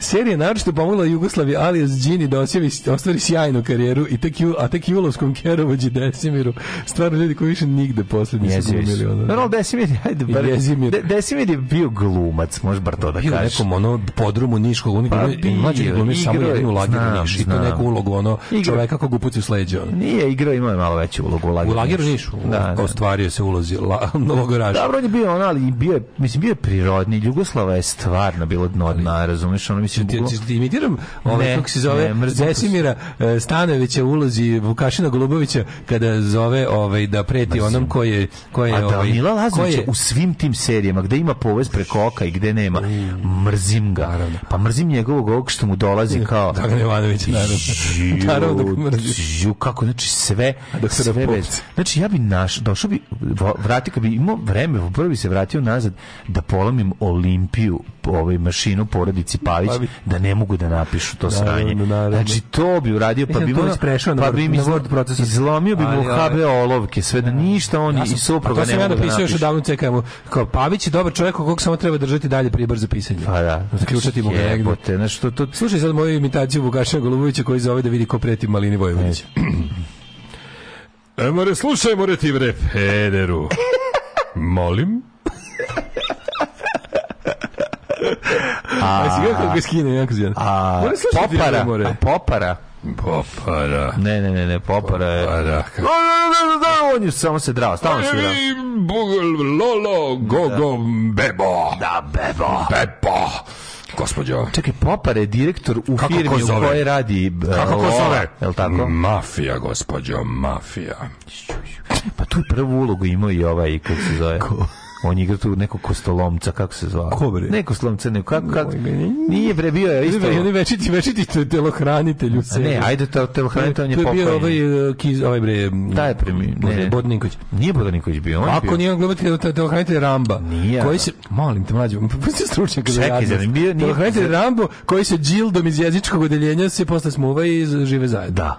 Serija je naročito pomogla Jugoslavi alias Đini da osjevi, ostvari sjajnu karijeru i tek, a tek Julovskom Kerovođi Desimiru. Stvarno ljudi koji više nigde poslednji yes, su glumili. Ono, no, no, Desimir, ajde, bar, Desimir. De, Desimir je bio glumac, možeš bar to da kažeš. Bio kaži. nekom ono podrumu Niškog, on pa, glumio, mlađe je glumio samo jednu lagiru Niš i to neku ulogu ono igra. čoveka kog upuci u sleđe. Ono. Nije igrao, imao je malo veću ulogu u lagiru. U lagiru Nišu, da, da. ostvario se ulozi la, <laughs> Dobro, on je bio on, ali bio mislim, bio je prirodni. Jugoslava je stvarno bilo dno dna, razumeš, ono mislim... Ti, ti, ti imitiram ovaj, kako se zove, ne, Zesimira e, Stanovića ulozi Vukašina Golubovića kada zove ovaj, da preti onom koji Koji je da, ovaj, Mila Lazović je... u svim tim serijama gde ima povez preko oka i gde nema, mm. mrzim ga. Naravno. Pa mrzim njegovog ovog što mu dolazi <laughs> kao... Dragan Jovanović, naravno. <laughs> naravno da mrzim. kako, znači sve, sve već. Znači ja bi naš, došao bi, vratio kad bi imao vreme, prvi se vratio nazad da polomim Olimpiju, ovaj mašinu porodici Pavić da ne mogu da napišu to sranje. Znači to bi uradio pa bi mu prešao na pa word procesu. Izlomio bi mu HB olovke, sve da, da. ništa oni i supruga ne mogu da napišu. još odavno čekamo. Kao Pavić je dobar čovjek kog samo treba držati dalje prije brzo pisanje. Pa da. Zaključati mu negde. nešto to to Slušaj sad moju imitaciju Vukaša Golubovića koji zove da vidi ko preti Malini Vojvović. <clears throat> E, more, slušaj, more ti vrep, pederu. <laughs> Molim? <laughs> A, si gledao kako ga skine, jako zvijan. A, popara, a popara. Popara. Ne, ne, ne, ne, popara je. Popara. Kako... No, no, no, no, on je samo se drao, stalno se drao. Bugl, Lolo, gogo, da. bebo. Da, bebo. Bebo gospođo. Čekaj, Popar je direktor u Kako firmi ko u kojoj radi... E, kako ko zove? Je li tako? Mafija, gospođo, mafija. Pa tu prvu ulogu imao i ovaj, kako se zove. Ko? On je igrao tu nekog kostolomca, kako se zvao? Kobre. Ne kostolomca, ne, kako, kako, nije prebio, je isto. Ne, večiti, večiti telohranitelj u sebi. Ne, ajde, to telohranitelj, on je pokojni. To je bio ovaj, e, kiz, ovaj bre, taj je premi, ne, Bodninković. Nije Bodninković bio, on Ako bio. nije on glumac, telohranitelj Ramba. Nije. Koji se, molim te, mlađe, <laughs> pusti stručnjak za da jadnost. Čekaj, nije, nije. Telohranitelj Rambo, koji se džildom iz jezičkog odeljenja se posle smuva i žive zajedno. Da.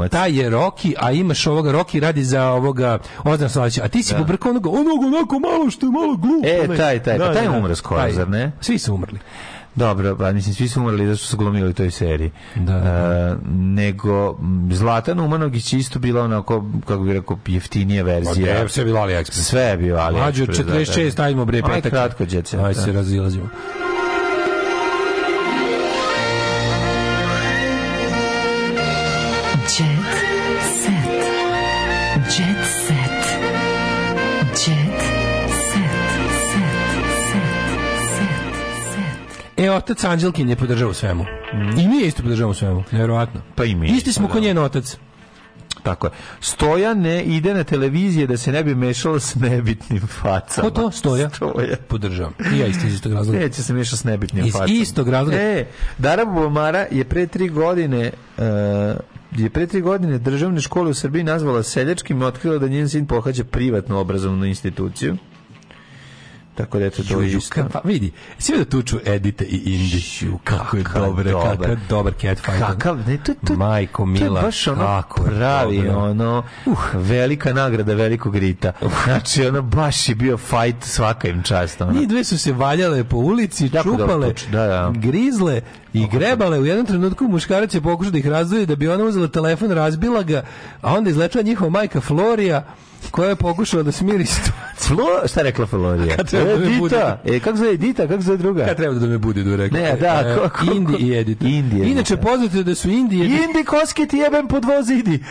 novac. Taj je Roki, a imaš ovoga Rocky radi za ovoga Ozna Slavića. A ti si da. pobrkao onoga, onoga onako malo što je malo glupo. E, pa taj, taj, pa da, pa taj da, da. umre skoro, zar ne? Svi su umrli. Dobro, pa mislim svi su umrli da su se glumili u toj seriji. Da. da, da. E, nego Zlatan Umanogić isto bila onako kako bih rekao jeftinija verzija. Pa, sve je bilo AliExpress. Sve je bilo AliExpress. Mađo 46 da, da. ajmo bre petak. Aj kratko đece. Aj se razilazimo. E, otac Anđelkin je podržao svemu. Mm. I mi je isto podržavamo svemu, nevjerojatno. Pa i mi. Isti smo pa ko da. njen otac. Tako je. Stoja ne ide na televizije da se ne bi mešala s nebitnim facama. Ko to? Stoja? Stoja. Podržavam. I ja isto iz istog razloga. Neće se mešati s nebitnim iz facama. Iz istog razloga. E, Dara Bumara je pre tri godine uh, je pre tri godine državne škole u Srbiji nazvala seljačkim i otkrila da njen sin pohađa privatnu obrazovnu instituciju. Tako da eto to je isto. Pa vidi, sve da tuču Edita i Indi. Kako je dobre, dobar, kakav dobar catfight. Kakav, ne, to, to, Majko Mila, to je baš ono kako pravi, dobro. ono, uh, velika nagrada velikog Rita. Uh. Znači, ono, baš je bio fight svaka im čast. Ono. Njih dve su se valjale po ulici, Tako čupale, da, da. grizle i grebale. U jednom trenutku muškarac je pokušao da ih razdvoji da bi ona uzela telefon, razbila ga, a onda izlečila njihova majka Florija Ko je pokušao da smiri situaciju. Flo, šta rekla Florija? <laughs> Kad e, da me E, kako zove Edita, kako zove druga? Kad treba da me budi, da rekla. Ne, da, e, e ko, ko, Indi i Edita. Indi Inače, poznato je da su Indije... Indi, koske ti jebem po dva zidi.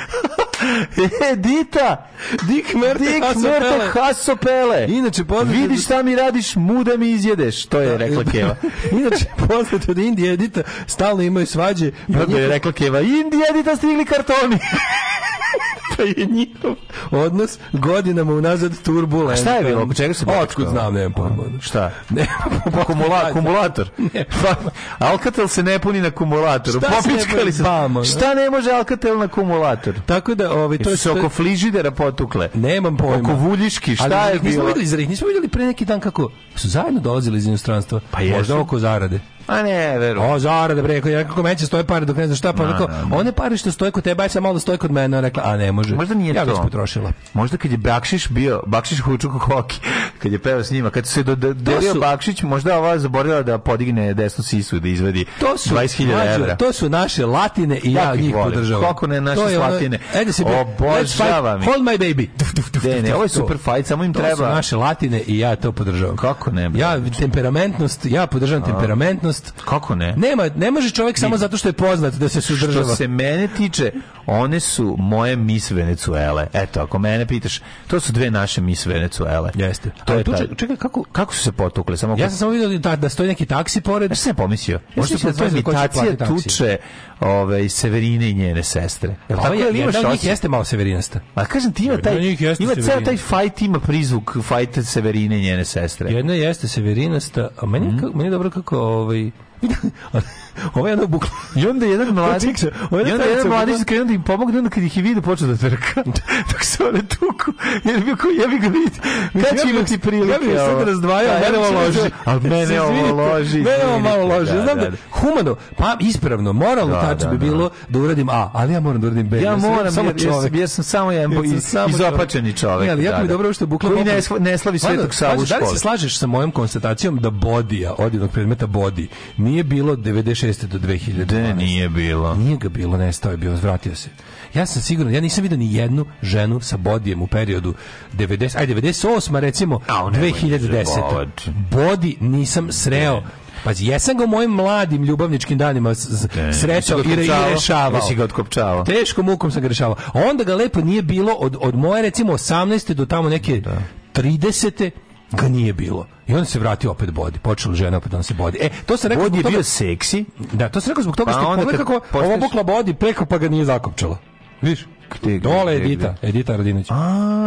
<laughs> Edita! Dik Merte, Dik Merte Haso Pele! Inače, poznate... Vidiš da šta mi radiš, muda mi izjedeš, to je da, rekla Keva. <laughs> Inače, poznate da Indija Edita stalno imaju svađe. Kako je rekla Keva? Indija Edita stigli kartoni! da <laughs> je njihov odnos godinama unazad turbulentan. A šta je bilo? Oko čega se bavio? Otkud znam, nemam pojma. Šta? Ne, <laughs> Kumula, <laughs> akumulator. Ne. Pa, se ne puni na kumulator. Šta Popičkali se. Bamo, šta da. ne može Alkatel na akumulator? Tako da, ovi, to je... Se oko fližidera potukle. Nemam pojma. Oko vuljiški, šta Ali, je bilo? Nismo videli, videli pre neki dan kako su zajedno dolazili iz inostranstva. Pa jesu. Možda oko zarade. A pa ne, verujem. O, zarada, bre, ja kako meće stoje pare dok ne znam šta, pa na, rekao, one pare što stoje kod tebe, aj sam malo da stoje kod mene, rekla, a ne može. Možda nije ja to. Ja potrošila. Možda kad je Bakšiš bio, Bakšiš Hučuk Hoki, kad je peo s njima, kad se do, do, delio su, Bakšić, možda ova zaboravila da podigne desnu sisu da izvadi to su, 20.000 evra. To su naše latine i ja njih podržavam. Kako ne naše to je latine? Ono, se e, da Obožavam Hold my baby. Ne, ne, ovo je <laughs> super fight, samo im to treba. To su naše latine i ja to podržavam. Kako ne? Ja temperamentnost, ja podržavam temperamentnost post. Kako ne? Nema, ne može čovjek samo zato što je poznat da se suzdržava. Što se mene tiče, one su moje mis Venecuele. Eto, ako mene pitaš, to su dve naše mis Venecuele. Jeste. To je taj... čekaj, kako, kako su se potukle? Samo ja sam samo vidio da, da stoji neki taksi pored. Ja sam pomislio. Možda ja to je imitacija tuče ove, ovaj, Severine i njene sestre. Jel ovaj tako je, da li imaš jedan njih jeste malo severinasta. A kažem ti ima taj, ima ceo taj fight, ima prizvuk fight Severine i njene sestre. Jedna jeste severinasta, a meni, mm. meni je dobro kako ovaj, 啊。<laughs> <laughs> Ovaj ono bukla. I onda jedan <laughs> mladić, ovaj jedan, jedan mladić krenuo da im pomogne, onda kad ih je vidio počeo da trka. <laughs> Dok se one tuku. Jer bi ko jebi ga vidi. Kad će imati prilike. Ja bih sad razdvajao, da, mene ovo loži. Al mene ovo loži. Mene ovo malo loži. Znam da, da, da humano, pa ispravno, moralno tačno bi bilo da uradim A, ali ja moram da uradim B. Ja moram, samo čovjek. Ja sam samo jedan izopačeni čovjek. Ali jako mi dobro što bukla ne slavi Svetog Savu. Da li se slažeš sa mojom konstatacijom da bodija, od jednog predmeta bodi, nije bilo 96 96. do 2000. Ne, nije bilo. Nije ga bilo, nestao je bio, vratio se. Ja sam siguran, ja nisam vidio ni jednu ženu sa bodijem u periodu 90, aj 98, recimo, A, 2010. Bodi nisam sreo. Pa jesam ga u mojim mladim ljubavničkim danima srećao i, rešavao. Jesi ga otkopčavao. Teškom mukom sam ga rešavao. Onda ga lepo nije bilo od, od moje, recimo, 18. do tamo neke da. 30. ga nije bilo. I on se vratio opet bodi. Počela žena opet on da se bodi. E, to se rekao bodi je bio seksi. Da, to se rekao zbog toga pa što je kako posteš... ovo bokla bodi preko pa ga nije zakopčalo. Viš? Gde, Dole Edita, Edita Radinović.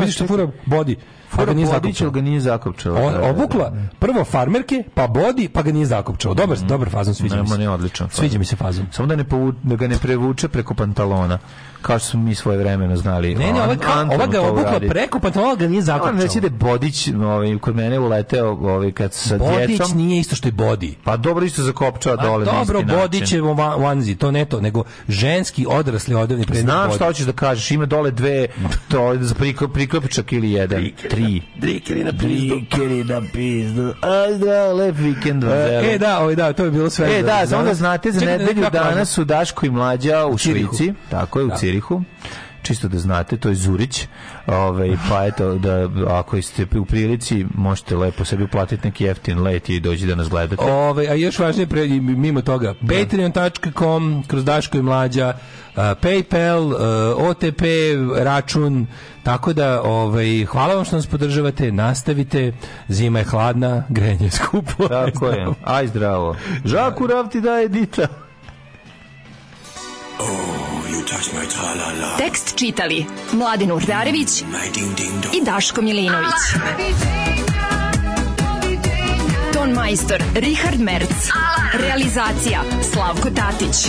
Vidiš što fura bodi. Fora nije Bodića ga nije zakopčao. On da, da, da. obukla prvo farmerke, pa bodi, pa ga nije zakopčao. Dobar, mm. dobar fazon sviđa Nemo, mi se. Ne, odličan. Fazon. Sviđa mi se fazon. Samo da ne povu, da ga ne prevuče preko pantalona. Kao što smo mi svoje vremena znali. Ne, ne, ova, ova ga obukla preko pantalona, ga nije zakopčao. On reći da je Bodić, ovaj kod mene uleteo, ovaj kad sa Bodić djecom. Bodić nije isto što je Bodi. Pa dobro isto zakopčao pa dole. Dobro, Bodić je vanzi, to ne to, nego ženski odrasli odevni predmet. Znam šta hoćeš da kažeš, ima dole dve to za priklopičak ili jedan. Tri tri. Drikeri na pizdu. Drikeri na pizdu. A zdrav, lep vikend vam. E, e, da, ovaj, da, to je bilo sve. E, da, samo onda znate, za nedelju danas su Daško i Mlađa u Švici. Tako je, u da. Cirihu čisto da znate, to je Zurić. Ove, ovaj, pa eto, da, ako ste u prilici, možete lepo sebi uplatiti neki jeftin let i dođi da nas gledate. Ove, ovaj, a još važnije, pre, mimo toga, da. patreon.com, kroz Daško i Mlađa, Eh, PayPal, eh, OTP, račun, tako da ovaj, hvala vam što nas podržavate, nastavite, zima je hladna, <laughs> grenje je skupo. Tako je, aj zdravo. Žaku Rav ti daje dita. Oh, you touch my -la -la. Tekst čitali Mladin Urdarević mm, i Daško Milinović. Ton majstor Richard Merc. Realizacija Slavko Tatić